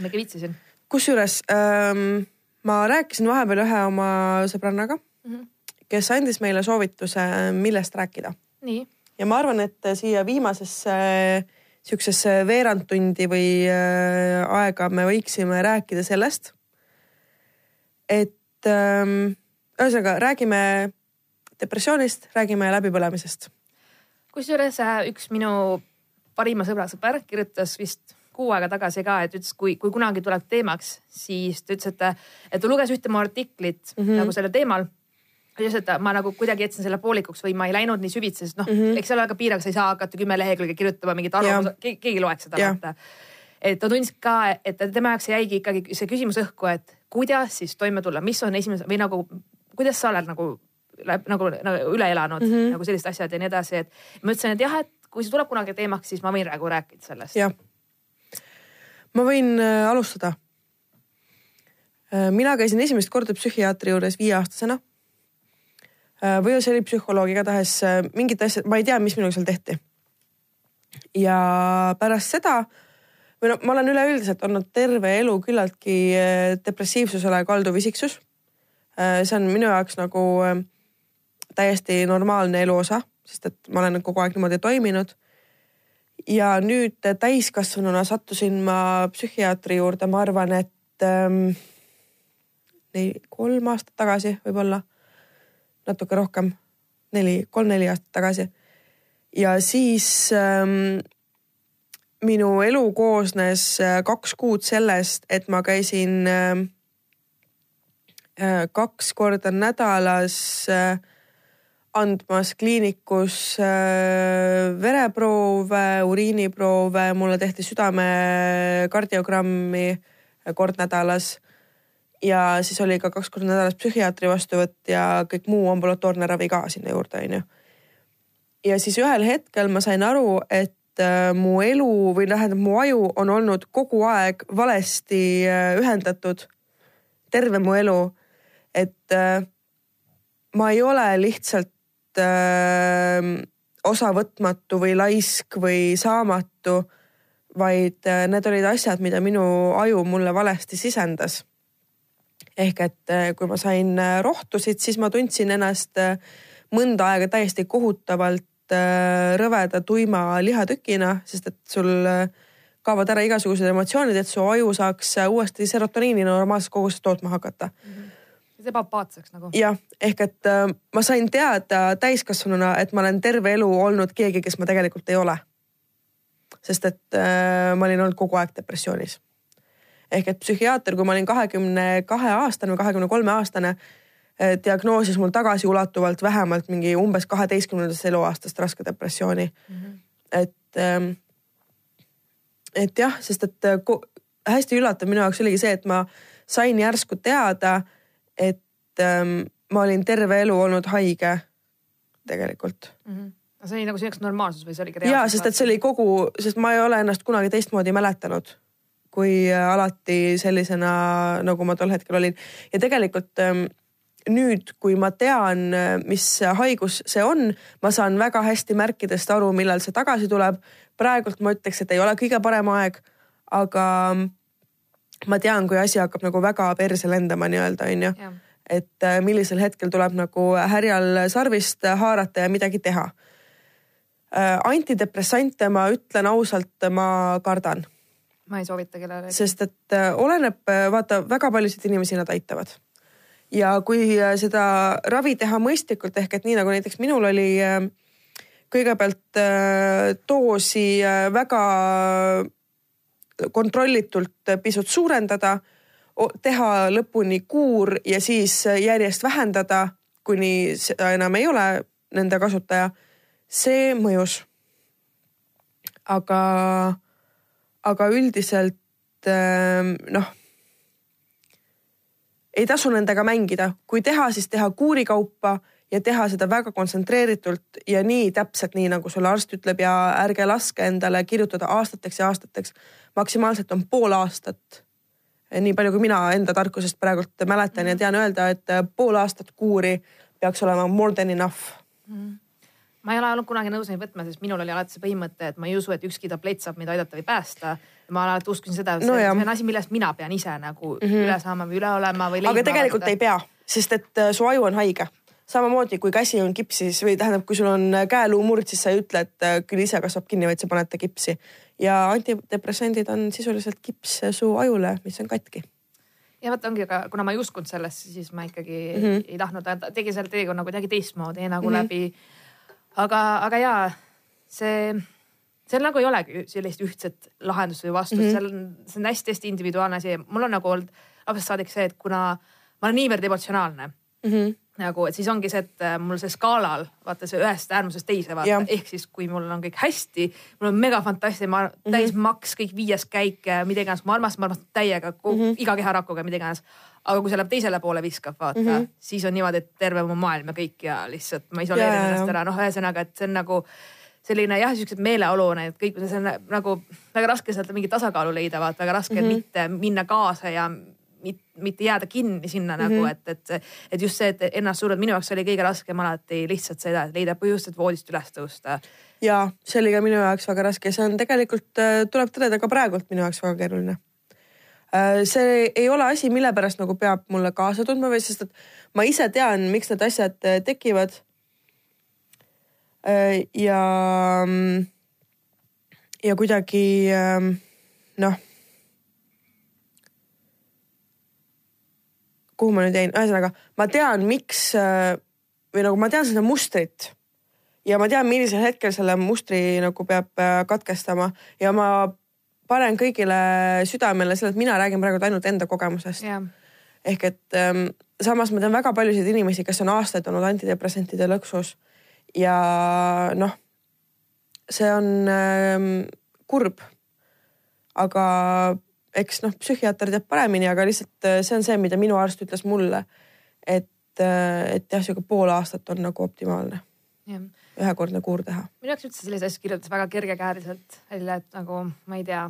ma ikka viitsisin. kusjuures ähm, ma rääkisin vahepeal ühe oma sõbrannaga mm, -hmm. kes andis meile soovituse, millest rääkida. ja ma arvan, et siia viimasesse äh, sihukesesse veerandtundi või äh, aega me võiksime rääkida sellest, et ähm, ühesõnaga räägime depressioonist, räägime läbipõlemisest kusjuures äh, üks minu parima sõbra sõber kirjutas vist kuu aega tagasi ka, et ütles, kui, kui kunagi tuleb teemaks, siis ta ütles, et, et ta luges ühte mu artiklit mm -hmm. nagu sellel teemal. ütles, et ma nagu kuidagi jätsin selle poolikuks või ma ei läinud nii süvitsi, sest noh mm -hmm., eks on ka piirang, sa ei saa hakata kümme lehekülge kirjutama mingit arvamust, keegi, keegi loeks seda vaata. et ta tundis ka, et tema jaoks jäigi ikkagi see küsimus õhku, et kuidas siis toime tulla, mis on esimese või nagu, kuidas sa oled nagu nagu, nagu üle elanud mm -hmm. nagu sellised asjad ja nii edasi, et ma ütlesin, et jah, et kui see tuleb kunagi teemaks, siis ma võin praegu rääkida sellest. jah, ma võin äh, alustada äh,. mina käisin esimest korda psühhiaatri juures viieaastasena äh,. või see oli psühholoog, igatahes äh, mingid asjad, ma ei tea, mis minuga seal tehti. ja pärast seda või no ma olen üleüldiselt olnud terve elu küllaltki äh, depressiivsusele kalduv isiksus. Äh, see on minu jaoks nagu täiesti normaalne elu osa, sest et ma olen kogu aeg niimoodi toiminud. ja nüüd täiskasvanuna sattusin ma psühhiaatri juurde, ma arvan, et ähm, kolm aastat tagasi võib-olla, natuke rohkem, neli, kolm-neli aastat tagasi. ja siis ähm, minu elu koosnes äh, kaks kuud sellest, et ma käisin ähm, äh, kaks korda nädalas äh, andmas kliinikus äh, vereproove, uriiniproove, mulle tehti südamekardioogrammi äh, kord nädalas. ja siis oli ka kaks korda nädalas psühhiaatri vastuvõtt ja kõik muu ambulatoorne ravi ka sinna juurde, onju. ja siis ühel hetkel ma sain aru, et äh, mu elu või tähendab, mu aju on olnud kogu aeg valesti ühendatud. terve mu elu, et ma ei ole lihtsalt äh, osavõtmatu või laisk või saamatu, vaid äh, need olid asjad, mida minu aju mulle valesti sisendas. ehk et äh, kui ma sain äh, rohtusid, siis ma tundsin ennast äh, mõnda aega täiesti kohutavalt äh, rõveda tuima lihatükina, sest et sul äh, kaovad ära igasugused emotsioonid, et su aju saaks uuesti serotoniini normaalses koguses tootma hakata mm. -hmm ebapaatseks nagu. jah, ehk et äh, ma sain teada täiskasvanuna, et ma olen terve elu olnud keegi, kes ma tegelikult ei ole. sest et äh, ma olin olnud kogu aeg depressioonis. ehk et psühhiaater, kui ma olin kahekümne kahe aastane või kahekümne kolme aastane äh,, diagnoosis mul tagasiulatuvalt vähemalt mingi umbes kaheteistkümnendast eluaastast raske depressiooni mm. -hmm. et ähm,, et jah, sest et äh, hästi üllatav minu jaoks oligi see, et ma sain järsku teada et ähm, ma olin terve elu olnud haige tegelikult mm. -hmm see oli nagu sinu jaoks normaalsus või see oligi reaalsus? ja, sest et see oli kogu, sest ma ei ole ennast kunagi teistmoodi mäletanud kui äh, alati sellisena, nagu ma tol hetkel olin. ja tegelikult ähm, nüüd, kui ma tean, äh, mis haigus see on, ma saan väga hästi märkidest aru, millal see tagasi tuleb. praegult ma ütleks, et ei ole kõige parem aeg, aga ma tean, kui asi hakkab nagu väga perse lendama nii-öelda onju. et äh, millisel hetkel tuleb nagu härjal sarvist haarata ja midagi teha. Äh, antidepressante ma ütlen ausalt, ma kardan. ma ei soovita kellelegi. sest et äh, oleneb, vaata väga paljusid inimesi nad aitavad. ja kui seda ravi teha mõistlikult ehk et nii nagu näiteks minul oli kõigepealt doosi väga kontrollitult pisut suurendada, teha lõpuni kuur ja siis järjest vähendada, kuni seda enam ei ole nende kasutaja. see mõjus. aga, aga üldiselt ähm, noh ei tasu nendega mängida, kui teha, siis teha kuurikaupa ja teha seda väga kontsentreeritult ja nii täpselt nii, nagu sulle arst ütleb ja ärge laske endale kirjutada aastateks ja aastateks. Maksimaalselt on pool aastat. nii palju, kui mina enda tarkusest praegult mäletan ja tean öelda, et pool aastat kuuri peaks olema more than enough mm ma ei ole olnud kunagi nõus neid võtma, sest minul oli alati see põhimõte, et ma ei usu, et ükski tablett saab mind aidata või päästa. ma alati uskusin seda, et No see, on asi, millest mina pean ise nagu mm -hmm. üle saama või üle olema või. aga tegelikult ei pea, sest et äh, su aju on haige. samamoodi kui käsi on kipsis või tähendab, kui sul on äh, käeluumurd, siis sa ei ütle, et äh, küll ise kasvab kinni, vaid sa paned ta kipsi. Ja antidepressandid on sisuliselt kips su ajule, mis on katki. ja vot ongi, aga kuna ma ei uskunud sellesse, siis ma ikkagi mm. -hmm. ei tahtnud, tegin selle teekonna kuidagi teistmoodi nagu mm -hmm. läbi. aga, aga jaa, see, seal nagu ei olegi sellist ühtset lahendust või vastust mm, -hmm. seal on, see on hästi-hästi individuaalne asi. mul on nagu olnud lapsest saadik see, et kuna ma olen niivõrd emotsionaalne Mm -hmm. Nagu, et siis ongi see, et äh, mul see skaalal vaata see ühest äärmusest teise vaata ehk siis kui mul on kõik hästi, mul on mega fantastiline, ma Mhm. täis maks, kõik viies käik, mida iganes, ma armastan, ma armastan täiega mm. -hmm. iga keharakuga, mida iganes. aga kui see läheb teisele poole viskab, vaata mm, -hmm. siis on niimoodi, et terve mu maailm ja kõik ja lihtsalt ma isoleerin ja, ennast ära, noh, ühesõnaga, et see on nagu selline jah, siuksed meeleolu, need kõik, see on nagu väga raske sealt mingit tasakaalu leida, vaata väga raske mm -hmm. mitte minna kaasa ja mitte jääda kinni sinna mm -hmm. nagu, et, et, et just see, et ennast surnud, minu jaoks oli kõige raskem alati lihtsalt seda, et leida põhjust, et voodist üles tõusta. ja see oli ka minu jaoks väga raske, see on tegelikult, tuleb tõdeda ka praegult minu jaoks väga keeruline. see ei ole asi, mille pärast nagu peab mulle kaasa tundma või sest et ma ise tean, miks need asjad äh, tekivad. ja, ja kuidagi ähm, noh. Kuhu ma nüüd jäin, ühesõnaga ma tean, miks äh, või nagu ma tean seda mustrit. Ja ma tean, millisel hetkel selle mustri nagu peab äh, katkestama. Ja ma panen kõigile südamele selle, et mina räägin praegu ainult enda kogemusest. jah, ehk et ähm, samas ma tean väga paljusid inimesi, kes on aastaid olnud antidepressantide lõksus. Ja noh, see on ähm, kurb. aga eks noh, psühhiaater teab paremini, aga lihtsalt äh, see on see, mida minu arst ütles mulle. et, et jah, sihuke pool aastat on nagu optimaalne, ühekordne kuur teha minu jaoks üldse selliseid asju kirjutas väga kergekäeliselt välja, et nagu ma ei tea.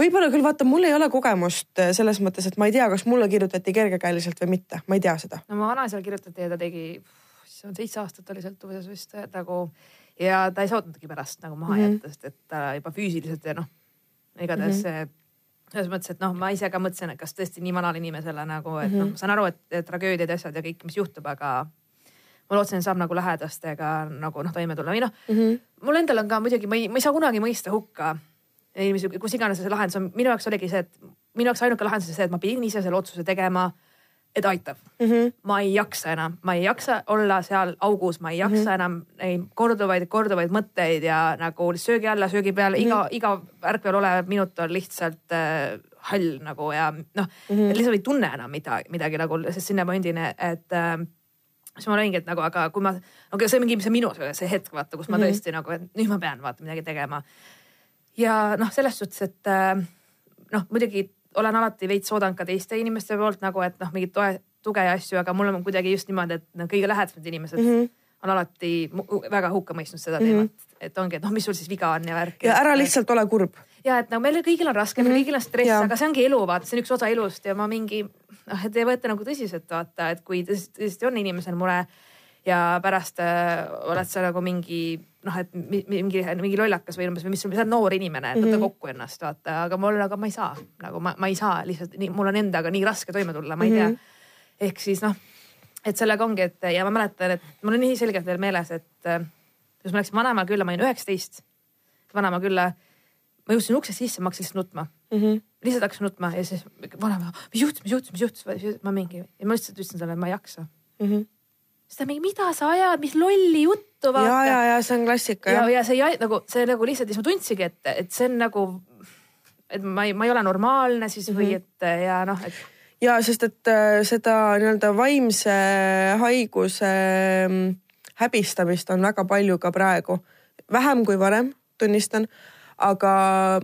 võib-olla küll vaata, mul ei ole kogemust äh, selles mõttes, et ma ei tea, kas mulle kirjutati kergekäeliselt või mitte, ma ei tea seda. no mu vanaisale kirjutati ja ta tegi, on seitse aastat oli sõltuvuses vist nagu ja ta ei suutnudki pärast nagu maha mm. -hmm. jätta, sest et ta juba füüsiliselt ja noh, igatahes mm -hmm. Selles mõttes, et noh, ma ise ka mõtlesin, et kas tõesti nii vanale inimesele nagu, et Mhm. noh, ma saan aru, et tragöödiad ja asjad ja kõik, mis juhtub, aga ma lootsin, et saab nagu lähedastega nagu noh, toime tulla või noh mm, -hmm. mul endal on ka muidugi, ma ei, ma ei saa kunagi mõista hukka inimesi, kus iganes see lahendus on, minu jaoks oligi see, et minu jaoks ainuke lahendus oli see, et ma pidin ise selle otsuse tegema, et aitab mm. -hmm. ma ei jaksa enam, ma ei jaksa olla seal augus, ma ei jaksa mm -hmm. enam neid korduvaid, korduvaid mõtteid ja nagu söögi alla, söögi peale mm, -hmm. iga, iga ärkvel olev minut on lihtsalt äh, hall nagu ja noh mm -hmm., lihtsalt ei tunne enam midagi, midagi nagu, sest sinna momendini, et äh, siis ma olingi, et nagu, aga kui ma, aga see mingi, see minu see, see hetk vaata, kus ma mm -hmm. tõesti nagu, et nüüd ma pean vaata midagi tegema. ja noh, selles suhtes, et äh, noh, muidugi olen alati veits oodanud ka teiste inimeste poolt nagu, et noh, mingit toe, tuge ja asju, aga mul on kuidagi just niimoodi, et need kõige lähedasemad inimesed mm -hmm. on alati väga hukka mõistnud seda mm -hmm. teemat, et ongi, et noh, mis sul siis viga on ja värk. ja ära lihtsalt ole kurb. ja et nagu meil kõigil on raske mm, -hmm. meil kõigil on stress, aga see ongi elu, vaata, see on üks osa elust ja ma mingi noh, et ei võeta nagu tõsiselt vaata, et kui tõesti, tõesti on inimesel mure ja pärast äh, oled sa nagu mingi noh, et mi- mingi, mingi lollakas või umbes, mis, sa oled noor inimene, et võta mm -hmm. kokku ennast vaata, aga mul nagu ma ei saa nagu ma, ma ei saa lihtsalt nii, mul on endaga nii raske toime tulla, ma ei tea. ehk siis noh, et sellega ongi, et ja ma mäletan, et mul on nii selgelt veel meeles, et äh, kus ma läksin vanaema külla, ma olin üheksateist, vanaema külla. ma jõudsin uksest sisse, ma hakkasin lihtsalt nutma mm. -hmm. lihtsalt hakkasin nutma ja siis vanaema, mis juhtus, mis juhtus, mis juhtus, ma mingi ja ma lihtsalt ütlesin talle, et ma ei jaksa mm. -hmm. Siis ta mingi, mida sa ajad, mis lolli juttu ja, ja, ja see on klassika ja, jah. ja see ei nagu see nagu lihtsalt, siis ma tundsingi, et, et see on nagu et ma ei, ma ei ole normaalne siis või Mhm. et ja noh, et ja sest, et äh, seda nii-öelda vaimse haiguse mm, häbistamist on väga palju ka praegu. vähem kui varem, tunnistan. aga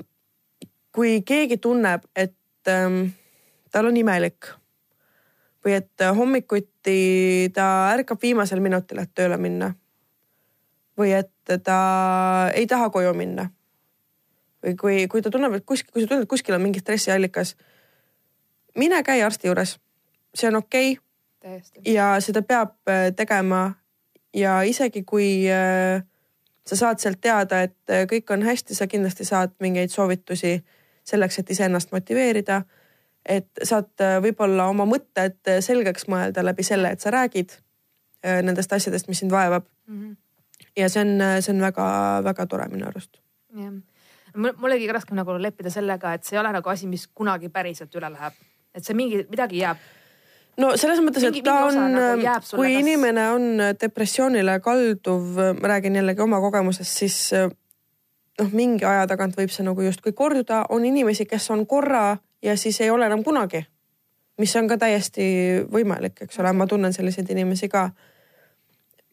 kui keegi tunneb, et ähm, tal on imelik või et hommikuti ta ärkab viimasel minutil, et tööle minna. või et ta ei taha koju minna. või kui, kui ta tunneb, et kuskil, kui sa tunned, et kuskil on mingi stressiallikas mine käi arsti juures, see on okei okay ja seda peab äh, tegema. ja isegi kui äh, sa saad sealt teada, et äh, kõik on hästi, sa kindlasti saad mingeid soovitusi selleks, et iseennast motiveerida. Et saad äh, võib-olla oma mõtted äh, selgeks mõelda läbi selle, et sa räägid äh, nendest asjadest, mis sind vaevab. ja see on, see on väga-väga tore minu arust. jah, mul oligi raskem nagu leppida sellega, et see ei ole nagu asi, mis kunagi päriselt üle läheb, et see mingi, midagi jääb. no selles mõttes, et ta on nagu, kui kas- inimene on depressioonile kalduv, ma räägin jällegi oma kogemusest, siis noh, mingi aja tagant võib see nagu justkui korduda, on inimesi, kes on korra ja siis ei ole enam kunagi. mis on ka täiesti võimalik, eks ole, ma tunnen selliseid inimesi ka.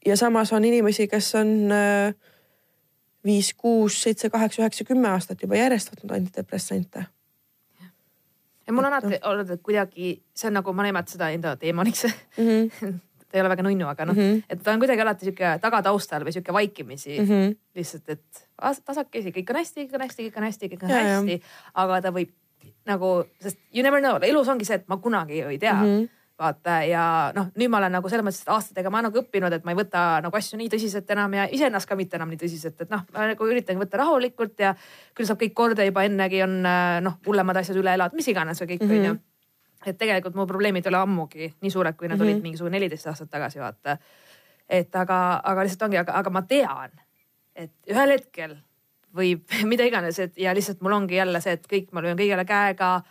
ja samas on inimesi, kes on äh, viis, kuus, seitse, kaheksa, üheksa, kümme aastat juba järjest võtnud antidepressante ja mul on alati olnud, kuidagi see on nagu ma nimetan seda enda teemaniks mm. -hmm. ta ei ole väga nunnu, aga noh mm. -hmm. et ta on kuidagi alati sihuke tagataustal või sihuke vaikimisi mm Mm -hmm. lihtsalt, et as- tasakesi, kõik on hästi, kõik on hästi, kõik on hästi, kõik on ja. hästi, aga ta võib nagu, sest you never know, elus ongi see, et ma kunagi ju ei tea mm. -hmm vaata ja noh, nüüd ma olen nagu selles mõttes, aastatega ma nagu õppinud, et ma ei võta nagu asju nii tõsiselt enam ja iseennast ka mitte enam nii tõsiselt, et noh, ma nagu üritan võtta rahulikult ja küll saab kõik korda juba ennegi on äh, noh, hullemad asjad üle elada, mis iganes või kõik Mhm. onju mm -hmm. et tegelikult mu probleemid ei ole ammugi nii suured, kui nad mm -hmm. olid mingisugune neliteist aastat tagasi, vaata. et aga, aga lihtsalt ongi, aga, aga ma tean, et ühel hetkel võib mida iganes, et ja lihtsalt mul ongi jälle see, et kõik, ma löön kõigele käega.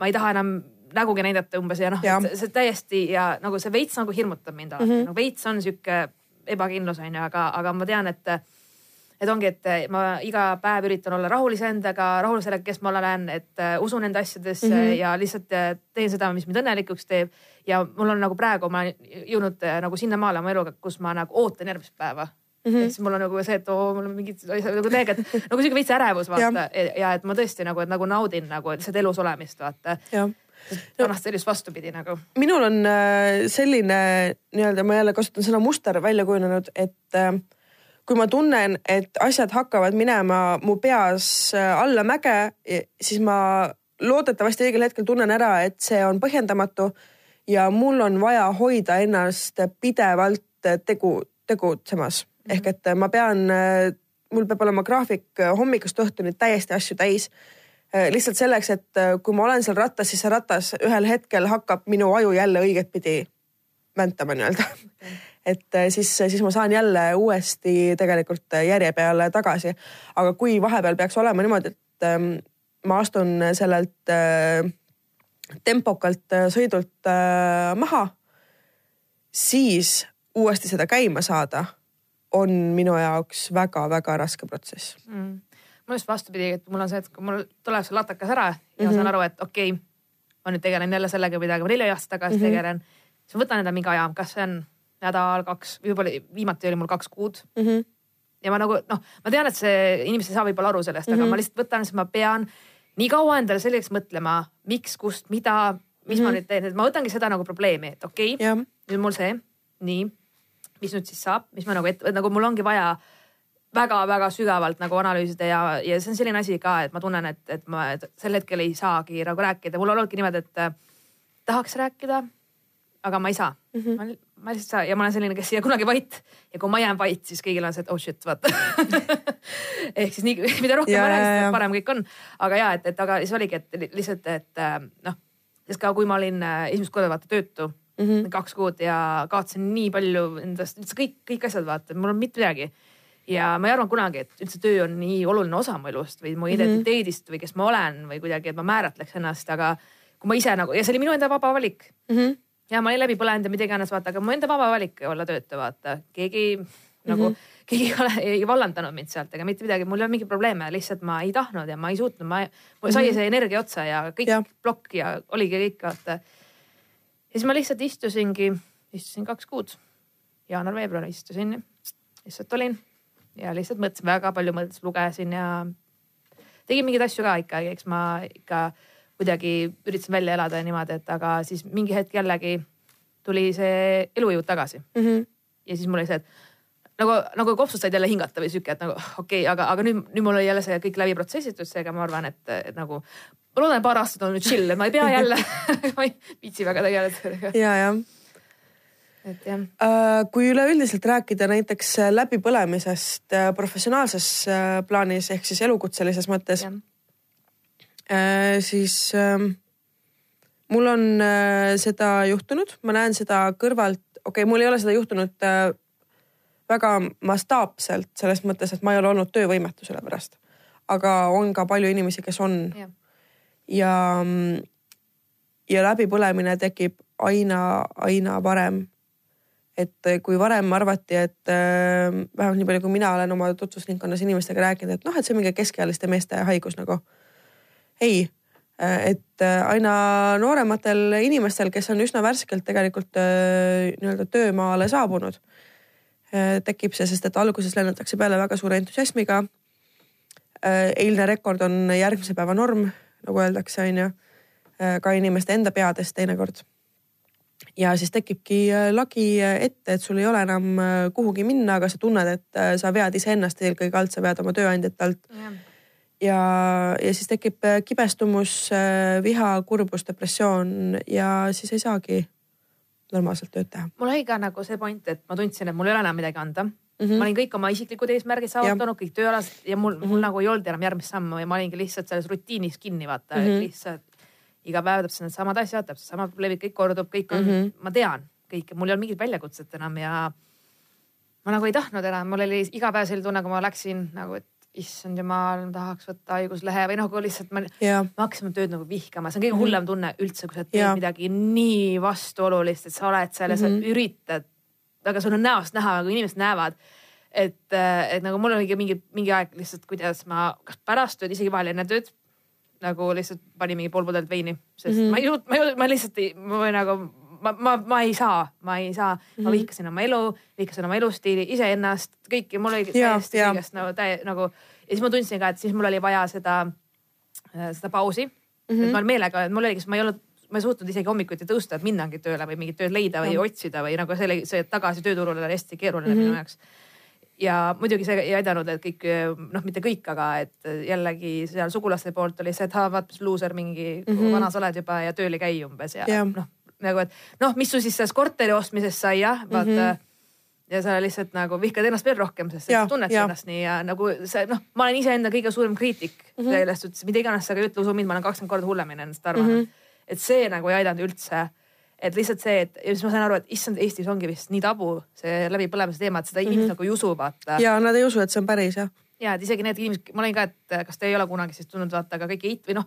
ma ei taha enam nägugi näidata umbes ja noh, see täiesti ja nagu see veits nagu hirmutab mind alati mm, -hmm. no veits on sihuke ebakindlus onju, aga, aga ma tean, et et ongi, et ma iga päev üritan olla rahul iseendaga, rahul sellega, kes ma olen, et äh, usun enda asjadesse mm. -hmm. ja lihtsalt äh, teen seda, mis mind õnnelikuks teeb. ja mul on nagu praegu ma olen jõudnud äh, nagu sinnamaale oma eluga, kus ma nagu ootan järgmist päeva mm. -hmm. ehk siis mul on nagu see, et oo, mul on mingid nagu tegelikult nagu sihuke veits ärevus vaata ja. ja et ma tõesti nagu, et nagu naudin nagu lihtsalt elus olemist vaata. vanasti oli just vastupidi nagu. minul on äh, selline nii-öelda, ma jälle kasutan sõna muster välja kujunenud, et äh, kui ma tunnen, et asjad hakkavad minema mu peas äh, allamäge, siis ma loodetavasti õigel hetkel tunnen ära, et see on põhjendamatu ja mul on vaja hoida ennast pidevalt tegu, tegutsemas. Ehk et ma pean, mul peab olema graafik hommikust õhtuni täiesti asju täis lihtsalt selleks, et kui ma olen seal rattas, siis see ratas ühel hetkel hakkab minu aju jälle õigetpidi väntama nii-öelda. et siis, siis ma saan jälle uuesti tegelikult järje peale tagasi. aga kui vahepeal peaks olema niimoodi, et ähm, ma astun sellelt äh, tempokalt äh, sõidult äh, maha, siis uuesti seda käima saada on minu jaoks väga-väga raske protsess mm.. mul just vastupidi, et mul on see, et kui mul tuleb see latakas ära ja mm -hmm. ma Mhm. saan aru, et okei okay,, ma nüüd tegelen jälle sellega, millega ma neli aastat tagasi mm Mhm. -hmm. tegelen. siis ma võtan endale mingi aja, kas see on nädal, kaks, võib-olla viimati oli mul kaks kuud mm. -hmm. ja ma nagu noh, ma tean, et see inimesed ei saa võib-olla aru sellest mm, -hmm. Mhm. aga ma lihtsalt võtan, sest ma pean nii kaua endale selgeks mõtlema, miks, kust, mida, mis mm -hmm. ma nüüd teen, et ma võtangi seda nagu probleemi, et okei okay,, nüüd mul see, nii, mis nüüd siis saab, mis ma nagu ette, nagu mul ongi vaja väga-väga sügavalt nagu analüüsida ja, ja see on selline asi ka, et ma tunnen, et, et ma et sel hetkel ei saagi nagu rääkida, mul on olnudki niimoodi, et äh, tahaks rääkida, aga ma ei saa mm. -hmm. ma, ma lihtsalt ei saa ja ma olen selline, kes ei jää kunagi vait ja kui ma jään vait, siis kõigil on see, et oh shit, vaata ehk siis nii, mida rohkem Ja, ma räägin, seda parem kõik on. aga ja, et, et aga siis oligi, et li- lihtsalt, et äh, noh, sest ka kui ma olin äh, esimest korda vaata töötu mm. -hmm. kaks kuud ja kaotasin nii palju endast, üldse kõik, kõik asjad vaata, mul on mitte midagi. ja ma ei arvanud kunagi, et üldse töö on nii oluline osa mu elust või mu Mhm. identiteedist või kes ma olen või kuidagi, et ma määratleks ennast, aga kui ma ise nagu ja see oli minu enda vaba valik mm. -hmm. ja ma olin läbi põlenud ja mida iganes vaata, aga mu enda vaba valik olla töötu, vaata, keegi nagu mm -hmm. keegi ei ole, ei vallandanud mind sealt ega mitte midagi, mul ei olnud mingeid probleeme, lihtsalt ma ei tahtnud ja ma ei suutnud, ma, mul sai mm -hmm. see energia otsa ja kõik ja. plokk ja oligi kõik vaata. Ja siis ma lihtsalt istusingi, istusin kaks kuud, jaanuar-veebruar istusin, lihtsalt olin ja lihtsalt mõtlesin väga palju, mõtlesin, lugesin ja tegin mingeid asju ka ikka, eks ma ikka kuidagi üritasin välja elada ja niimoodi, et aga siis mingi hetk jällegi tuli see elujõud tagasi mm. -hmm. ja siis mul oli see, et nagu, nagu kopsust said jälle hingata või sihuke, et nagu okei okay,, aga, aga nüüd, nüüd mul oli jälle see kõik läbi protsessitud, seega ma arvan, et, et nagu ma loodan, et paar aastat on nüüd chill, et ma ei pea jälle ma ei viitsi väga tegeleda sellega. ja, jah et jah uh,. kui üleüldiselt rääkida näiteks läbipõlemisest uh, professionaalses uh, plaanis ehk siis elukutselises mõttes, siis uh, mul on uh, seda juhtunud, ma näen seda kõrvalt, okei okay,, mul ei ole seda juhtunud uh, väga mastaapselt selles mõttes, et ma ei ole olnud töövõimetu selle pärast. aga on ka palju inimesi, kes on. ja, ja läbipõlemine tekib aina, aina varem. et kui varem arvati, et äh, vähemalt nii palju, kui mina olen oma tutvusringkonnas inimestega rääkinud, et noh, et see on mingi keskealiste meeste haigus nagu. ei et aina noorematel inimestel, kes on üsna värskelt tegelikult äh, nii-öelda töömaale saabunud Äh, tekib see, sest et alguses lennatakse peale väga suure entusiasmiga. Äh, eilne rekord on järgmise päeva norm, nagu öeldakse, on ju. Äh, ka inimeste enda peades teinekord. ja siis tekibki lagi ette, et sul ei ole enam kuhugi minna, aga sa tunned, et sa vead iseennast eelkõige alt, sa vead oma tööandjat alt ja ja, ja siis tekib kibestumus, viha, kurbus, depressioon ja siis ei saagi normaalselt tööd teha. mul oli ka nagu see point, et ma tundsin, et mul ei ole enam midagi anda mm. -hmm. ma olin kõik oma isiklikud eesmärgid saavutanud, kõik tööalased ja mul mm, -hmm. mul nagu ei olnud enam järgmist sammu ja ma olingi lihtsalt selles rutiinis kinni vaata mm, -hmm. lihtsalt iga päev täpselt needsamad asjad, täpselt samad probleemid, kõik kordub, kõik on mm, -hmm. ma tean kõike, mul ei olnud mingit väljakutset enam ja ma nagu ei tahtnud enam, mul oli iga päev selline tunne, kui ma läksin nagu, et issand jumal, ma tahaks võtta haiguslehe või nagu lihtsalt ma, ma hakkasin oma tööd nagu vihkama, see on kõige mhm. hullem tunne üldse, kui sa teed ja. midagi nii vastuolulist, et sa oled seal ja sa mm -hmm. üritad, aga sul on näost näha, nagu inimesed näevad. et, et nagu mul oligi mingi, mingi aeg lihtsalt, kuidas ma, kas pärast tööd, isegi vahel enne tööd nagu lihtsalt panin mingi pool pudelit veini, sest mm -hmm. ma ei jõudnud, ma ei ma lihtsalt ei, ma nagu ma, ma, ma ei saa, ma ei saa mm, -hmm. ma mhm. vihkasin oma elu, vihkasin oma elustiili, iseennast, kõiki, mul oli täiesti kõigest nagu täie nagu ja siis ma tundsin ka, et siis mul oli vaja seda, äh, seda pausi mm. -hmm. et ma meelega, mul oligi, ma ei olnud ma ei suutnud isegi hommikuti tõusta, et minnagi tööle või mingit tööd leida või mm. otsida või nagu see oli, see tagasi tööturule oli hästi keeruline mm -hmm. minu jaoks. ja muidugi see ei aidanud, et kõik noh, mitte kõik, aga et jällegi seal sugulaste poolt oli see, et vaata mis luuser mingi mm, -hmm. vana sa oled juba ja tööl ei käi umbes ja yeah. noh nagu, et noh, mis sul siis sellest korteri ostmisest sai jah, vaata mm. -hmm ja sa lihtsalt nagu vihkad ennast veel rohkem, sest sa tunned ja. ennast nii ja nagu see noh, ma olen iseenda kõige suurem kriitik mm -hmm. selles suhtes, mida iganes sa ka ei ütle, usu mind, ma olen kakskümmend korda hullemini endast arvanud mm. -hmm. et see nagu ei aidanud üldse. et lihtsalt see, et ja siis ma sain aru, et issand, Eestis ongi vist nii tabu see läbipõlemise teema, et seda mm -hmm. inimesed nagu ei usu, vaata. ja nad ei usu, et see on päris jah. ja et isegi need inimesed, ma olin ka, et kas te ei ole kunagi siis tundnud vaata, aga kõik eit- või noh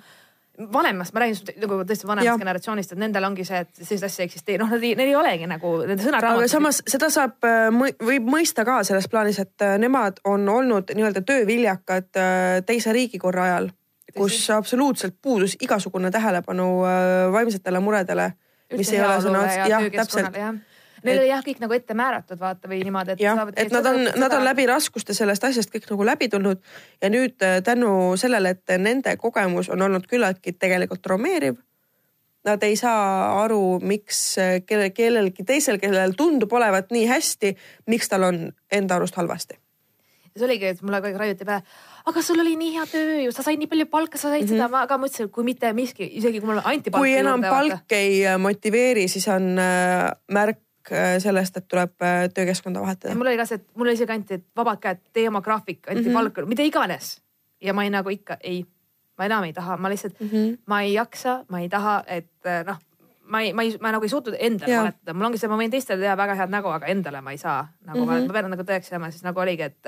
vanemast, ma räägin nagu tõesti vanemast generatsioonist, et nendel ongi see, et sellist asja ei eksisteeri, noh, neil ei olegi nagu nende sõnaraamatus. aga samas seda saab, äh, võib mõista ka selles plaanis, et äh, nemad on olnud nii-öelda tööviljakad äh, teise riigikorra ajal, kus absoluutselt puudus igasugune tähelepanu vaimsetele muredele, mis ei ole sõna otseses, jah, täpselt Neil oli jah, kõik nagu ette määratud vaata või niimoodi, et. jah, et nad on, nad on läbi raskuste sellest asjast kõik nagu läbi tulnud ja nüüd äh, tänu sellele, et nende kogemus on olnud küllaltki tegelikult traumeeriv. Nad ei saa aru, miks äh, kelle, kellelgi teisel, kellel tundub olevat nii hästi, miks tal on enda arust halvasti. ja see oligi, et mulle kogu aeg raiuti pähe aga sul oli nii hea töö ju, sa said nii palju palka, sa said mm -hmm. seda, aga ma ütlesin, kui mitte miski, isegi kui mulle anti palka. kui enam palk ei motiveeri, siis on äh, märk Äh, sellest, et tuleb äh, töökeskkonda vahetada. mul oli ka see, et mulle isegi anti, et vabad käed, tee oma graafik, anti mm -hmm. palka, mida iganes. ja ma ei nagu ikka ei, ma enam ei taha, ma lihtsalt mm, -hmm. ma ei jaksa, ma ei taha, et äh, noh, ma ei, ma ei, ma nagu ei suutnud endale valetada, mul ongi see, ma võin teistele teha väga head nägu, aga endale ma ei saa nagu mm, -hmm. ma pean nagu tõeks jääma, siis nagu oligi, et,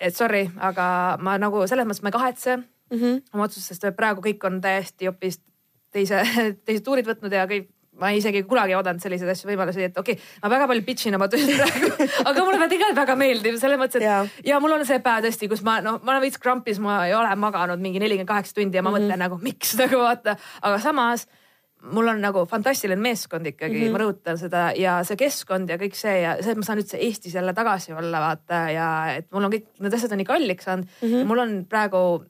et sorry, aga ma nagu selles mõttes ma ei kahetse mm -hmm. oma otsust, sest praegu kõik on täiesti hoopis teise, teised tuurid võtnud ja kõik ma isegi kunagi ei oodanud selliseid asju võimalusi, et okei okay,, ma väga palju pitch in oma tööd praegu aga mulle tegelikult väga meeldib selles mõttes, et ja. ja mul on see päev tõesti, kus ma noh, ma olen veits krampis, ma ei ole maganud mingi nelikümmend kaheksa tundi ja ma mm -hmm. mõtlen nagu miks nagu vaata, aga samas mul on nagu fantastiline meeskond ikkagi mm, -hmm. ma rõhutan seda ja see keskkond ja kõik see ja see, et ma saan üldse Eestis jälle tagasi olla, vaata ja et mul on kõik need asjad on nii kalliks saanud mm. -hmm. mul on praegu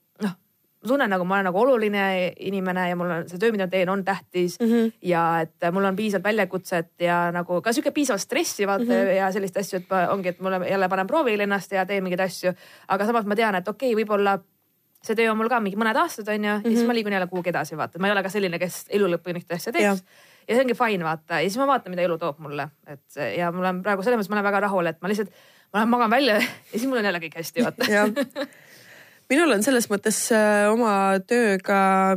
ma tunnen nagu ma olen nagu oluline inimene ja mul on see töö, mida ma teen, on tähtis mm. -hmm. ja et mul on piisavalt väljakutset ja nagu ka sihuke piisavalt stressi vaata mm -hmm. ja sellist asju, et ongi, et mul jälle panen proovile ennast ja teen mingeid asju. aga samas ma tean, et okei okay,, võib-olla see töö on mul ka mingi mõned aastad onju mm, -hmm. ja siis mhm. ma liigun jälle kuhugi edasi, vaata, ma ei ole ka selline, kes elu lõpuni ühte asja teeks. ja see ongi fine, vaata, ja siis ma vaatan, mida elu toob mulle, et ja mul on praegu selles mõttes, ma olen väga rahul, et ma lihtsalt, ma lähen magan välja ja siis mul on jälle kõik hästi, vaata minul on selles mõttes äh, oma tööga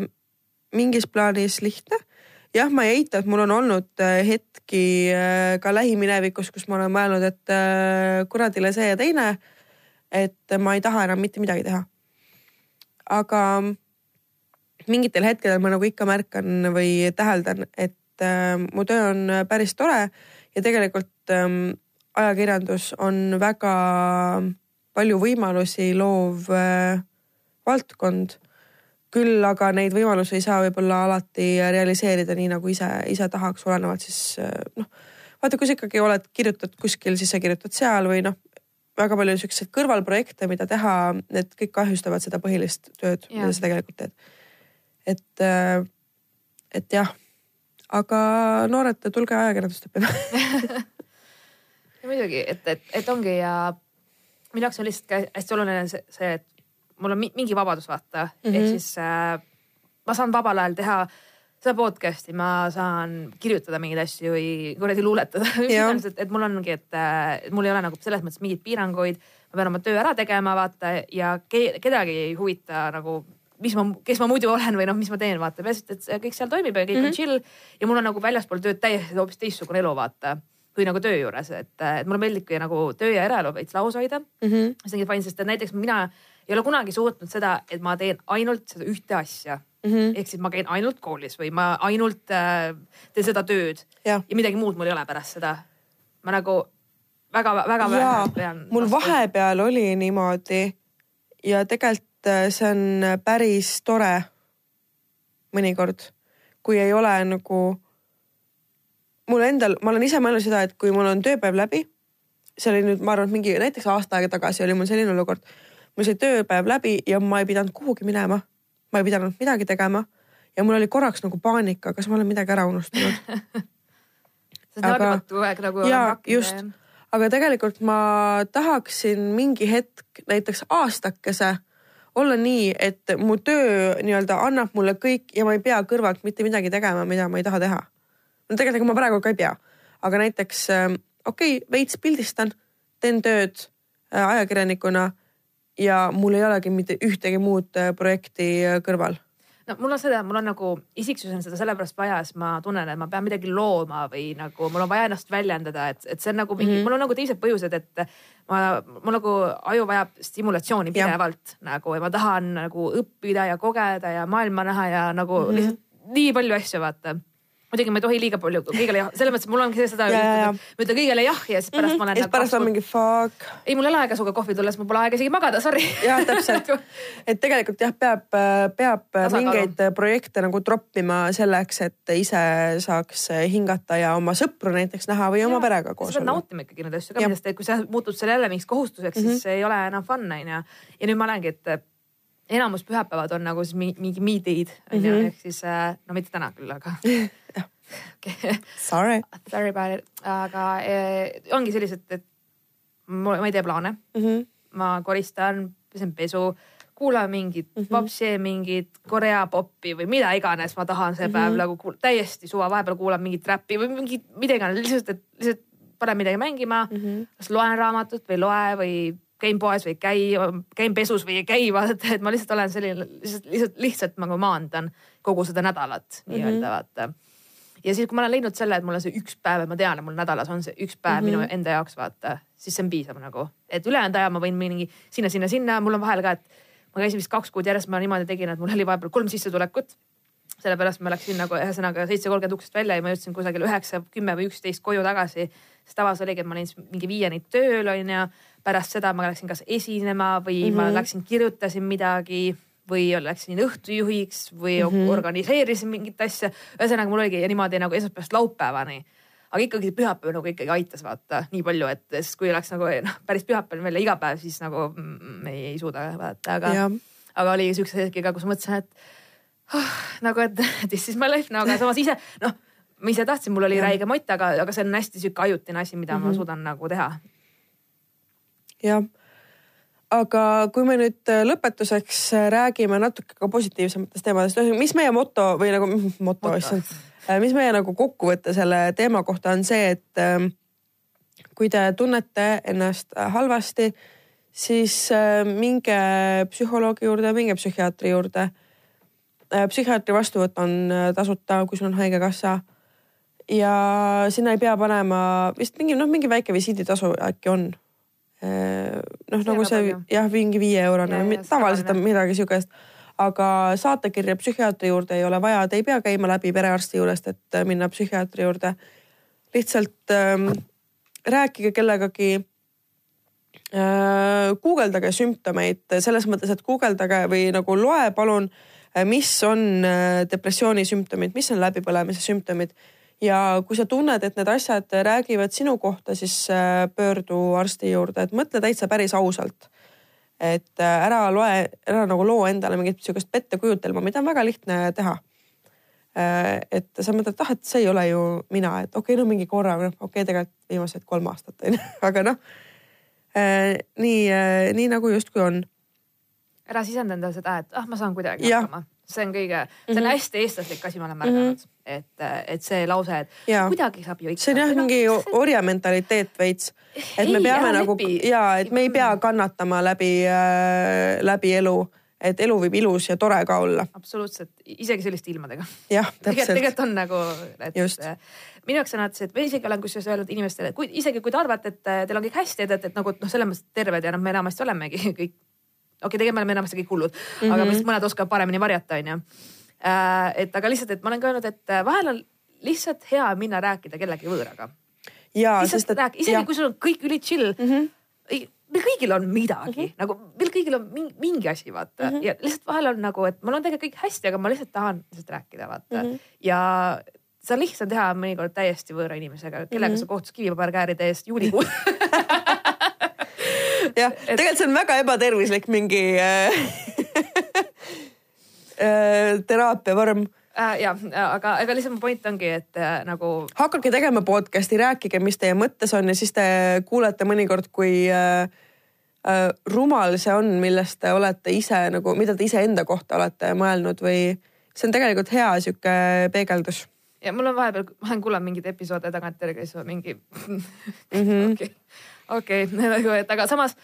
mingis plaanis lihtne. jah, ma ei eita, et mul on olnud äh, hetki äh, ka lähiminevikus, kus ma olen mõelnud, et kuradile see ja teine. et ma ei taha enam mitte midagi teha aga mingitel hetkedel ma nagu ikka märkan või täheldan, et mu töö on päris tore ja tegelikult ähm, ajakirjandus on väga palju võimalusi loov äh, valdkond. küll aga neid võimalusi ei saa võib-olla alati realiseerida nii nagu ise, ise tahaks, olenevalt siis äh, noh, vaata, kui sa ikkagi oled, kirjutad kuskil, siis sa kirjutad seal või noh, väga palju siukseid kõrvalprojekte, mida teha, need kõik kahjustavad seda põhilist tööd, mida sa tegelikult teed. et, äh, et jah, aga noored, tulge ajakirjandust õppima muidugi, et, et, et ongi ja minu jaoks on lihtsalt hästi oluline see, see, et mul on mingi vabadus vaata mm, -hmm. ehk siis äh, ma saan vabal ajal teha äh, seda podcast'i ma saan kirjutada mingeid asju või kuradi luuletada et, et mul ongi, et, et mul ei ole nagu selles mõttes mingeid piiranguid. ma pean oma töö ära tegema, vaata ja ke, kedagi ei huvita nagu mis ma, kes ma muidu olen või noh, mis ma teen, vaata peaasi, et kõik seal toimib ja kõik mm -hmm. on mhm. chill ja mul on nagu väljaspool tööd täiesti hoopis teistsugune elu, vaata kui nagu töö juures, et, et mulle meeldibki nagu töö ja eraelu veits lahus hoida mm. -hmm. see ongi fine, sest et näiteks mina ei ole kunagi suutnud seda, et ma teen ainult seda ühte asja mm -hmm. ehk siis ma käin ainult koolis või ma ainult äh, teen seda tööd ja. ja midagi muud mul ei ole pärast seda. ma nagu väga-väga vähe pean. mul vastu. vahepeal oli niimoodi ja tegelikult äh, see on päris tore mõnikord, kui ei ole nagu mul endal, ma olen ise mõelnud seda, et kui mul on tööpäev läbi, see oli nüüd, ma arvan, et mingi näiteks aasta aega tagasi oli mul selline olukord, mul sai tööpäev läbi ja ma ei pidanud kuhugi minema ma ei pidanud midagi tegema ja mul oli korraks nagu paanika, kas ma olen midagi ära unustanud see on arvamatu aeg nagu. jaa, just, aga tegelikult ma tahaksin mingi hetk, näiteks aastakese olla nii, et mu töö nii-öelda annab mulle kõik ja ma ei pea kõrvalt mitte midagi tegema, mida ma ei taha teha. No tegelikult ma praegu ka ei pea, aga näiteks ähm, okei okay,, veits pildistan, teen tööd äh, ajakirjanikuna ja mul ei olegi mitte ühtegi muud äh, projekti äh, kõrval no mul on seda, mul on nagu isiksus on seda sellepärast vaja, sest ma tunnen, et ma pean midagi looma või nagu mul on vaja ennast väljendada, et, et see on nagu mingi mm, -hmm. mul on nagu teised põhjused, et ma, mul nagu aju vajab stimulatsiooni pidevalt nagu ja ma tahan nagu õppida ja kogeda ja maailma näha ja nagu mm -hmm. lihtsalt nii palju asju vaata muidugi ma ei tohi liiga palju kõigele jah, selles mõttes mul ongi seda ja, ma ütlen kõigele jah ja siis pärast mm -hmm. ma olen. ja siis nagu pärast on mingi fuck. ei, mul ei ole aega sinuga kohvi tulles, mul pole aega isegi magada, sorry. jah, täpselt. et tegelikult jah, peab, peab Tasakalu. mingeid projekte nagu troppima selleks, et ise saaks hingata ja oma sõpru näiteks näha või ja, oma perega koos olla. nautima ikkagi neid asju ka, et kui sa muutud selle jälle mingiks kohustuseks mm, -hmm. siis see ei ole enam fun on ju. ja nüüd ma olengi, et enamus pühapäevad on nagu siis mingi me day'd on ju, mhm. ehk siis äh, no mitte täna küll, aga Sorry. Sorry about it, aga eh, ongi sellised, et mul, ma ei tee plaane mm. -hmm. ma koristan, pesen pesu, kuulan mingit mm -hmm. popsi, mingit Korea popi või mida iganes ma tahan see päev mm -hmm. nagu täiesti suva, vahepeal kuulan mingit räppi või mingit, mida iganes, lihtsalt, et lihtsalt panen midagi mängima mm, -hmm. kas loen raamatut või loe või käin poes või ei käi, käin pesus või ei käi, vaata, et ma lihtsalt olen selline lihtsalt, lihtsalt, lihtsalt nagu maandan kogu seda nädalat mm -hmm. nii-öelda vaata. ja siis, kui ma olen leidnud selle, et mul on see üks päev, et ma tean, et mul nädalas on see üks päev mm -hmm. minu enda jaoks vaata, siis see on piisav nagu, et ülejäänud aja ma võin mingi sinna, sinna, sinna, mul on vahel ka, et ma käisin vist kaks kuud järjest, ma niimoodi tegin, et mul oli vahepeal kolm sissetulekut sellepärast ma läksin nagu ühesõnaga seitse kolmkümmend uksest välja ja ma jõudsin kusagil üheksa, kümme või üksteist koju tagasi. sest tavas oligi, et ma olin mingi viieni tööl onju, pärast seda ma läksin kas esinema või mm -hmm. ma läksin kirjutasin midagi või läksin õhtujuhiks või mm -hmm. organiseerisin mingit asja. ühesõnaga mul oligi niimoodi nagu esmaspäevast laupäevani aga ikkagi pühapäev nagu ikkagi aitas vaata nii palju, et sest kui oleks nagu noh, päris pühapäev välja iga päev, siis nagu mm, ei, ei suuda vaata, aga, aga oli siukse hetki ka, kus mõtlesin, et oh, nagu, et this is my life, no aga samas ise noh, ma ise tahtsin, mul oli ja. räige mott, aga, aga see on hästi sihuke ajutine asi, mida mm -hmm. ma mhm. suudan nagu teha. Jah aga kui me nüüd äh, lõpetuseks äh, räägime natuke ka positiivsematest teemadest, mis meie moto või nagu moto, issand, äh, mis meie nagu kokkuvõte selle teema kohta on see, et ähm, kui te tunnete ennast halvasti, siis minge psühholoogi juurde, minge psühhiaatri juurde psühhiaatri vastuvõtt on tasuta, kui sul on haigekassa. ja sinna ei pea panema vist mingi noh, mingi väike visiiditasu äkki on. Äh, noh, nagu see jah, mingi viieeurone ja, tavaliselt on midagi sihukest aga saatekirja psühhiaatri juurde ei ole vaja, te ei pea käima läbi perearsti juurest, et minna psühhiaatri juurde. lihtsalt ähm, rääkige kellegagi äh,. guugeldage sümptomeid selles mõttes, et guugeldage või nagu loe palun äh, Äh, mis on äh, depressiooni sümptomid, mis on läbipõlemise sümptomid ja kui sa tunned, et need asjad räägivad sinu kohta, siis äh, pöördu arsti juurde, et mõtle täitsa päris ausalt. et ära loe, ära nagu loo endale mingit sihukest pettekujutelma, mida on väga lihtne teha. et sa mõtled, et ah, et see ei ole ju mina, et okei okay,, no mingi korra, noh okei okay,, tegelikult viimased kolm aastat on ju, aga noh. nii, nii nagu justkui on ära sisenda endale seda, et ah, ma saan kuidagi ja. hakkama. See on kõige, see on mm -hmm. hästi eestlaslik asi, ma olen märganud mm, -hmm. et, et see lause, et ja. kuidagi saab ju ikka. see on jah mingi orja mentaliteet veits, et ei, me peame nagu lepi. ja, et me ei pea kannatama läbi äh,, läbi elu et elu võib ilus ja tore ka olla. absoluutselt, isegi selliste ilmadega. jah, täpselt. tegelikult on nagu, et Just. Äh, minu jaoks on alati see, et ma isegi olen kusjuures öelnud inimestele, kui isegi kui te arvate, et äh, teil on kõik hästi, et, et, et nagu noh, selles mõttes terved ja noh, me enamasti olemegi kõik okei okay,, tegelikult me oleme enamasti kõik hullud mm, -hmm. aga mhm. lihtsalt mõned oskavad paremini varjata, onju. Äh, et aga lihtsalt, et ma olen ka öelnud, et äh, vahel on lihtsalt hea minna rääkida kellegi võõraga. lihtsalt et, rääkida, isegi ja. kui sul on kõik üli chill mm. -hmm meil kõigil on midagi mm -hmm. nagu meil kõigil on mingi, mingi asi, vaata mm -hmm. ja lihtsalt vahel on nagu, et mul on tegelikult kõik hästi, aga ma lihtsalt tahan lihtsalt rääkida, vaata mm. -hmm. ja see on lihtsam teha mõnikord täiesti võõra inimesega, kellega mm -hmm. sa kohtus kivipaberkääride eest juulikuus jah et..., tegelikult see on väga ebatervislik mingi äh, äh, teraapia vorm äh,. ja, aga, aga lihtsalt mu point ongi, et nagu. hakake tegema podcast'i, rääkige, mis teie mõttes on ja siis te kuulete mõnikord, kui äh, äh, rumal see on, millest te olete ise nagu, mida te iseenda kohta olete mõelnud või see on tegelikult hea sihuke peegeldus ja mul on vahepeal, ma olen kuulanud mingeid episoode tagantjärgi, siis mingi mm -hmm. okay okei okay. nagu, aga samas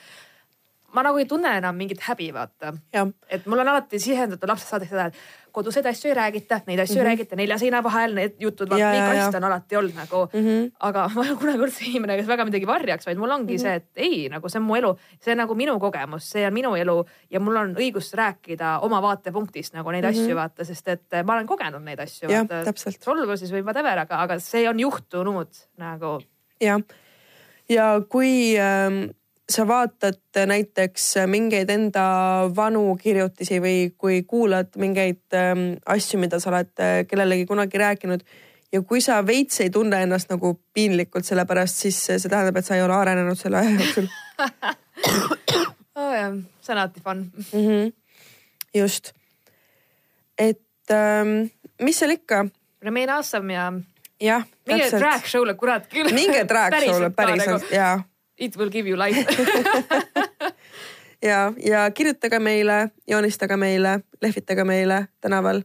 ma nagu ei tunne enam mingit häbi, vaata. et mul on alati sisendatud lapsest saadik seda, et koduseid asju ei räägita, neid asju mm -hmm. ei mhm. räägita nelja seina vahel, need jutud, vaata nii kast on alati olnud nagu mm. -hmm. aga ma ei ole kunagi olnud see inimene, kes väga midagi varjaks, vaid mul ongi mm -hmm. see, et ei, nagu see on mu elu, see on nagu minu kogemus, see on minu elu ja mul on õigus rääkida oma vaatepunktist nagu neid mm -hmm. asju vaata, sest et ma olen kogenud neid asju. solvu siis või whatever, aga, aga see on juhtunud nagu. jah ja kui äh, sa vaatad näiteks mingeid enda vanu kirjutisi või kui kuulad mingeid äh, asju, mida sa oled äh, kellelegi kunagi rääkinud ja kui sa veits ei tunne ennast nagu piinlikult selle pärast, siis see tähendab, et sa ei ole arenenud selle aja jooksul oh jah, see on alati fun mm. -hmm. just, et ähm, mis seal ikka. Remain awesome ja jah. minge drag show'le, kurat küll. minge drag show'le päriselt nagu, ja. It will give you life ja, ja kirjutage meile, joonistage meile, lehvitage meile tänaval.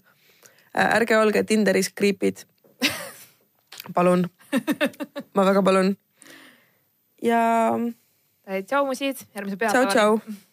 Äh, ärge olge Tinderis creep'id. palun, ma väga palun. ja. tšau, musid, järgmise pühapäeval. tšau, tšau